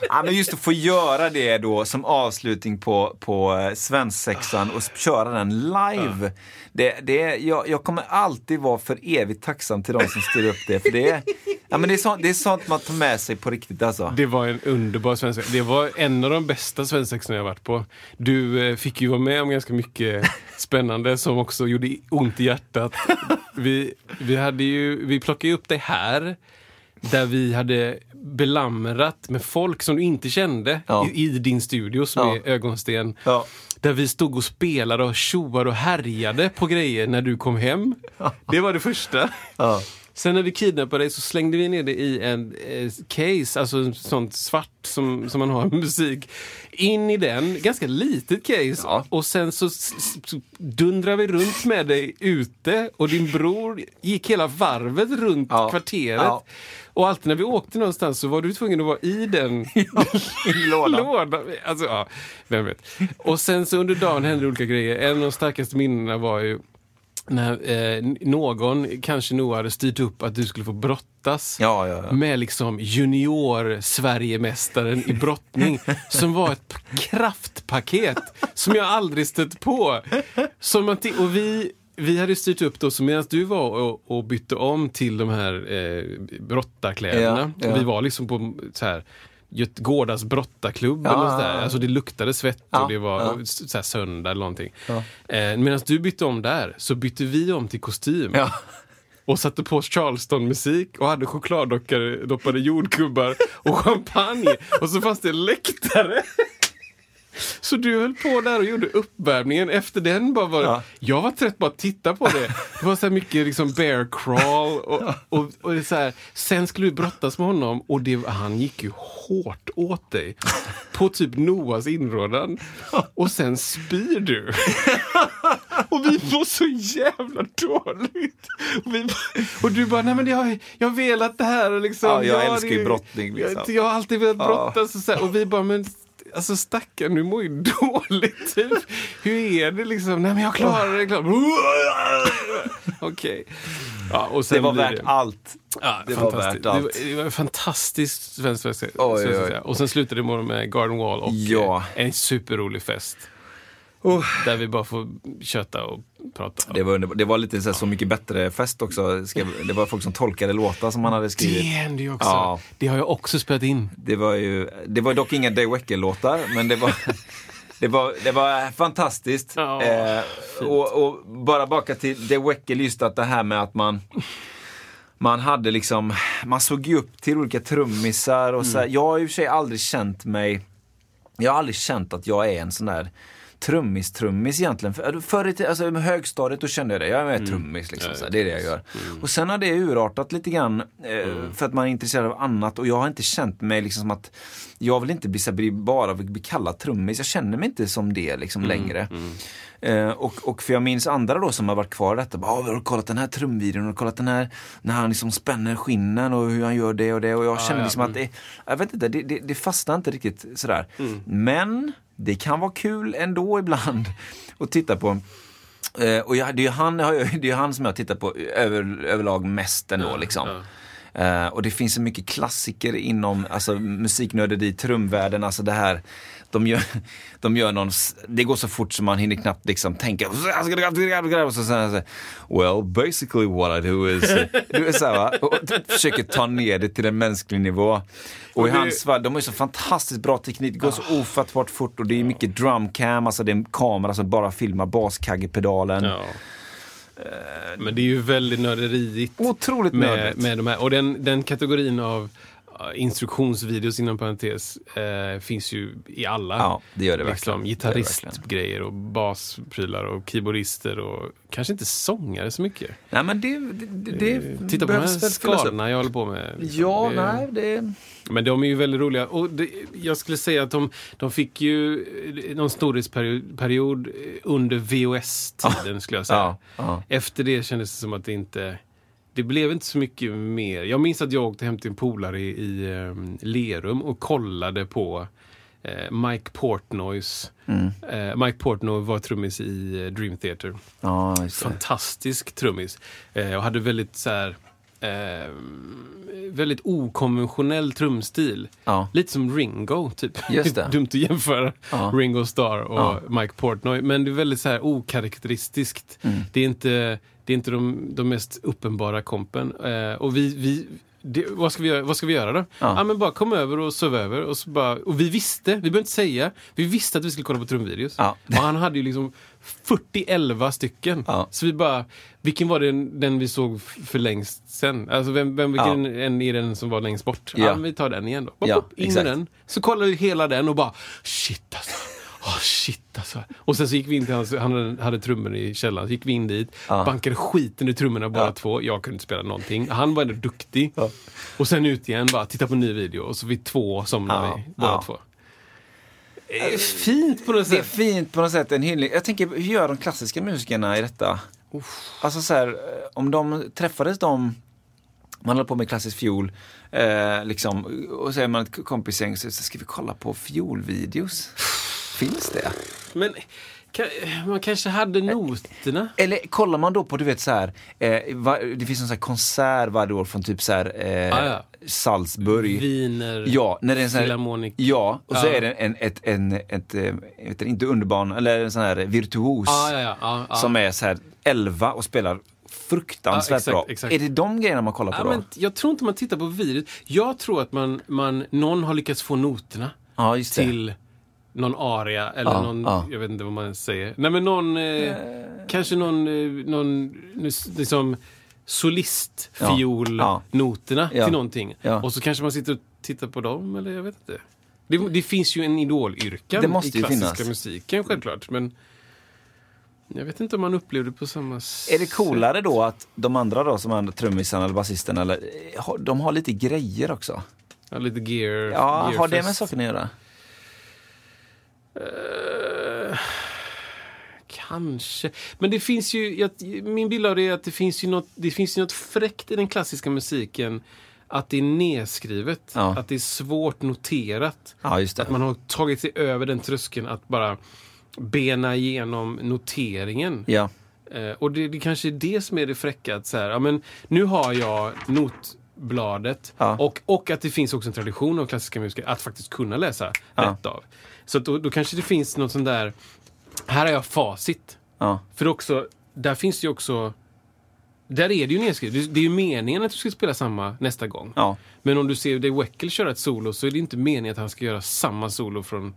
Ja, men just att få göra det då som avslutning på, på eh, svensexan och köra den live. Det, det, jag, jag kommer alltid vara för evigt tacksam till de som styr upp det. För det är, ja, men det är, sånt, det är sånt man tar med sig på riktigt alltså. Det var en underbar svensexa. Det var en av de bästa svensexorna jag varit på. Du eh, fick ju vara med om ganska mycket spännande som också gjorde ont i hjärtat. Vi, vi, hade ju, vi plockade ju upp dig här där vi hade belamrat med folk som du inte kände Ja. i, i din studio som Ja. är Ögonsten. Ja. Där vi stod och spelade och tjoade och härjade på grejer när du kom hem. Det var det första. Sen när vi kidnappade dig så slängde vi ner det i en eh, case, alltså sånt svart som, som man har med musik. In i den, ganska litet case. Ja. Och sen så, så dundrade vi runt med dig ute och din bror gick hela varvet runt Ja. kvarteret. Ja. Och alltid när vi åkte någonstans så var du tvungen att vara i den lådan. lådan. Alltså, ja, vem vet. Och sen så under dagen hände olika grejer. En av de starkaste minnena var ju när eh, någon, kanske Noah, hade styrt upp att du skulle få brottas Ja, ja, ja. med liksom junior-Sverigemästaren i brottning som var ett kraftpaket som jag aldrig stött på. Som ti- och vi, vi hade styrt upp då, så medan du var och, och bytte om till de här eh, brottarkläderna. Ja, ja. Vi var liksom på så här Gårdas brottarklubb eller Ja, något där. ja, ja. Alltså det luktade svett Ja, och det var ja. s- så här söndag eller någonting. Eh, Medan du bytte om där så bytte vi om till kostym. Ja. Och satte på Charleston-musik och hade chokladdoppade jordgubbar och champagne. Och så fanns det läktare. Så du höll på där och gjorde uppvärmningen. Efter den bara var det, Ja. Jag var trött bara att titta på det. Det var så mycket liksom bear crawl. Och, och, och så här, sen skulle du brottas med honom och det, han gick ju hårt åt dig. På typ Noas inrådan. Och sen spyr du. Och vi mår så jävla dåligt. Och, vi, och du bara, nej men jag, jag har velat det här. Liksom, Ja, jag Ja, älskar ju brottning, liksom. Jag, jag har alltid velat Ja. brottas. Och, så här, och vi bara, men alltså stackarn, du mår ju dåligt. Typ. Hur är det liksom? Nej men jag klarar det. Klarar. det. Okej. Ja, och sen Det var värt allt. Ja, Det var fantastiskt. värt allt. Det var, det var en fantastisk svensk svensk-. Och sen slutade det med- Garden Wall och Ja. eh, en superrolig fest. Där vi bara får köta och prata. Det var, underbart. det var lite så, här, så mycket bättre fest också. Skrev, det var folk som tolkade låtar som man hade Det skrivit. hände ju också. Ja. Det har jag också spelat in. Det var ju, det var dock inga Day Wecker-låtar, men det var, det var, det var fantastiskt. Ja, eh, och, och bara baka till Day Wecker, just att det här med att man man hade liksom, man såg ju upp till olika trummisar och så här. Jag har i och för sig aldrig känt mig, jag har aldrig känt att jag är en sån där trummis-trummis egentligen. För, förr i alltså högstadiet då kände jag det, jag är med trummis liksom. Så här, det är det jag gör. Och sen har det urartat lite grann eh, för att man är intresserad av annat och jag har inte känt mig liksom som att jag vill inte bli, så bara bli kallad trummis. Jag känner mig inte som det liksom längre. Eh, och, och för jag minns andra då som har varit kvar i detta. Bara, "Ah, har du kollat den här trumvideon? Har du kollat den här när han liksom spänner skinnen och hur han gör det och det? Och jag känner ja, liksom att det, jag vet inte, det, det, det fastnar inte riktigt sådär. Men det kan vara kul ändå ibland att titta på. Eh, och jag, det, är ju han, det är ju han som jag tittar på över, överlag mest ändå. liksom. Eh, och det finns så mycket klassiker inom alltså, musiknörderi, trumvärlden, alltså det här de gör, de gör någon, det går så fort så man hinner knappt liksom tänka. Och så så well basically what I do is, du är så här, va? Och försöker ta ner det till en mänsklig nivå. Och i hans fall, de har ju så fantastiskt bra teknik, det går så ofattbart fort och det är mycket drumcam, alltså det är en kamera som bara filmar baskaggepedalen. Ja. Men det är ju väldigt nörderiigt. Otroligt med, nördigt. med de här. Och den, den kategorin av instruktionsvideos inom parentes eh, finns ju i alla. Ja, det gör det liksom, verkligen. Gitarristgrejer och basprylar och keyboardister och kanske inte sångare så mycket. Nej men det, det, det Eh, Titta på de här skadorna jag håller på med. liksom. Ja, Det- nej, det... Men de är ju väldigt roliga. Och det, jag skulle säga att de, de fick ju eh, någon storhetsperiod period under VHS-tiden skulle jag säga. Ja, ja. Efter det kändes det som att det inte... Det blev inte så mycket mer. Jag minns att jag åkte hem till en polare i, i eh, Lerum och kollade på eh, Mike Portnoys. Mm. Eh, Mike Portnoy var trummis i eh, Dream Theater. Det. Fantastisk trummis. Eh, och hade väldigt så här... Eh, väldigt okonventionell trumstil. Ja. Lite som Ringo, typ. Just det. Dumt att jämföra Ja. Ringo Starr och Ja. Mike Portnoy. Men det är väldigt så här okaraktäristiskt. Mm. Det är inte, det är inte de, de mest uppenbara kompen. Eh, och vi, vi det, vad, ska vi göra, vad ska vi göra då? Ja. Ja. men bara kom över och sov över. Och, så bara, och vi visste, vi behöver inte säga, vi visste att vi skulle kolla på trumvideos. Ja. Och han hade ju liksom 40-11 stycken. Ja. Så vi bara, vilken var den, den vi såg för längst sen? Alltså vem, vem, vilken en är den som var längst bort? Ja, Ja. men vi tar den igen då. Bopp, Ja, in med exakt. den. Så kollade vi hela den och bara, shit alltså. Oh, shit alltså. Och sen så gick vi in till hans, han hade, hade trummor i källaren, så gick vi in dit, Ja. bankade skiten i trummorna båda Ja. två. Jag kunde inte spela någonting. Han var ändå duktig. Och sen ut igen, bara titta på en ny video. Och så vi två somnade Ja. vi, båda Ja. två. Det är fint på något Det är sätt. fint på något sätt, en hyllning. Jag tänker, hur gör de klassiska musikerna i detta? Alltså så här, eh, om de träffades de, man håller på med klassisk fiol, eh, liksom, och så är man ett kompisgäng, så ska vi kolla på fiolvideos. Finns det? Men man kanske hade noterna. Eller kollar man då på, du vet så här, eh, va, det finns en sån här konsert varje år från typ så här, eh, Ah, ja. Salzburg. Wiener, Ja, när det är en sån här. Ja, och så Ja. är det en, ett, en, ett, eh, vet inte, underbarn, eller en sån här virtuos. Ja, ja, ja, ja, ja. Som är så här 11 och spelar fruktansvärt Ja, exakt, bra. exakt. Är det de grejerna man kollar på Ja, då? men jag tror inte man tittar på videot. Jag tror att man, man, någon har lyckats få noterna Ja, till någon aria eller Ja, någon, ja. jag vet inte vad man säger. Nej men någon, eh, kanske någon, eh, någon liksom solistfiolnoterna Ja. till någonting. Ja. Och så kanske man sitter och tittar på dem, eller jag vet inte. Det, det finns ju en idolyrkan Det måste i klassiska finnas. musiken självklart. Men jag vet inte om man upplevde det på samma sätt. Är det coolare då att de andra då, som är trummisarna eller basisten, eller, eh, de har lite grejer också? Ja, lite gear. Ja, har det med gearfest. saken att göra? Eh, Kanske. Men det finns ju, jag, min bild av det är att det finns ju något, det finns ju något fräckt i den klassiska musiken. Att det är nedskrivet. Ja. Att det är svårt noterat. Ja. Att man har tagit sig över den tröskeln att bara bena igenom noteringen. Ja, Eh, och det, det kanske är det som är det fräcka. Att så här, ja, men nu har jag notbladet Ja. och, och att det finns också en tradition av klassiska musiker att faktiskt kunna läsa Ja. rätt av. Så då, då kanske det finns något sånt där, här har jag facit. ja, För också, där finns det ju också, där är det ju nedskrivet. Det, det är ju meningen att du ska spela samma nästa gång. ja. Men om du ser Dave Weckl köra ett solo så är det inte meningen att han ska göra samma solo från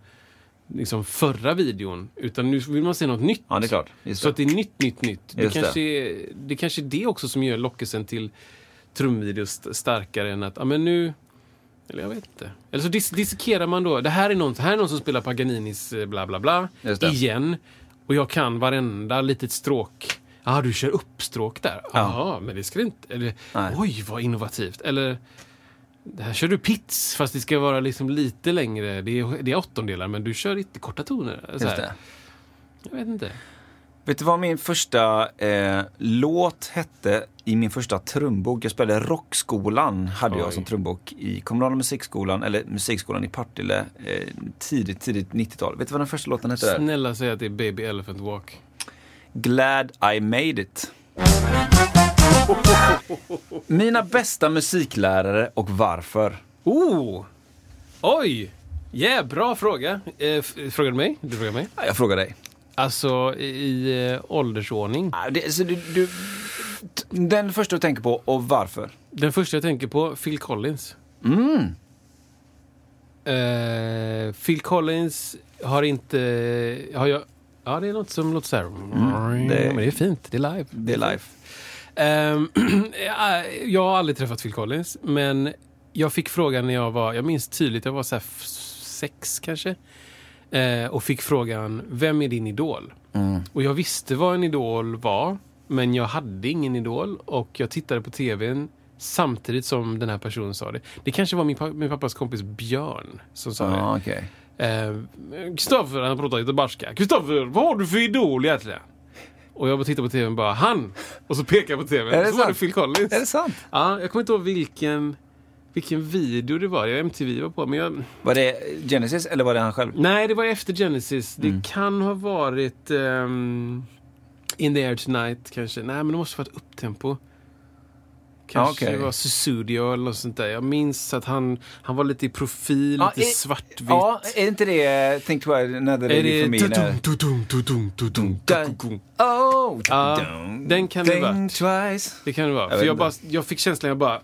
liksom, förra videon. Utan nu vill man se något nytt. Ja, det är klart. Just Så att det är nytt, nytt, nytt. Det Just det. kanske, är, det kanske är det också som gör lockelsen till trumvideos st- starkare än att, ja men nu... Eller jag vet inte. Eller så dis dissekerar man då. Det här är någon, här är någon som spelar Paganinis eh, bla bla bla. Igen. Och jag kan varenda litet stråk. Ja, du kör uppstråk där. Ja, men det ska inte... Eller, Nej. oj, vad innovativt. Eller, det här kör du pits, fast det ska vara liksom lite längre. Det är, det är åttondelar, men du kör inte korta toner. Så. Jag vet inte. Vet du vad min första eh, låt hette i min första trumbok? Jag spelade Rockskolan, hade Oj. jag som trumbok i kommunala musikskolan, eller musikskolan i Partille, eh, tidigt, tidigt 90-tal. Vet du vad den första låten hette? Snälla säg att det är Baby Elephant Walk. Glad I made it. Mina bästa musiklärare och varför? Oh! Oj! Yeah, bra fråga. Eh, frågar du mig? Du frågar mig? Ja, Jag frågar dig. Alltså i, eh, åldersordning. Ah, det, så du, du, den första du tänker på och varför? Den första jag tänker på, Phil Collins. Mm. Eh, Phil Collins har inte... Har jag, ja, det är något som låter så här. Mm, det- Men det är fint. Det är live. Det är live. Ehm, ja, jag har aldrig träffat Phil Collins, men Jag fick frågan när jag var, jag minns tydligt, jag var så här sex kanske. Eh, och fick frågan, vem är din idol? Och jag visste vad en idol var, men jag hade ingen idol. Och jag tittade på tvn samtidigt som den här personen sa det. Det kanske var min, pa- min pappas kompis Björn som sa det. Ja, okej. Eh, Kristoffer, han pratar lite barska. Kristoffer, vad har du för idol egentligen? Och jag bara tittar på tvn och bara, han! Och så pekar jag på tvn. Är det så var det sant? Phil Collins. Är det sant? Ja, jag kommer inte ihåg vilken, vilken video det var. Jag MTV var på. Men jag, Var det Genesis eller var det han själv? nej, det var efter Genesis. Mm. Det kan ha varit ehm, In the air tonight kanske. Nej, men det måste ha varit upptempo. Kanske okej. det var Susudio eller något sånt där. Jag minns att han, han var lite i profil, Ja, lite är- svartvitt. Ja, är inte det Think Twice, Another Är Lady for Me? det... tudum, tudum. Oh, den kan det varit. twice. Det kan det vara. Jag För jag, bara, jag fick känslan, jag bara...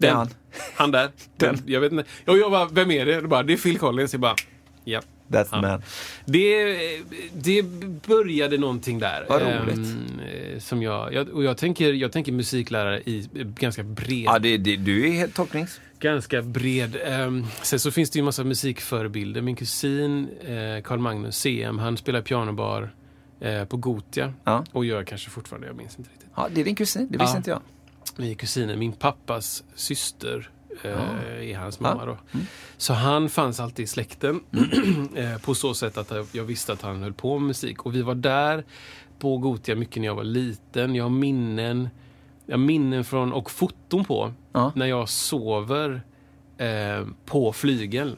Den. han. Han där. Den. Den. Jag vet inte. Och jag bara, vem är det? det bara, det är Phil Collins. Jag bara, ja. That's Ja. man. Det, det började någonting där. Vad roligt. Eh, som jag, jag, och jag tänker, jag tänker musiklärare i eh, ganska bred. Ja, det, det, du är helt tolknings... Ganska bred. Ehm, sen så finns det ju en massa musikförebilder. Min kusin eh, Carl Magnus CM, han spelar pianobar på Gotia. Ja. Och gör kanske fortfarande, jag minns inte riktigt. Ja, det är din kusin. Det visste Ja. inte jag. Vi är kusiner. Min pappas syster eh, är hans mamma. Ja. Mm. Då. Så han fanns alltid i släkten eh, på så sätt att jag visste att han höll på med musik. Och vi var där på Gotia mycket när jag var liten. Jag har minnen, jag har minnen från, och foton på Ja. när jag sover eh, på flygel.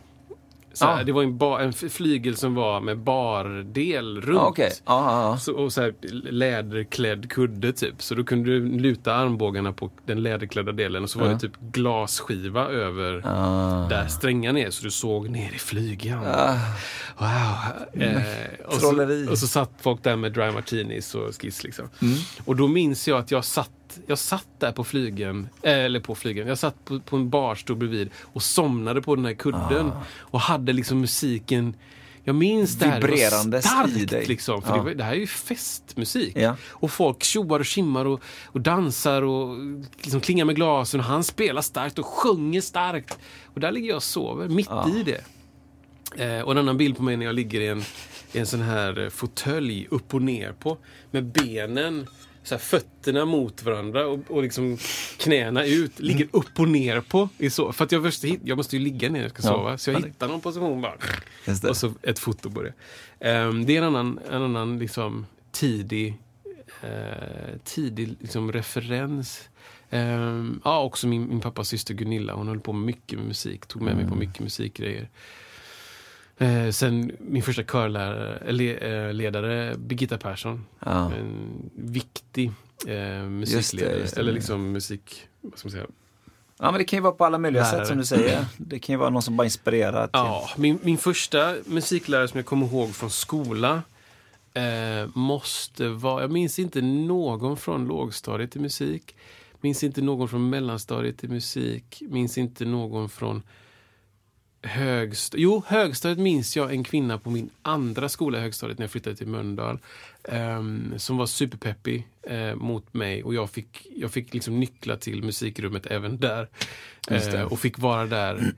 Så här, Ja. Det var en, ba, en flygel som var med bardel runt. Ja, ja, ja. Så, och så här, läderklädd kudde typ. Så då kunde du luta armbågarna på den läderklädda delen och så var det typ glasskiva över Ah. där strängarna är. Så du såg ner i flygan. Ah. Wow. Eh, och, Trolleri. så, och så satt folk där med dry martinis och skiss liksom. Mm. Och då minns jag att jag satt jag satt där på flygen, eller på flygen, jag satt på, på en barstol bredvid och somnade på den här kudden. Ah. Och hade liksom musiken, jag minns det här, det var starkt liksom. För Ja. det, det här är ju festmusik. Ja. Och folk tjoar och skimmar och, och dansar och liksom klingar med glasen. Och han spelar starkt och sjunger starkt. Och där ligger jag och sover, mitt i det. Eh, och en annan bild på mig när jag ligger i en, i en sån här fåtölj upp och ner på. Med benen, så här, fötterna mot varandra och, och liksom knäna ut. Ligger upp och ner på. I så, för att jag, hit- jag måste ju ligga ner när jag ska Ja. sova. Så jag hittar någon position bara. Och så ett foto på det. Ehm, det är en annan, en annan liksom tidig, eh, tidig liksom referens. Ehm, ja, också min, min pappas syster Gunilla. Hon höll på mycket med musik. Tog med mig på mycket musikgrejer. Eh, sen min första körlärare, eller, eh, ledare, Birgitta Persson. Ja. En viktig eh, musikledare. just det. Eller liksom musik... Vad ska man säga? ja, men det kan ju vara på alla möjliga Lärare. sätt som du säger. Det kan ju vara någon som bara inspirerar. Till. Ja, min, min första musiklärare som jag kommer ihåg från skola eh, måste vara... Jag minns inte någon från lågstadiet i musik. Minns inte någon från mellanstadiet i musik. Minns inte någon från högstadiet. Jo, högstadiet minns jag en kvinna på min andra skola i högstadiet när jag flyttade till Mölndal. ehm, som var superpeppig eh, mot mig och jag fick, jag fick liksom nycklar till musikrummet även där. Eh, och fick vara där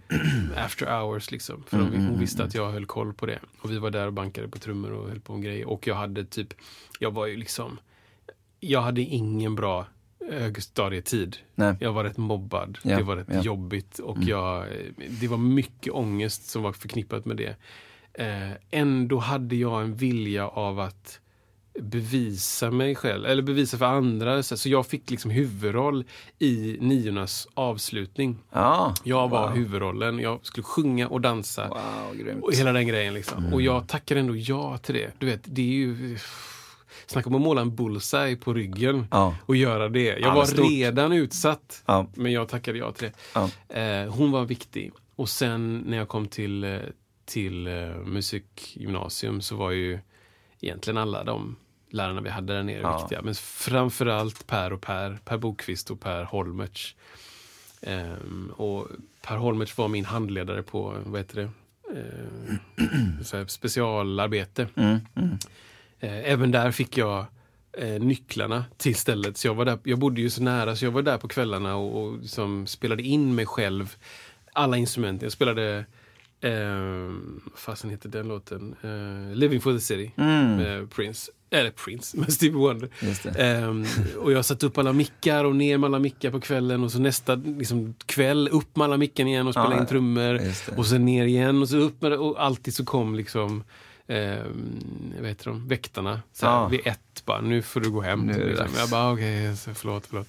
after hours liksom. För de, hon visste att jag höll koll på det. Och vi var där och bankade på trummor och höll på med grejer. Och jag hade typ, jag var ju liksom, jag hade ingen bra högstadietid. Nej. Jag var rätt mobbad. Ja, det var rätt ja. Mm. jobbigt och jag, det var mycket ångest som var förknippat med det. Eh, ändå hade jag en vilja av att bevisa mig själv, eller bevisa för andra. Så jag fick liksom huvudroll i niornas avslutning. Ja. Jag var Wow. huvudrollen. Jag skulle sjunga och dansa. Wow. Och hela den grejen liksom. Och jag tackar ändå ja till det. Du vet, det är ju... Snacka om att måla en bullseye på ryggen Ja. och göra det. Jag Ja, var stort. redan utsatt, Ja. men jag tackade ja till det. Eh, hon var viktig. Och sen när jag kom till, eh, till eh, musikgymnasium så var ju egentligen alla de lärarna vi hade där nere Ja. viktiga. Men framförallt Per och Per, Per Bokvist och Per Holmertz. Ehm, och Per Holmertz var min handledare på, vad heter det, här specialarbete. Mm, mm. Eh, Även där fick jag eh, nycklarna till stället. Så jag, var där, jag bodde ju så nära så jag var där på kvällarna och, och liksom spelade in mig själv alla instrument. Jag spelade, eh, fasen heter den låten? Eh, Living for the City med Prince. Eller Prince, med Stevie Wonder. Mm. Ehm, och jag satte upp alla mickar och ner med alla mickar på kvällen och så nästa liksom, kväll upp med alla mickar igen och spela Ja, in trummor. Och sen ner igen och så upp med det och alltid så kom liksom ehm, vad heter de? Väktarna. Så här, Ja. Vid ett bara, nu får du gå hem. Nu liksom. Jag bara, okej, så förlåt, förlåt.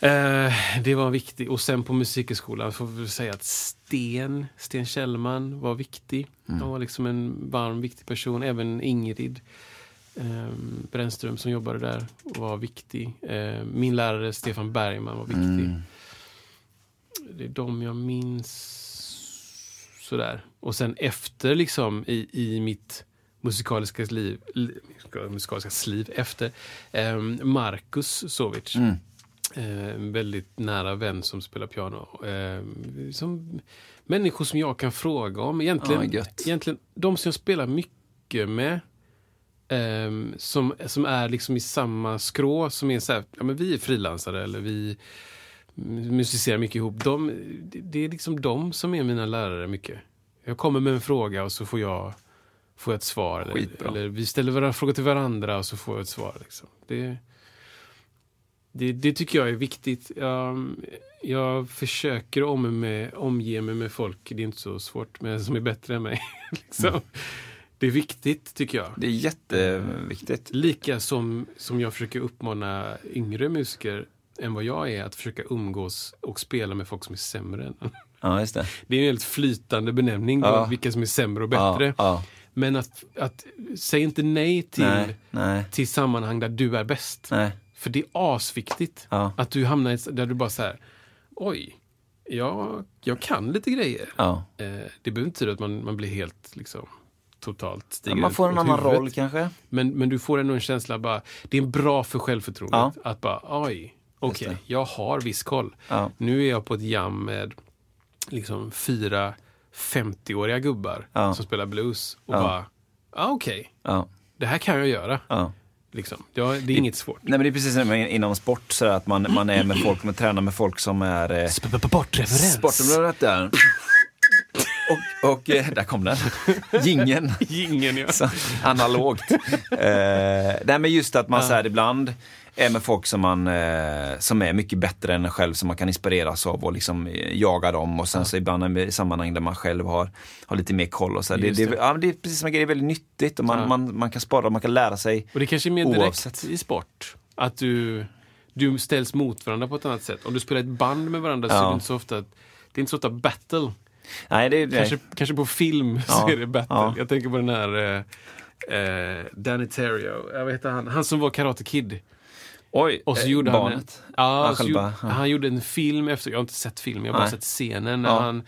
Eh, det var viktigt. Och sen på musikhögskolan får vi säga att Sten, Sten Kjellman var viktig. Mm. Han var liksom en varm, viktig person. Även Ingrid eh, Brännström som jobbade där var viktig. Eh, min lärare Stefan Bergman var viktig. Mm. Det är de jag minns sådär. Och sen efter liksom i, i mitt musikaliska liv, li, musikaliska sliv efter eh, Marcus Sovic. Mm. Eh, väldigt nära vän som spelar piano. Eh, som människor som jag kan fråga om. Egentligen, gött. egentligen de som jag spelar mycket med. ehm, som, som är liksom i samma skrå. Som är så här, ja, men vi är frilansare eller vi musicerar mycket ihop. De, det är liksom de som är mina lärare mycket. Jag kommer med en fråga och så får jag, får jag ett svar. Eller, eller vi ställer varandra, frågor till varandra och så får jag ett svar. Liksom. Det, det, det tycker jag är viktigt. Jag, jag försöker om med, omge mig med folk, det är inte så svårt, men som är bättre än mig. liksom. Det är viktigt, tycker jag. Det är jätteviktigt. Lika som, som jag försöker uppmana yngre musiker än vad jag är att försöka umgås och spela med folk som är sämre än. Ja, just det. Det är en helt flytande benämning på Ja. vilka som är sämre och bättre. Ja, ja. Men att, att säg inte nej till, Nej, nej, till sammanhang där du är bäst. nej. För det är asviktigt. Ja. Att du hamnar i där du bara så här, oj, jag, jag kan lite grejer. Ja. Eh, det behöver inte betyda att man, man blir helt liksom, totalt stiger Man får en annan huvudet. roll kanske. Men, men du får ändå en känsla bara, det är bra för självförtroendet. Ja. Att bara, oj, okej, det. jag har viss koll. Ja. Nu är jag på ett jam med liksom fyra 50-åriga gubbar Ja. som spelar blues. Och Ja. bara, ah, okej, Ja, det här kan jag göra. ja. Liksom. Ja, det är inget svårt. Nej men det är precis som inom sport, så att man, man är med folk, man tränar med folk som är... Eh, Sportreferens. Sportområdet där. Och, och eh, där kom den. Gingen. Ingen, ja. Så, analogt. Eh, nej men just att man så här ibland är med folk som, man, eh, som är mycket bättre än en själv, som man kan inspireras av och liksom eh, jaga dem. Och sen så ibland i sammanhang där man själv har, har lite mer koll. Och så. Det, det, det. ja, det är precis som en grej, det är väldigt nyttigt och man, Ja. man, man kan spara, man kan lära sig. Och det kanske är mer direkt Oavsett. i sport. Att du, du ställs mot varandra på ett annat sätt. Om du spelar ett band med varandra så är Ja. det inte så ofta, det är inte så ofta battle. Nej, det, det, Kanske, kanske på film så Ja, är det battle. ja. Jag tänker på den här eh, eh, Danny Terrio. Jag vet han, han som var Karate Kid. Oj, Och så eh, gjorde barnet. han, en, ja, Han gjorde, ja. han gjorde en film efter, jag har inte sett filmen, jag har bara sett scenen. När Ja. han,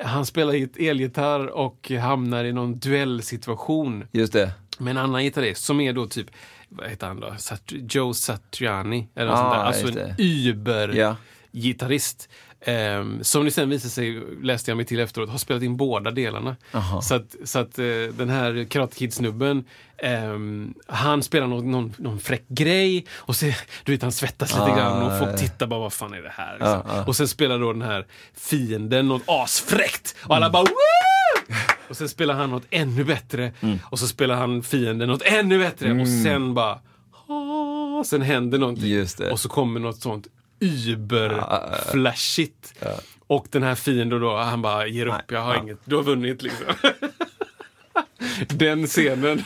eh, han spelar ett elgitarr och hamnar i någon duellsituation Just det. med en annan gitarrist som är då typ, vad heter han då? Sat- Joe Satriani. Eller något Ah, sånt där. Alltså en. Uber-gitarrist. Ehm, som det sen visade sig, läste jag mig till efteråt, har spelat in båda delarna. Aha. Så att, så att eh, den här Karate Kid-snubben, ehm, han spelar någon, någon, någon fräck grej och så, du vet han svettas lite Ah, grann och folk tittar bara vad fan är det här? Liksom. Ja, ja. Och sen spelar då den här fienden något asfräckt och Mm. alla bara Woo! Och sen spelar han något ännu bättre Mm. och så spelar han fienden något ännu bättre och sen bara "Ah", Sen händer någonting och så kommer något sånt über-flashigt. Och den här fienden då, han bara ger upp, Nej, jag har ja. inget, du har vunnit liksom. Den scenen.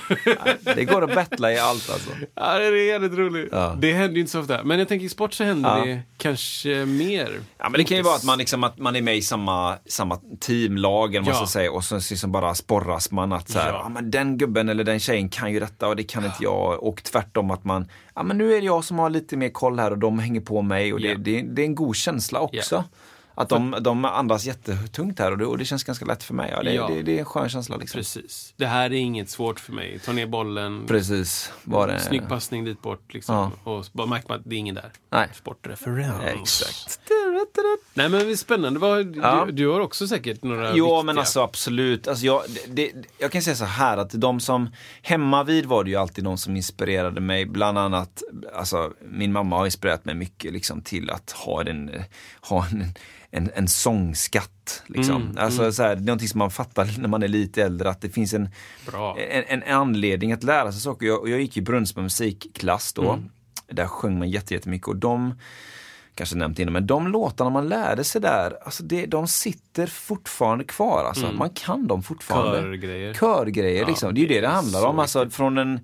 Det går att battla i allt alltså. ja, det är jävligt roligt. Ja. Det händer ju inte så ofta. Men jag tänker i sport så händer Ja. det kanske mer. Ja, men det kan ju vara att man, liksom, att man är med i samma, samma teamlag, eller Ja. säga, och så liksom bara sporras man att så här, Ja. ja. men den gubben eller den tjejen kan ju detta och det kan inte jag. Och tvärtom att man, ja men nu är det jag som har lite mer koll här och de hänger på mig och det, det, det är en god känsla också. Ja. Att de, de andas jättetungt här och det, och det känns ganska lätt för mig. Ja, det, Ja. det, det är en skön känsla liksom. Precis. Det här är inget svårt för mig. Ta ner bollen, Precis. Var det... snygg passning dit bort. Liksom. Och så bara märker man att det är ingen där. Nej. Sportreferens. Exakt. Nej men det är spännande. Vad, Ja. du, du har också säkert några Jo, viktiga. men alltså absolut. Alltså, jag, det, jag kan säga så här att de som, hemma vid var det ju alltid de som inspirerade mig. Bland annat, alltså min mamma har inspirerat mig mycket liksom till att ha, den, ha en, en, en sångskatt. Liksom. Mm, alltså, Så här, det är någonting som man fattar när man är lite äldre, att det finns en, en, en anledning att lära sig saker. Jag, jag gick i Brunnsberg musikklass då. Mm. Där sjöng man jätte- jättemycket och de kanske nämnt innan, men de låtarna man lärde sig där, alltså det, de sitter fortfarande kvar. Alltså. Man kan dem fortfarande. Mm. Körgrejer. Körgrejer, liksom. Det är ju det det handlar om. Alltså, från den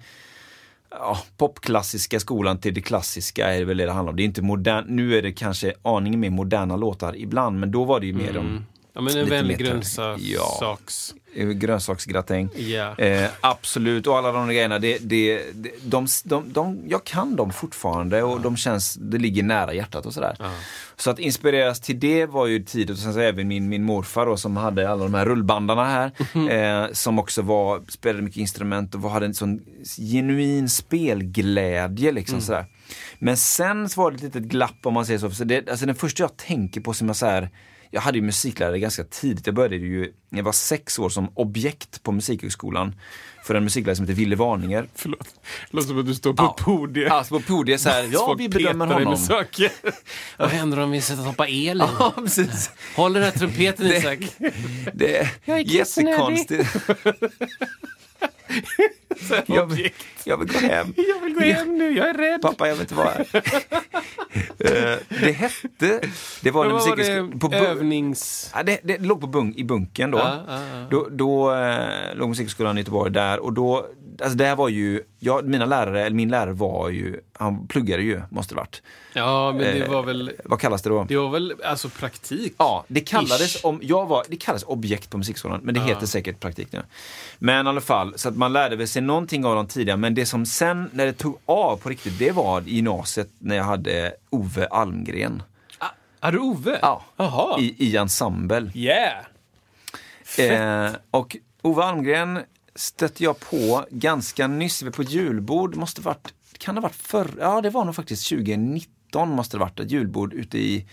ja, popklassiska skolan till det klassiska är det väl det det handlar om. Det är inte modern, nu är det kanske aningen mer moderna låtar ibland, men då var det ju mer de mm. Ja, men en vänlig grönsaks... eh, grönsaksgratäng. Ja. Eh, absolut, och alla de grejerna, det, det, det, de, de, de, jag kan dem fortfarande och de känns, det ligger nära hjärtat och sådär. Så att inspireras till det var ju tidigt och sen så även min, min morfar då, som hade alla de här rullbandarna här. Eh, som också var, spelade mycket instrument och var- hade en sån genuin spelglädje liksom sådär. Men sen så var det ett litet glapp om man säger så. så det, alltså den första jag tänker på som jag så här jag hade ju musiklärare ganska tidigt. Jag började ju när jag var sex år som objekt på Musikhögskolan för en musiklärare som heter Ville Varninger. Förlåt. Det låter som att du står på Ja. podiet. Alltså på podiet så här, ja vi bedömer honom. Vad händer om vi sätter hoppa el i? Ja, precis. Håll den här trumpeten Det- Isak. Det är, Jag är jättekonstigt. jag, vill, jag vill gå hem. Jag vill gå hem nu, jag är rädd. Pappa, jag vill inte vara här. Eh, det hette, det var Men var det? på Övnings... Ja, det, det låg på bunk, i bunken då. Ja, ja, ja. Då, då eh, låg Musikhögskolan i Göteborg där och då, alltså det här var ju, ja, mina lärare, eller min lärare var ju, han pluggade ju, måste det varit. Ja, men det Eh, var väl... Vad kallas det då? Det var väl alltså praktik? Ja, det kallades, Ish. om, jag var, det kallades objekt på musikskolan, men det heter säkert praktik nu. Men i alla fall, så att man lärde väl sig någonting av dem tidigare, men det som sen, när det tog av på riktigt, det var i gymnasiet när jag hade Ove Almgren. Är du Ove? Ja, Jaha. i, i ensemble. Yeah! Eh, och Ove Almgren stötte jag på ganska nyss, på julbord, måste varit, kan det ha varit förr, ja det var nog faktiskt 2019 måste det varit, ett julbord ute i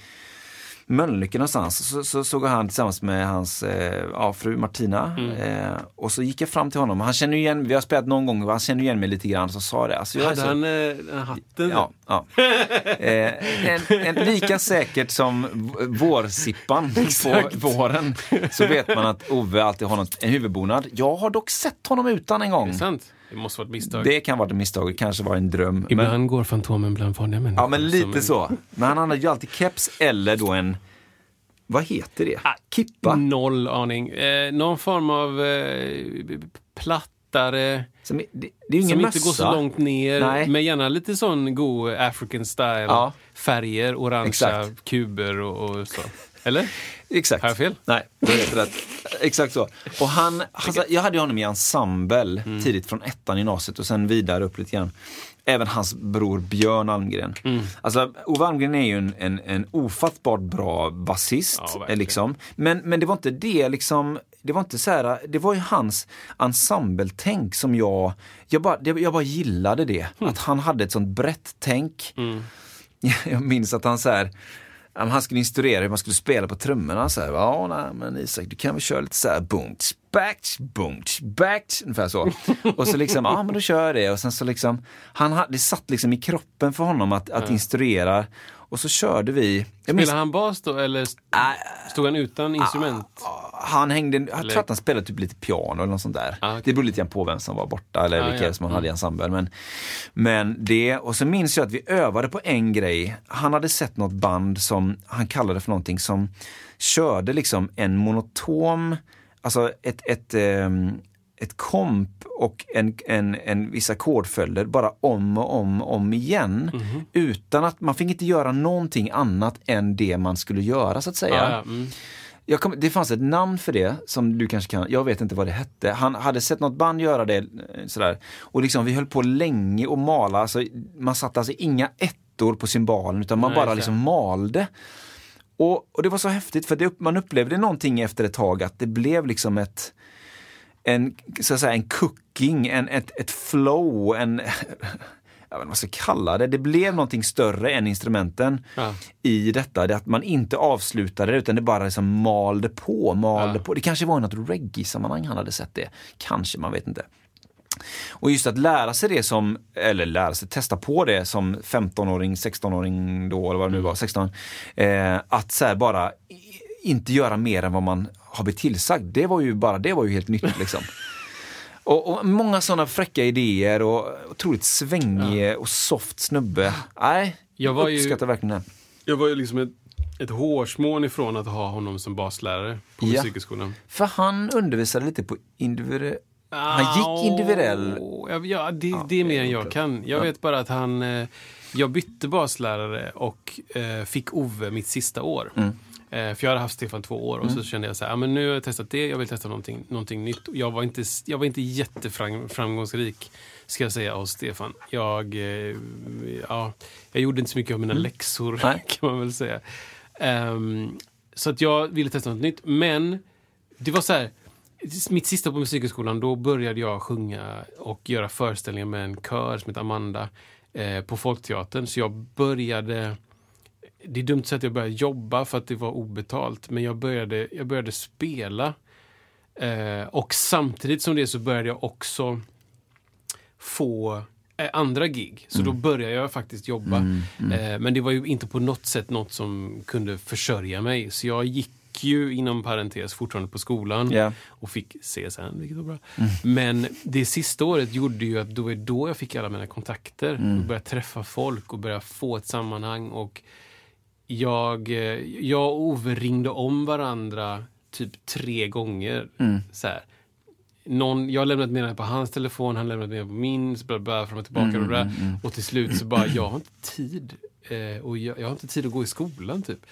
Mölnlycke någonstans. Så, så såg han tillsammans med hans eh, ja, fru Martina. Eh, och så gick jag fram till honom. Han känner igen, vi har spelat någon gång, han känner igen mig lite grann. Så sa det. Alltså, jag är Hade så, han eh, hatten? Ja, ja. Eh, en, en, lika säkert som vårsippan på våren så vet man att Ove alltid har något, en huvudbonad. Jag har dock sett honom utan en gång. Är det sant? Det måste vara ett misstag. Det kan vara ett misstag, det kanske var en dröm. Ibland Men, går Fantomen bland vanliga människor. ja, men lite en- så. Men han hade ju alltid keps eller då en, vad heter det? Kippa? Noll aning. Eh, någon form av eh, plattare, Som, det, det är ingen som mössa. inte går så långt ner. Nej. Men gärna lite sån god African style. Ja. Färger, orangea kuber och, och så. Eller? Exakt. Har jag fel? Nej, är helt rätt. Exakt så. Och han, alltså, jag hade ju honom i ensemble Mm. tidigt från ettan i gymnasiet och sen vidare upp lite grann. Även hans bror Björn Almgren. Mm. Alltså, Ove Almgren är ju en, en, en ofattbart bra basist. Ja, liksom. men, men det var inte det liksom det var inte så här, det var ju hans ensembletänk som jag, jag bara, jag bara gillade det. Mm. Att han hade ett sånt brett tänk. Jag minns att han så här, han skulle instruera hur man skulle spela på trummorna. Så här, ja, nej, men Isak, du kan väl köra lite så här, tsch, back, boom, back, ungefär så. Och så liksom, ja men då kör jag det. Och sen så liksom, han, ha- det satt liksom i kroppen för honom att, att instruera. Och så körde vi. Spelade han bas då eller st- stod han utan instrument? han hängde, jag tror att han spelade typ lite piano eller något sånt där. Ah, okej. Det beror lite grann på vem som var borta eller Ah, vilka ja. som han hade i ensemble. Men, men det, och så minns jag att vi övade på en grej. Han hade sett något band som han kallade för någonting som körde liksom en monotom, alltså ett, ett, ehm, ett komp och en, en, en vissa ackordföljder bara om och om och om igen. Mhm. Utan att man fick inte göra någonting annat än det man skulle göra så att säga. Ja, ja, mm. Kom, det fanns ett namn för det som du kanske kan, jag vet inte vad det hette. Han hade sett något band göra det eh, sådär. Och liksom vi höll på länge och mala, alltså, man satte alltså inga ettor på cymbalen utan man Nej, bara liksom malde. Och, och det var så häftigt för det, man upplevde någonting efter ett tag att det blev liksom ett en, så att säga, en cooking, en, ett, ett flow, en, jag vet inte vad jag ska kalla det. Det blev någonting större än instrumenten Ja. i detta. Det att man inte avslutade det utan det bara liksom malde på, malde Ja. på. Det kanske var i något reggae-sammanhang han hade sett det. Kanske, man vet inte. Och just att lära sig det som, eller lära sig, testa på det som 15-åring, 16-åring då, eller vad det nu var, 16. Eh, att så här bara inte göra mer än vad man har blivit tillsagd. Det var ju bara, det var ju helt nytt liksom. Och, och många sådana fräcka idéer och otroligt svängig och soft snubbe. Nej, Jag var ju- uppskattar verkligen det. Jag var ju liksom ett, ett hårsmån ifrån att ha honom som baslärare på Ja. musikhögskolan. För han undervisade lite på individuell... Han gick individuell... Ja, ja, det, det är mer än jag kan. Jag vet bara att han... Eh, jag bytte baslärare och eh, fick Ove mitt sista år. Mm. Eh, för jag hade haft Stefan två år och så kände jag så här, men nu har jag testat det, jag vill testa någonting, någonting nytt. Jag var inte, jag var inte jätteframgångsrik, ska jag säga, hos Stefan. Jag, eh, ja, jag gjorde inte så mycket av mina läxor, Mm. Nej. kan man väl säga. Ehm, så att jag ville testa något nytt, men det var så här, mitt sista på Musikhögskolan, då började jag sjunga och göra föreställningar med en kör som heter Amanda eh, på Folkteatern. Så jag började det är dumt att säga att jag började jobba för att det var obetalt, men jag började, jag började spela. Eh, och samtidigt som det så började jag också få eh, andra gig. Så då började jag faktiskt jobba. Eh, men det var ju inte på något sätt något som kunde försörja mig. Så jag gick ju inom parentes fortfarande på skolan Ja. och fick CSN, vilket var bra. Men det sista året gjorde ju att då var då jag fick alla mina kontakter. Och började träffa folk och började få ett sammanhang. Och jag, jag och Ove ringde om varandra typ tre gånger. Så här. Någon, jag lämnade ett meddelande på hans telefon, han lämnade ett meddelande på min, så bla, bla, fram och tillbaka. och, där. och till slut så bara, jag har inte tid. Eh, och jag, jag har inte tid att gå i skolan typ.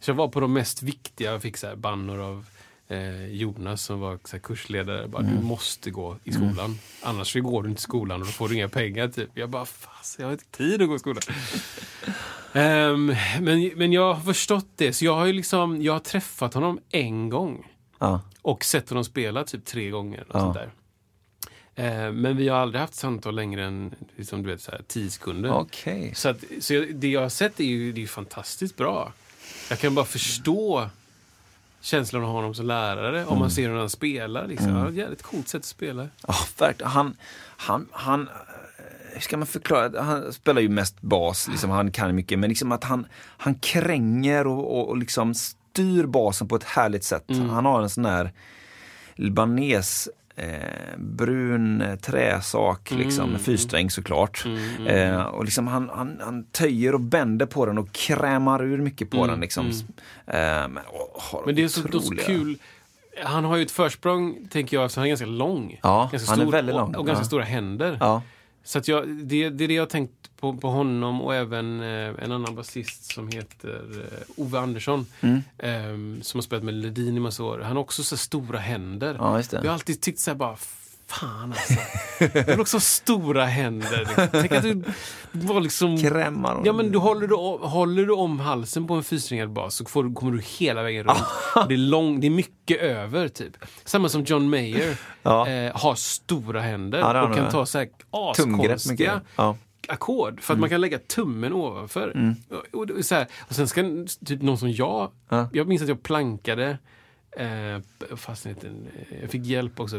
Så jag var på de mest viktiga, jag fick så här bannor av eh, Jonas som var så här, kursledare. Bara, Du måste gå i skolan. Annars så går du inte i skolan och då får du inga pengar. Typ. Jag bara, fast jag har inte tid att gå i skolan. Ehm, men, men jag har förstått det, så jag har ju liksom, jag har träffat honom en gång. Ja. Och sett honom spela typ tre gånger. Och sånt där. Eh, men vi har aldrig haft samtal längre än liksom, du vet, så här, tio sekunder. Okej. Så, att, så jag, det jag har sett är ju, det är fantastiskt bra. Jag kan bara förstå känslan av honom som lärare om man ser hur han spelar. Liksom. Han har ett jävligt coolt sätt att spela. Ja, verkligen. Han, han, han, hur ska man förklara? Han spelar ju mest bas, liksom, han kan mycket, men liksom att han, han kränger och, och, och liksom styr basen på ett härligt sätt. Han har en sån här libanes Eh, brun träsak, liksom, med fyrsträng såklart. Eh, och liksom han, han, han töjer och bänder på den och krämar ur mycket på den. Liksom. Eh, men, åh, Men det är så, är så kul. Han har ju ett försprång, tänker jag, så han är ganska lång. Ja, ganska han är stor väldigt lång. Och, och ganska Ja. stora händer. Ja. Så att jag, det, det är det jag har tänkt på, på honom och även eh, en annan basist som heter eh, Ove Andersson. Mm. ehm, som har spelat med Ledin i massa år. Han har också så stora händer. Ja. Jag har alltid tyckt så här bara, fan alltså. Jag vill också ha stora händer. Liksom. Tänk att du var liksom... Krämar och- Ja men du håller, du, håller du om halsen på en fyrsträngad bas så får, kommer du hela vägen runt. Och det, är lång, det är mycket över typ. Samma som John Mayer Ja. eh, har stora händer Ja, och kan ta så här askonstiga. Ja. Mm. ackord. För att man kan lägga tummen ovanför. Och, och, är så här, och sen ska typ någon som jag, Ja. jag minns att jag plankade Eh, fast inte, jag fick hjälp också.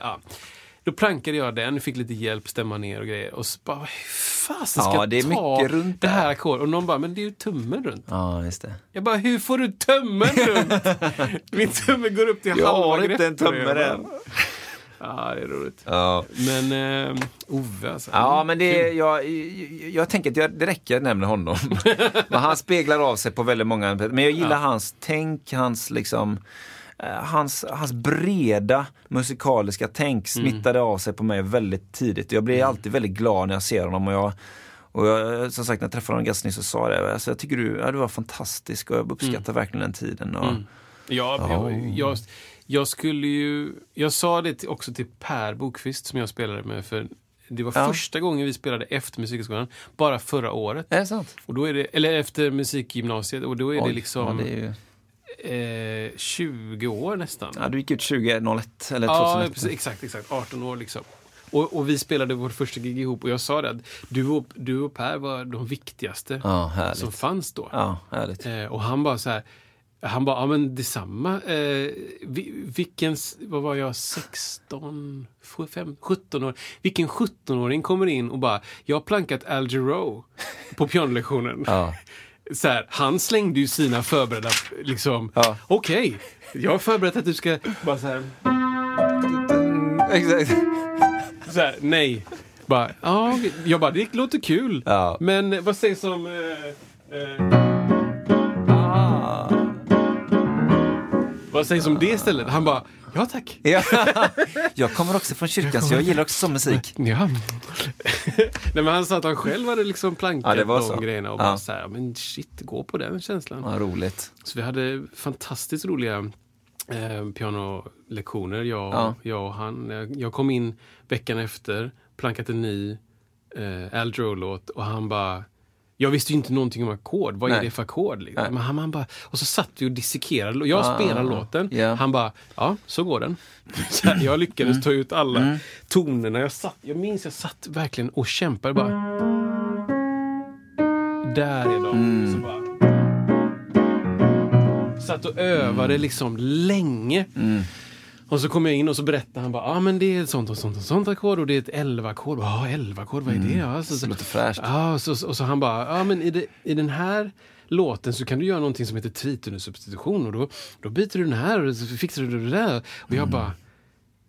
Ja. Då plankade jag den, fick lite hjälp, stämma ner och grejer. Och så bara, hur fasen ska Ja, jag det är ta mycket runt det här ackordet? Och någon bara, men det är ju tummen runt. Ja, just det. Jag bara, hur får du tummen runt? Min tumme går upp till Jag halva har inte en greppet. tumme Jag än. Ja, det är roligt. Ja. Men eh, Ove alltså. Ja, men det, jag, jag, jag tänker att jag, det räcker att jag nämner honom. men han speglar av sig på väldigt många Men jag gillar Ja. hans tänk, hans liksom eh, Hans, hans breda musikaliska tänk smittade av sig på mig väldigt tidigt. Jag blir alltid väldigt glad när jag ser honom. Och jag, och jag, som sagt, när jag träffade honom ganska nyss så sa jag det. Alltså, jag tycker du, ja, du var fantastisk och jag uppskattar verkligen den tiden. Och, Ja, Ja. jag, jag, jag skulle ju... Jag sa det också till Per Bokvist som jag spelade med för det var Ja. första gången vi spelade efter Musikhögskolan, bara förra året. Är det sant? Och då är det, eller efter musikgymnasiet, och då är det Oj, liksom ja, det är ju, eh, 20 år nästan. ja, du gick ut 2001 eller 2001. Ja, precis, exakt, exakt. 18 år liksom. Och, och vi spelade vårt första gig ihop och jag sa det att du och, du och Per var de viktigaste Ja, som fanns då. Ja, härligt. Eh, och han bara så här, Han bara, ja men detsamma. Eh, vi- vilken, vad var jag, 16, 5, 17 år? Vilken 17-åring kommer in och bara, jag har plankat Al Jarreau på pianolektionen. Ja. Så här, han slängde ju sina förberedda, liksom, Ja. okej, jag har förberett att du ska, bara så här, Exakt. så här nej. Bara, ja, jag bara, det låter kul. Ja. Men vad sägs om... Eh, eh, Vad sägs om det istället? Han bara, ja tack. Ja. Jag kommer också från kyrkan så jag gillar också sån musik. Ja. Nej, men han sa att han själv hade liksom plankat Ja, de så. grejerna och Ja. bara så här, men shit, gå på den känslan. Ja, roligt. Så vi hade fantastiskt roliga eh, pianolektioner, jag, Ja. jag och han. Jag- Jag kom in veckan efter, plankat en ny eh, Al Jarreau-låt och han bara jag visste ju inte någonting om ackord. Vad är Nej. det för ackord? Liksom. Men han, han bara, och så satt vi och dissekerade. Jag Ah, spelade låten. ja. Han bara, ja, så går den. Så här, jag lyckades ta ut alla tonerna. Jag, satt, jag minns jag satt verkligen och kämpade bara. Där är de. Så bara. Satt och övade liksom länge. Och så kom jag in och så berättade han bara, ja ah, men det är ett sånt och sånt och sånt ackord och det är ett 11-ackord. Ja, 11-ackord, vad är det? Ja, så, Det låter fräscht. Ja, och så, och så han bara, ja men i, det, i den här låten så kan du göra någonting som heter tritonussubstitution och då, då byter du den här och så fixar du det där. Och jag bara,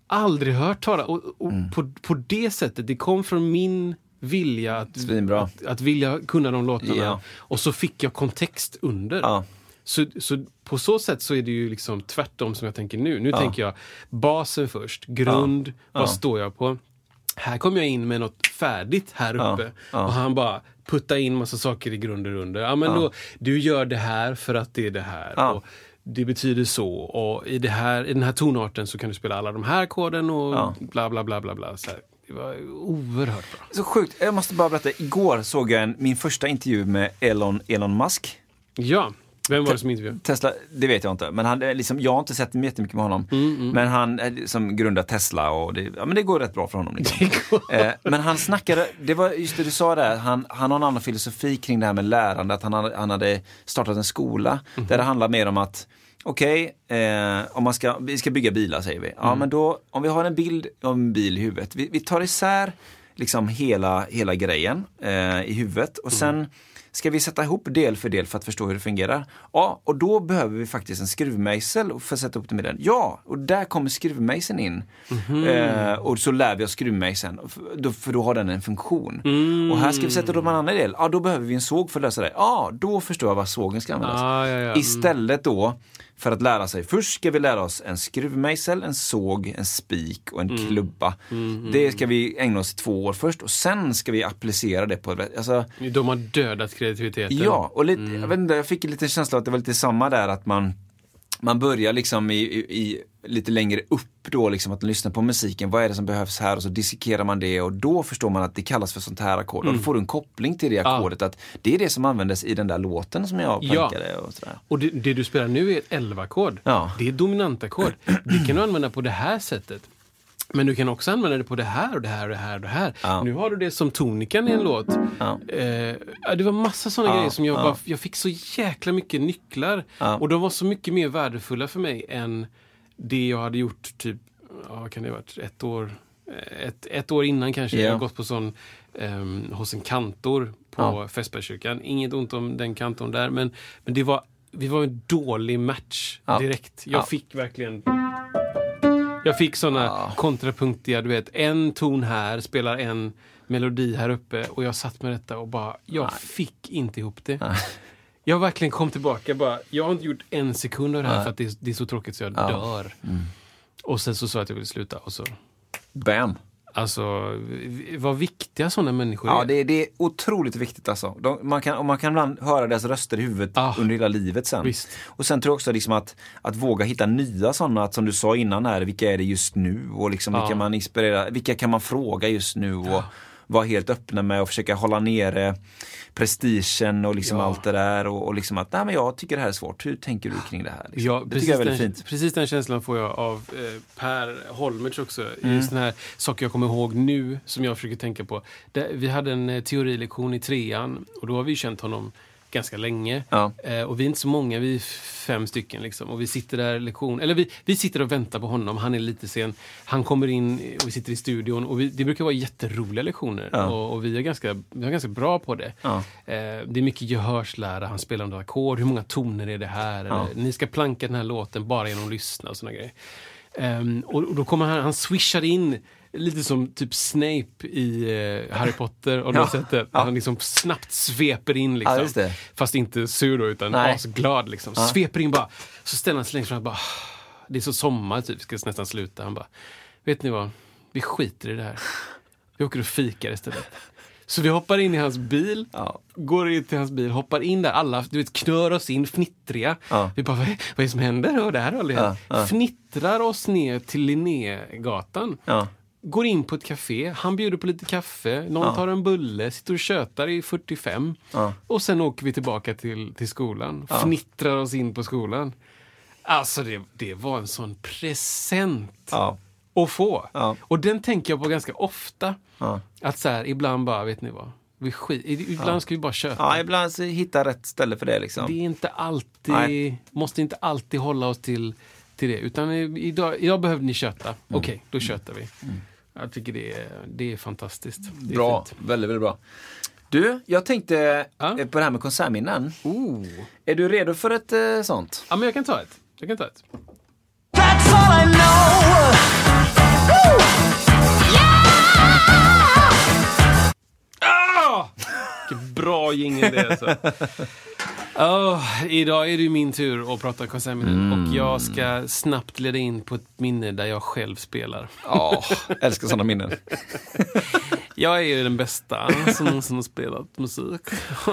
aldrig hört tala. Och, och på, på det sättet, det kom från min vilja att, att, att vilja kunna de låtarna. Ja. Och så fick jag kontext under. Ja. Så, så på så sätt så är det ju liksom tvärtom som jag tänker nu. Nu tänker jag basen först, grund, vad Ja. står jag på? Här kom jag in med något färdigt här Ja. uppe. Ja. Och han bara putta in massa saker i grunder under. Ja, men då, du gör det här för att det är det här. Ja. Och det betyder så. Och i, det här, i den här tonarten så kan du spela alla de här ackorden och Ja. bla bla bla bla. bla. Så här, det var oerhört bra. Så sjukt. Jag måste bara berätta. Igår såg jag en, min första intervju med Elon, Elon Musk. Ja, vem var det som intervjuade? Tesla, det vet jag inte. Men han, är liksom, jag har inte sett jättemycket med honom. Men han är som grundar Tesla och det, ja, men det går rätt bra för honom. Liksom. eh, men han snackade, det var just det du sa där, han, han har en annan filosofi kring det här med lärande. Att han, han hade startat en skola där det handlar mer om att Okej, eh, om man ska, vi ska bygga bilar säger vi. Ja men då, om vi har en bild av en bil i huvudet. Vi, vi tar isär liksom hela, hela grejen eh, i huvudet och sen ska vi sätta ihop del för del för att förstå hur det fungerar. Ja, och då behöver vi faktiskt en skruvmejsel för att sätta ihop det med den. Ja, och där kommer skruvmejseln in. Eh, och så lär vi oss skruvmejseln, för då, har den en funktion. Och här ska vi sätta ihop en annan del. Ja, då behöver vi en såg för att lösa det. Ja, då förstår jag vad sågen ska användas. Ah, ja, ja. Mm. Istället då för att lära sig, först ska vi lära oss en skruvmejsel, en såg, en spik och en Mm. klubba. Det ska vi ägna oss i två år först och sen ska vi applicera det på, alltså, De har dödat kreativiteten. ja, och lite, Mm. jag, vet inte, jag fick lite känsla att det var lite samma där att man man börjar liksom i, i, i lite längre upp då liksom att lyssna på musiken. Vad är det som behövs här? Och så dissekerar man det och då förstår man att det kallas för sånt här ackord. Och Mm. då får du en koppling till det ackordet. Att det är det som användes i den där låten som jag Ja. plankade och sådär. Och det, det du spelar nu är ett 11-ackord. Ja. Det är dominantackord. Det kan du använda på det här sättet. Men du kan också använda det på det här och det här och det här och det här. Ja. Nu har du det som tonikan i en låt. Ja. Eh, ja, det var massa sådana Ja, grejer som jag ja. bara, jag fick så jäkla mycket nycklar. Ja. Och de var så mycket mer värdefulla för mig än det jag hade gjort typ, ja kan det ha varit, ett år, eh, ett, ett år innan kanske. Ja. Jag har gått på sån ehm, hos en kantor på Ja. Fässbergskyrkan. Inget ont om den kantorn där, men, men det var, vi var en dålig match Ja. direkt. Jag Ja. fick verkligen jag fick såna Ja. kontrapunktiga, du vet, en ton här spelar en melodi här uppe och jag satt med detta och bara, jag fick inte ihop det. Jag verkligen kom tillbaka bara, jag har inte gjort en sekund av det här för att det är, det är så tråkigt så jag Ja. dör. Och sen så sa jag att jag ville sluta och så, Bam! alltså, vad viktiga sådana människor Ja, är. det, det är otroligt viktigt alltså. De, man, kan, och man kan ibland höra deras röster i huvudet Ah, under hela livet sen. visst. Och sen tror jag också liksom att, att våga hitta nya sådana, att som du sa innan här, vilka är det just nu? Och liksom Ja. vilka man inspirerar, vilka kan man fråga just nu? Och vara helt öppna med och försöka hålla nere prestigen och liksom Ja. allt det där. Och, och liksom att, nej men jag tycker det här är svårt, hur tänker du kring det här? Liksom? Ja, det precis, tycker jag är väldigt den, fint. precis den känslan får jag av eh, Per Holmertz också. Mm. Just den här saker jag kommer ihåg nu som jag försöker tänka på. Vi hade en eh, teorilektion i trean och då har vi känt honom ganska länge. Ja. Eh, och vi är inte så många, vi är fem stycken. Liksom. Och vi sitter där lektion, eller vi, vi sitter och väntar på honom, han är lite sen. Han kommer in och vi sitter i studion och vi, det brukar vara jätteroliga lektioner. Ja. Och, och vi, är ganska, vi är ganska bra på det. Ja. Eh, det är mycket gehörslära, han spelar några ackord, hur många toner är det här? Eller, ni ska planka den här låten bara genom att lyssna och såna grejer. Ehm, och, och då kommer han, han swishar in Lite som typ Snape i eh, Harry Potter. Har Ja. det. Ja. Han liksom snabbt sveper in. Liksom. Ja. Fast inte sur då, utan asglad. Liksom. Ja. Sveper in bara. Så ställer han sig längst fram och bara... Det är så sommar, typ. Ska nästan sluta. Han bara... Vet ni vad? Vi skiter i det här. Vi åker och fikar istället. Så vi hoppar in i hans bil, Ja. går in till hans bil, hoppar in där. Alla du vet, knör oss in, fnittriga. Ja. Vi bara, vad är, vad är det som händer? Och det här har aldrig ja. Fnittrar oss ner till Linnégatan. Ja. Går in på ett café, han bjuder på lite kaffe, någon Ja. tar en bulle, sitter och tjötar i 45. Ja. Och sen åker vi tillbaka till, till skolan. Ja. Fnittrar oss in på skolan. Alltså det, det var en sån present Ja. att få. Ja. Och den tänker jag på ganska ofta. Ja. Att så här, ibland bara, vet ni vad? Vi skit, ibland ska vi bara köta. ja, ibland så hitta rätt ställe för det liksom. Det är inte alltid, Nej. måste inte alltid hålla oss till, till det. Utan idag, idag behövde ni köta. Mm. Okej, då köter vi. Jag tycker det är, det är fantastiskt. Det är Bra, fint. väldigt, väldigt bra. Du, jag tänkte Ja. eh, på det här med konsertminnen. Oh. Är du redo för ett eh, sånt? Ja, men jag kan ta ett. Jag kan ta ett. That's all I know. Ah! Vilken bra jingel det är alltså. Åh, idag är det min tur att prata konsertminnen och jag ska snabbt leda in på ett minne där jag själv spelar. Ja, älskar sådana minnen. Jag är ju den bästa som någonsin har spelat musik.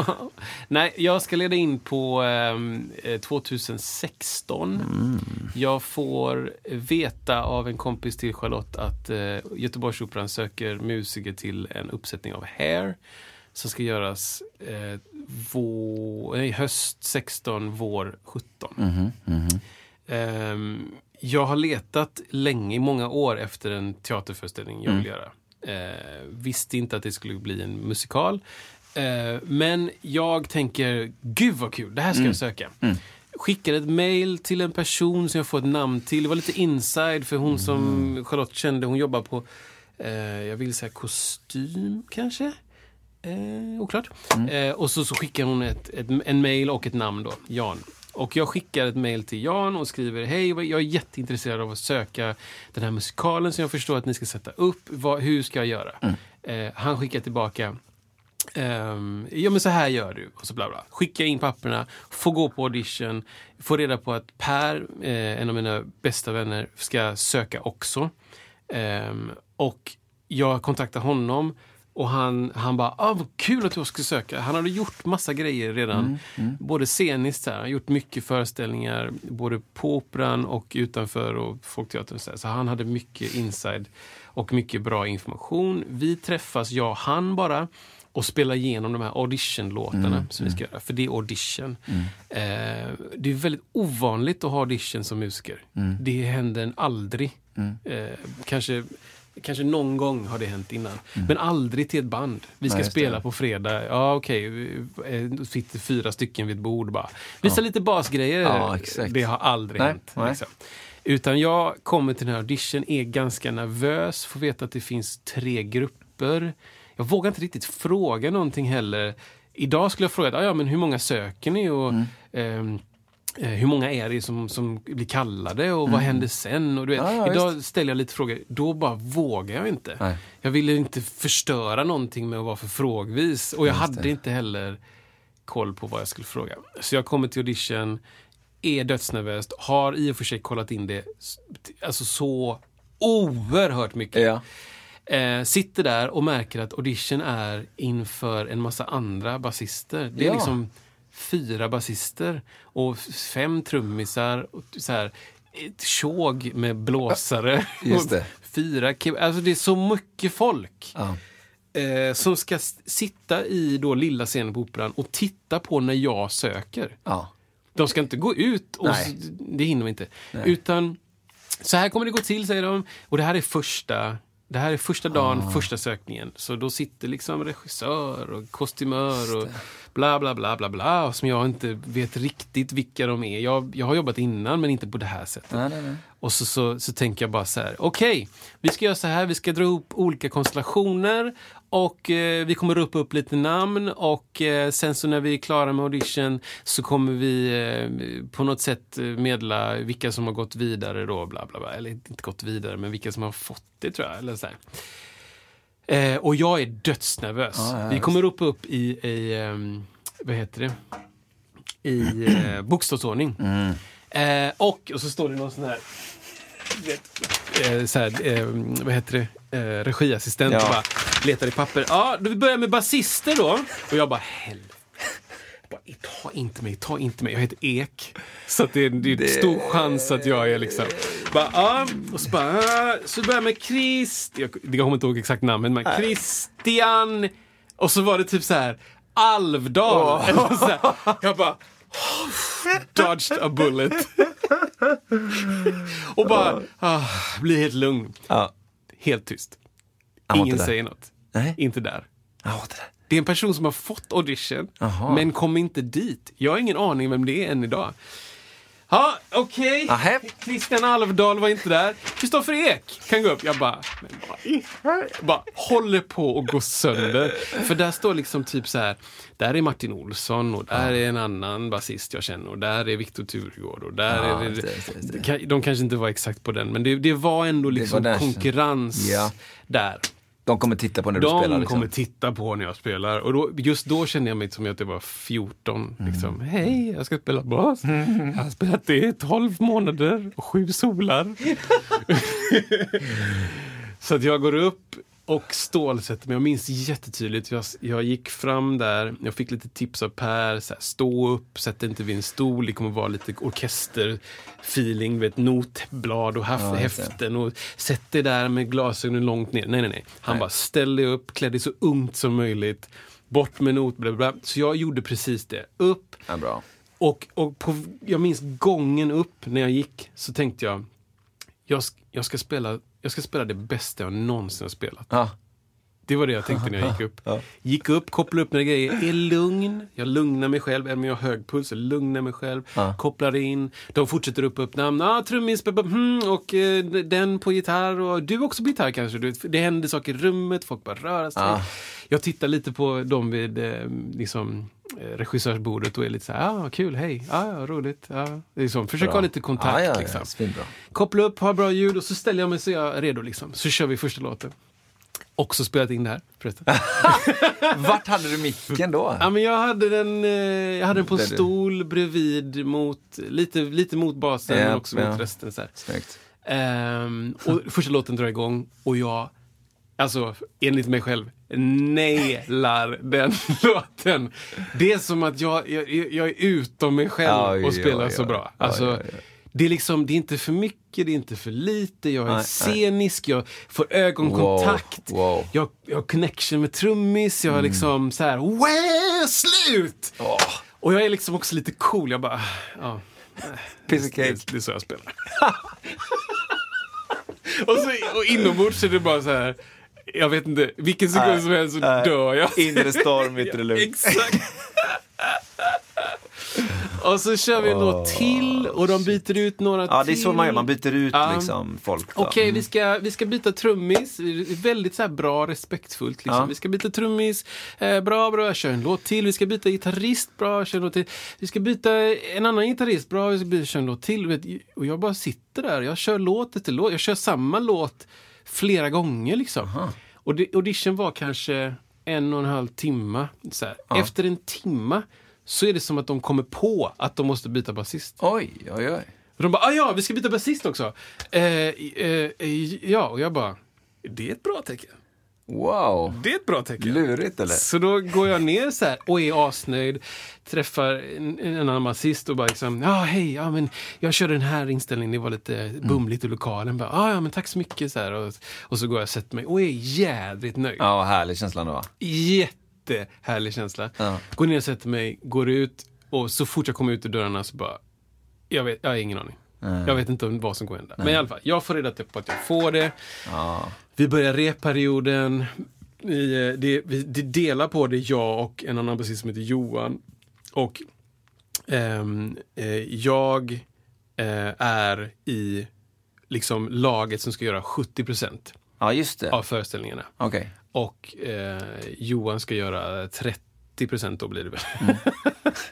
Nej, jag ska leda in på ehm, eh, 2016. Jag får veta av en kompis till Charlotte att eh, Göteborgsoperan söker musiker till en uppsättning av Hair som ska göras eh, vår, nej, höst 16, vår 17. Ehm, jag har letat länge, i många år, efter en teaterföreställning jag vill göra. Eh, visste inte att det skulle bli en musikal. Eh, men jag tänker, gud vad kul, det här ska jag söka. Skickade ett mail till en person som jag får ett namn till. Det var lite inside för hon som Charlotte kände, hon jobbar på, eh, jag vill säga kostym kanske? Eh, oklart. Eh, och så, så skickar hon ett, ett, en mail och ett namn då, Jan. Och jag skickar ett mail till Jan och skriver Hej, jag är jätteintresserad av att söka den här musikalen som jag förstår att ni ska sätta upp. Vad, hur ska jag göra? Eh, han skickar tillbaka Ehm, ja men så här gör du. Och så bla bla. Skicka in papperna, få gå på audition, få reda på att Per, eh, en av mina bästa vänner, ska söka också. Ehm, och jag kontaktar honom och han, han bara, ah, vad kul att du ska söka. Han hade gjort massa grejer redan. Både sceniskt, här, han har gjort mycket föreställningar, både på Operan och utanför och Folkteatern. Så, här. så han hade mycket inside och mycket bra information. Vi träffas, jag och han bara och spelar igenom de här auditionlåtarna som vi ska göra. För det är audition. Eh, det är väldigt ovanligt att ha audition som musiker. Det händer aldrig. Eh, kanske, kanske någon gång har det hänt innan. Men aldrig till ett band. Vi ska Nej, spela det. på fredag. Ja, okej. Okay. Sitter fyra stycken vid ett bord bara. Visa lite basgrejer. Ja. Det har aldrig Nej, hänt. nej. Liksom. Utan jag kommer till den här audition, är ganska nervös, får veta att det finns tre grupper. Jag vågar inte riktigt fråga någonting heller. Idag skulle jag fråga, ja men hur många söker ni? Och, Mm. eh, hur många är det som, som blir kallade och vad händer sen? Och du vet, Mm. Ja, ja, idag ställer jag lite frågor, då bara vågar jag inte. Nej. Jag ville inte förstöra någonting med att vara för frågvis. Och jag hade inte heller koll på vad jag skulle fråga. Så jag kommer till audition, är dödsnervös, har i och för sig kollat in det alltså så oerhört mycket. Ja. Eh, sitter där och märker att audition är inför en massa andra basister. Det är liksom fyra basister och fem trummisar. Och så här, ett tjog med blåsare. Just det. Fyra Alltså det är så mycket folk. Ja. Eh, som ska sitta i då lilla scenen på Operan och titta på när jag söker. Ja. De ska inte gå ut, och Nej. det hinner vi inte. Utan så här kommer det gå till, säger de. Och det här är första, det här är första dagen, Ah. första sökningen. Så då sitter liksom regissör och kostymör och bla bla bla bla bla, som jag inte vet riktigt vilka de är. Jag, jag har jobbat innan men inte på det här sättet. Nej, nej, nej. Och så, så, så tänker jag bara så här, okej, vi ska göra så här, vi ska dra upp olika konstellationer och eh, vi kommer ropa upp lite namn och eh, sen så när vi är klara med audition så kommer vi eh, på något sätt eh, meddela vilka som har gått vidare då, bla bla bla. Eller inte gått vidare, men vilka som har fått det tror jag. Eller så här. Eh, och jag är dödsnervös. Ja, ja, vi kommer ropa upp i, i ehm, vad heter det? I eh, bokstavsordning. Eh, och, och så står det någon sån här, vet, eh, så här eh, vad heter det, eh, regiassistent Ja. och bara letar i papper. Ja, vi börjar med basister då. Och jag bara, helvete. Ta inte mig, ta inte mig. Jag heter Ek. Så det, är- det är en stor chans att jag är liksom... Bara, ja, och så bara, ah, så börjar med Krist... Jag, jag kommer inte ihåg exakt namnet, men Christian... Och så var det typ så här, Alvdal. Eller så här. Jag bara, dodged a bullet. och bara, ah, blir helt lugn. Ja. Helt tyst. Ingen säger något. Nej. Inte där. Ja, det där. Det är en person som har fått audition, Jaha. men kom inte dit. Jag har ingen aning vem det är än idag. Ja, okej. Nähä. Christian Alvdal var inte där. Kristoffer Ek kan gå upp. Jag bara, här? bara håller på att gå sönder. För där står liksom typ så här, där är Martin Olsson och där är en annan basist jag känner och där är Viktor Turgård och där Ja, är det, det, det, De kanske inte var exakt på den, men det, det var ändå liksom den- konkurrens Ja. där. De kommer titta på när du De spelar. Liksom. kommer titta på när jag spelar. Och då, just då kände jag mig som att jag var 14. Mm. Liksom. Hej, jag ska spela bas. Jag har spelat det i 12 månader och sju solar. Så att jag går upp och stålsätter mig. Jag minns jättetydligt. Jag, jag gick fram där. Jag fick lite tips av Per. Så här, stå upp, sätt dig inte vid en stol. Det kommer vara lite orkesterfeeling. Vet, notblad och haf, Ja, häften. Och sätt dig där med glasögonen långt ner. Nej, nej, nej. Han bara ställ dig upp, klä dig så ungt som möjligt. Bort med not, bla, bla, bla. Så jag gjorde precis det. Upp. Ja, bra. Och, och på, jag minns gången upp när jag gick så tänkte jag, jag, jag, ska, spela, jag ska spela det bästa jag någonsin har spelat. Ja. Det var det jag tänkte när jag gick upp. Gick upp, kopplade upp mina grejer, är lugn. Jag lugnar mig själv, även om jag har hög puls. Jag lugnar mig själv, kopplar in. De fortsätter upp upp namn. Ah, bla, hmm, och eh, den på gitarr. Och du också på gitarr kanske. Du, det händer saker i rummet, folk börjar röra sig. Jag tittar lite på dem vid eh, liksom, eh, regissörsbordet och är lite så här, ah, kul, hej, ah, ja, roligt. Ah. Liksom, försöker ha lite kontakt. Ja, ja, ja, liksom. Koppla upp, ha bra ljud och så ställer jag mig så jag är redo. Liksom. Så kör vi första låten. Också spelat in det här. Vart hade du micken då? ja, men jag, hade den, eh, jag hade den på en Där du- stol bredvid, mot, lite, lite mot basen Ja, men också ja. mot resten. Så. Ehm, och första låten drar igång och jag, alltså enligt mig själv, nailar den låten. Det är som att jag, jag, jag är utom mig själv Oj, och spelar oj, så bra. Alltså. Det, är liksom, det är inte för mycket, det är inte för lite. Jag är Nej, nej. scenisk, jag får ögonkontakt. Wow, wow. Jag, jag har connection med trummis. Jag har liksom så här, slut! Åh, Och jag är liksom också lite cool. Jag bara, ja. piece of cake. Det, det är så jag spelar. och, så, och inombords är det bara så här. Jag vet inte, vilken sekund som helst så dör jag. Inre storm, yttre lugn. Exakt. och så kör vi en låt till och de byter ut några Ja, det är till. så man gör. Man byter ut Ja. liksom folk. Okej, vi, ska, vi ska byta trummis. Väldigt så här bra, respektfullt. Liksom. Ja. Vi ska byta trummis. Eh, bra, bra, jag kör en låt till. Vi ska byta gitarrist. Bra, jag kör en låt till. Vi ska byta en annan gitarrist. Bra, vi ska byta, köra en låt till. Och jag bara sitter där. Jag kör låt efter låt. Jag kör samma låt flera gånger. Liksom. Och audition var kanske en och en halv timme. Så här. Efter en timma så är det som att de kommer på att de måste byta basist. Oj, oj, oj. Och de bara, ah, ja, vi ska byta basist också. Eh, eh, eh, ja, och jag bara, det är ett bra tecken. Wow. Det är ett bra tecken. Lurigt eller? Så då går jag ner så här och är asnöjd. Träffar en, en annan basist och bara liksom, ja hej, ja men jag körde den här inställningen, det var lite bumligt i lokalen. Bara, ah, ja men tack så mycket så här. Och, och så går jag och sätter mig och är jädrigt nöjd. Ja, vad härlig känslan då. Jättehärlig känsla. Ja. Går ner och sätter mig, går ut och så fort jag kommer ut ur dörrarna så bara, jag, vet, jag har ingen aning. Jag vet inte om vad som går hända. Men i alla fall, jag får reda på att jag får det. Ja. Vi börjar repperioden. Vi, eh, det, vi det delar på det, jag och en annan basist som heter Johan. Och ehm, eh, jag eh, är i liksom laget som ska göra 70 procent Ja, just det. av föreställningarna. Okej. Och eh, Johan ska göra 30 procent då blir det väl.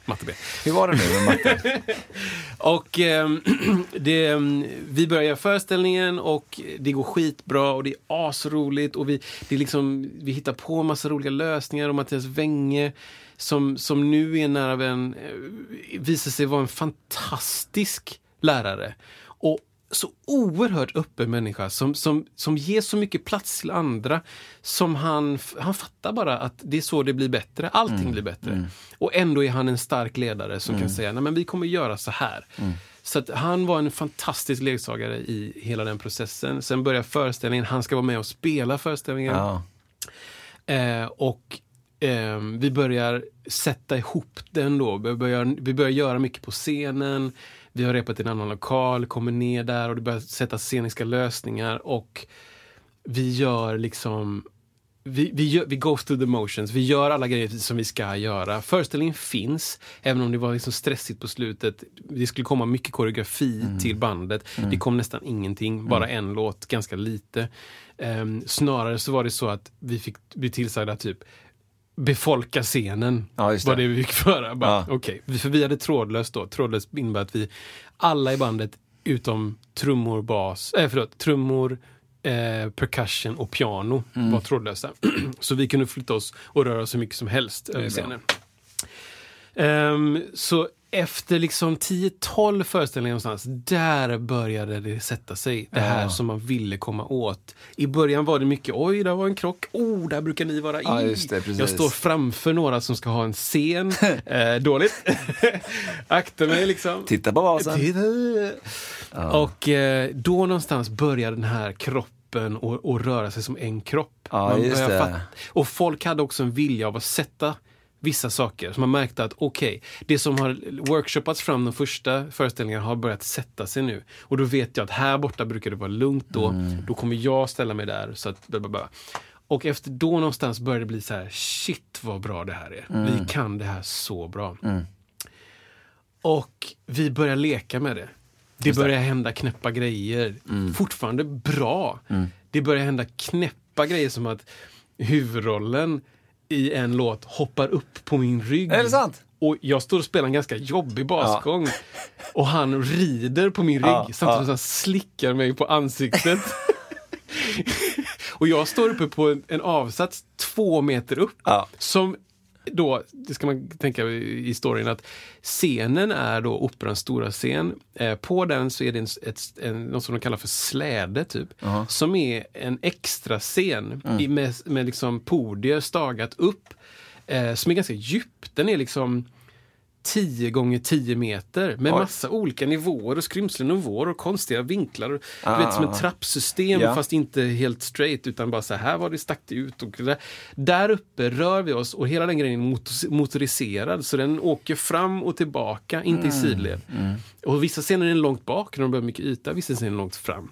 Matte B. Hur var det nu med matte? Och ehm, det, ehm, vi börjar göra föreställningen och det går skitbra och det är asroligt och vi, det är liksom, vi hittar på massa roliga lösningar och Mattias Wenge som, som nu är en nära vän eh, visar sig vara en fantastisk lärare. Och så oerhört öppen människa som, som, som ger så mycket plats till andra. Som han, han fattar bara att det är så det blir bättre. Allting blir bättre. Och ändå är han en stark ledare som kan säga, nej men vi kommer göra så här. Så att han var en fantastisk ledsagare i hela den processen. Sen börjar föreställningen, han ska vara med och spela föreställningen. Ja. Eh, och eh, vi börjar sätta ihop den då. Vi börjar, vi börjar göra mycket på scenen. Vi har repat i en annan lokal, kommer ner där och det börjar sätta sceniska lösningar. Och vi gör liksom vi, vi, gör, vi goes through the motions. Vi gör alla grejer som vi ska göra. Föreställningen finns, även om det var liksom stressigt på slutet. Det skulle komma mycket koreografi till bandet. Det kom nästan ingenting, bara en låt, ganska lite. Ehm, snarare så var det så att vi fick bli tillsagda typ befolka scenen. Ja, just var det. det vi fick göra. Bara, Ja. Okej, vi- för vi hade trådlöst då. Trådlöst innebär att vi, alla i bandet utom trummor, bas, äh, förlåt, trummor, eh, percussion och piano Mm. var trådlösa. så vi kunde flytta oss och röra oss hur mycket som helst över scenen. Ehm, så efter liksom 10-12 föreställningar någonstans, där började det sätta sig. Det här Ja. som man ville komma åt. I början var det mycket, oj, där var en krock. Oh, där brukar ni vara i. Ja, just det, precis. Jag står framför några som ska ha en scen. eh, dåligt. Akta mig liksom. Titta på vasen. Titta. Och eh, då någonstans börjar den här kroppen och, och röra sig som en kropp. Ja, just fatta- Och folk hade också en vilja av att sätta vissa saker. Så man märkte att okej, det som har workshoppats fram de första föreställningarna har börjat sätta sig nu. Och då vet jag att här borta brukar det vara lugnt då. Mm. Då kommer jag ställa mig där. Så att. Och efter då någonstans började det bli så här, shit vad bra det här är. Mm. Vi kan det här så bra. Och vi börjar leka med det. Det börjar hända knäppa grejer. Mm. Fortfarande bra. Det börjar hända knäppa grejer som att huvudrollen i en låt hoppar upp på min rygg. Är det sant? Och jag står och spelar en ganska jobbig basgång. Och han rider på min rygg Ja, samtidigt ja. som han slickar mig på ansiktet. och jag står uppe på en, en avsats två meter upp. Ja. Som då, det ska man tänka i storyn, att scenen är då operans stora scen. Eh, på den så är det en, ett, en, något som de kallar för släde, typ. Som är en extra scen i, med, med liksom podier stagat upp. Eh, som är ganska djup. Den är liksom 10 gånger 10 meter med Oj. massa olika nivåer och skrymslenivåer och konstiga vinklar. Ah, du vet, som ah, ah. ett trappsystem Ja. fast inte helt straight utan bara så här var det stack det ut. Och där, där uppe rör vi oss och hela den grejen är motor- motoriserad så den åker fram och tillbaka, inte Mm. i sidled. Och vissa scener är långt bak när de behöver mycket yta, vissa scener är långt fram.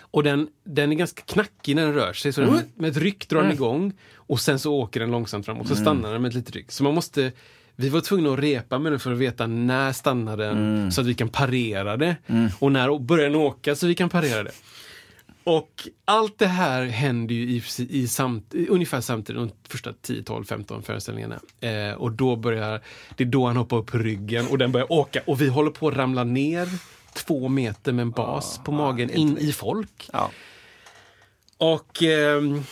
Och den, den är ganska knackig när den rör sig. Så den, Mm. med ett ryck drar den igång och sen så åker den långsamt fram och så stannar den med ett litet ryck. Så man måste, vi var tvungna att repa med den för att veta när stannar den Mm. så att vi kan parera det. Och när börjar den åka så vi kan parera det. Och allt det här händer ju i, i, samt, ungefär samtidigt, de första 10, 12, 15 föreställningarna. Eh, och då börjar, det är då han hoppar upp på ryggen och den börjar åka. Och vi håller på att ramla ner två meter med en bas på magen in i folk. Ja. Och ehm,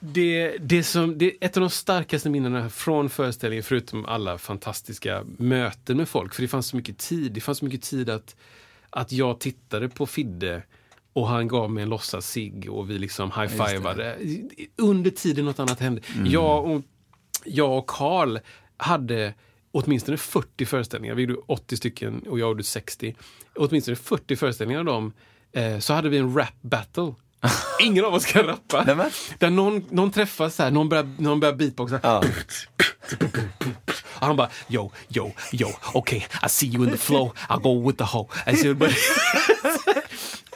det, det som, det är ett av de starkaste minnena från föreställningen, förutom alla fantastiska möten med folk, för det fanns så mycket tid. Det fanns så mycket tid att, att jag tittade på Fidde och han gav mig en låtsas cigg och vi liksom high-fivade. Under tiden något annat hände. Jag och jag och Karl hade åtminstone 40 föreställningar. Vi gjorde 80 stycken och jag gjorde 60. Åtminstone 40 föreställningar av dem eh, så hade vi en rap battle. Ingen av oss kan rappa. Nämen. Där någon, någon träffas så här, någon börjar, någon börjar beatboxa. Ja. Och han bara yo, yo, yo, okay, I see you in the flow, I go with the hoe. Alltså,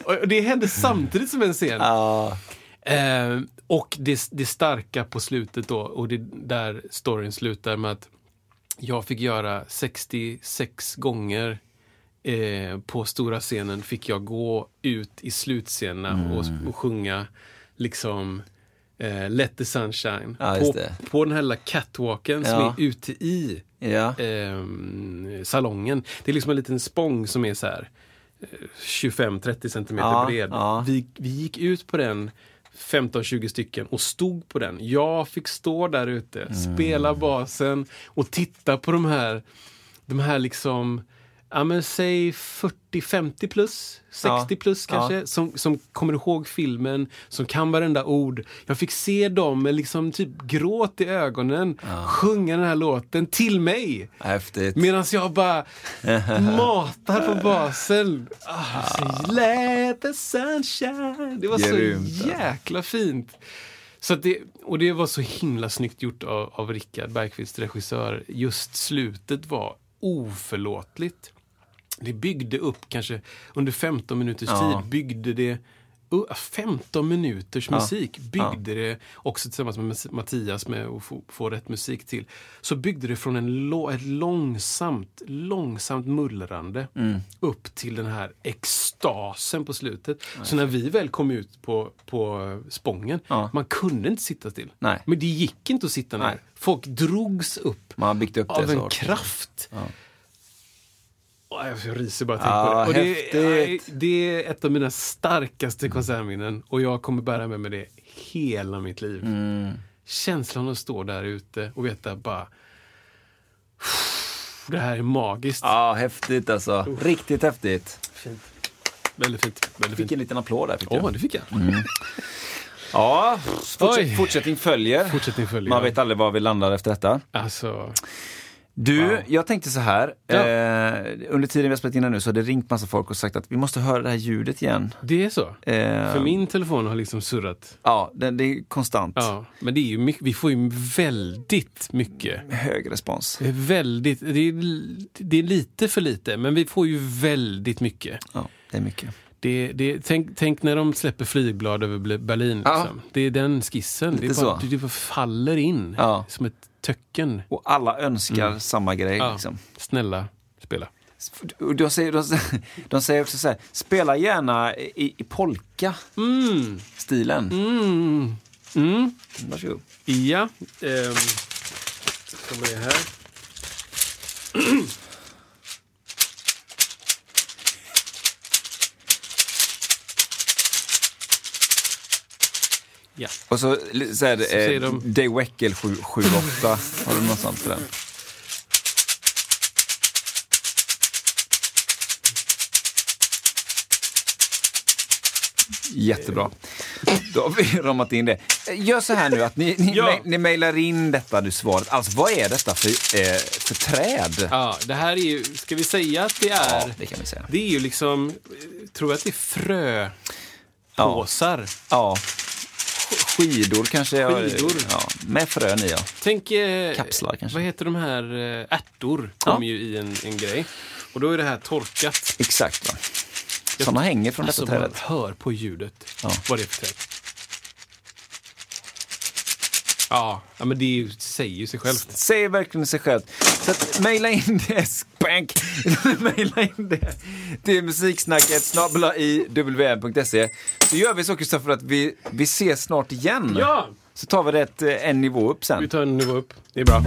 och det hände samtidigt som en scen. Ja. Eh, och det, det starka på slutet då, och det där storyn slutar med att jag fick göra 66 gånger eh, på stora scenen fick jag gå ut i slutscenerna och, och sjunga liksom eh, Let the sunshine Ja, på, på den här lilla catwalken som Ja. är ute i Ja. ehm, salongen. Det är liksom en liten spång som är så här eh, 25-30 centimeter Ja, bred. Vi, vi gick ut på den 15-20 stycken och stod på den. Jag fick stå där ute, Mm. spela basen och titta på de här, de här liksom Ja men säg 40-50 plus, 60 Ja, plus kanske, ja. som, som kommer ihåg filmen, som kan varenda ord. Jag fick se dem med liksom typ gråt i ögonen sjunga den här låten till mig. Häftigt. Medan jag bara matar på basen. Ah, så Let the sunshine. Det var Grymt, så jäkla fint. Så det, och det var så himla snyggt gjort av, av Rickard Bergqvist, regissör. Just slutet var oförlåtligt. Det byggde upp, kanske under 15 minuters Ja. tid, byggde det uh, 15 minuters musik byggde det också tillsammans med Mattias med att få, få rätt musik till. Så byggde det från en ett långsamt, långsamt mullrande Mm. upp till den här extasen på slutet. Så när vi väl kom ut på, på spången, Ja. man kunde inte sitta still. Nej. Men det gick inte att sitta ner. Nej. Folk drogs upp Man byggt upp av så en hårt. kraft. Ja. Åh, Jag ryser bara att tänka Ja, på det. Och det, ja, det är ett av mina starkaste konsertminnen och jag kommer bära med mig det hela mitt liv. Mm. Känslan att stå där ute och veta bara det här är magiskt. Ja, häftigt alltså. Riktigt häftigt. Väldigt fint. Väldigt Fick fint. en liten applåd där. Åh, jag. det fick jag. Ja, Oj. fortsätt, fortsättning följer. Fortsättning följer. Man vet aldrig var vi landar efter detta. Alltså, Du, Wow. jag tänkte så här. Ja. Eh, under tiden vi har spelat in nu så har det ringt massa folk och sagt att vi måste höra det här ljudet igen. det är så. Eh, För min telefon har liksom surrat. Ja, det, det är konstant. Ja, men det är ju mycket, vi får ju väldigt mycket Hög respons. Det är väldigt, det är, det är lite för lite, men vi får ju väldigt mycket. Ja, det är mycket. Det, det, tänk, tänk när de släpper flygblad över Berlin. Ja. Liksom. Det är den skissen. Det, är Lite bara, så. det bara faller in Ja. som ett töcken. Och alla önskar Mm. samma grej. Ja. Liksom. Snälla, spela. De, säger, de, säger- de säger också så här, spela gärna i, i polka-stilen. Mm. Mm. Varsågod. Ja. Ehm. Kommer det här. Ja. Och så, så är det, säger eh, de- Dave Weckel 778. Har du något sånt för den? Jättebra. Då har vi ramat in det. Gör så här nu att ni, ni, Ja. ni mejlar in detta du svaret. Alltså vad är detta för, eh, för träd? ja, det här är ju, ska vi säga att det Ja, är, det kan vi säga. det är ju liksom, eh, tror jag att det är fröpåsar. Ja. Skidor kanske? Skidor. Ja, med frön i ja. Tänk, eh, Kapslar kanske. vad heter de här, eh, ärtor kom Ja. ju i en, en grej. Och då är det här torkat. Exakt va. Sådana hänger från Alltså detta trädet. hör på ljudet Ja. vad det är för träd. Ja, men det säger ju sig självt. Säger verkligen sig själv. Så att, mejla in det, spank, mejla in det till musiksnacket snabbla i www.se. Så gör vi så Kristoffer att vi, vi ses snart igen. Ja! Så tar vi det ett, eh, en nivå upp Vi sen. tar en nivå upp. Det är bra.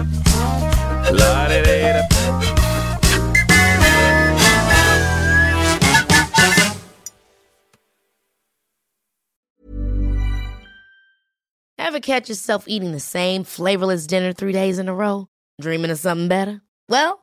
Ever catch yourself eating the same flavorless dinner three days in a row? Dreaming of something better? Well,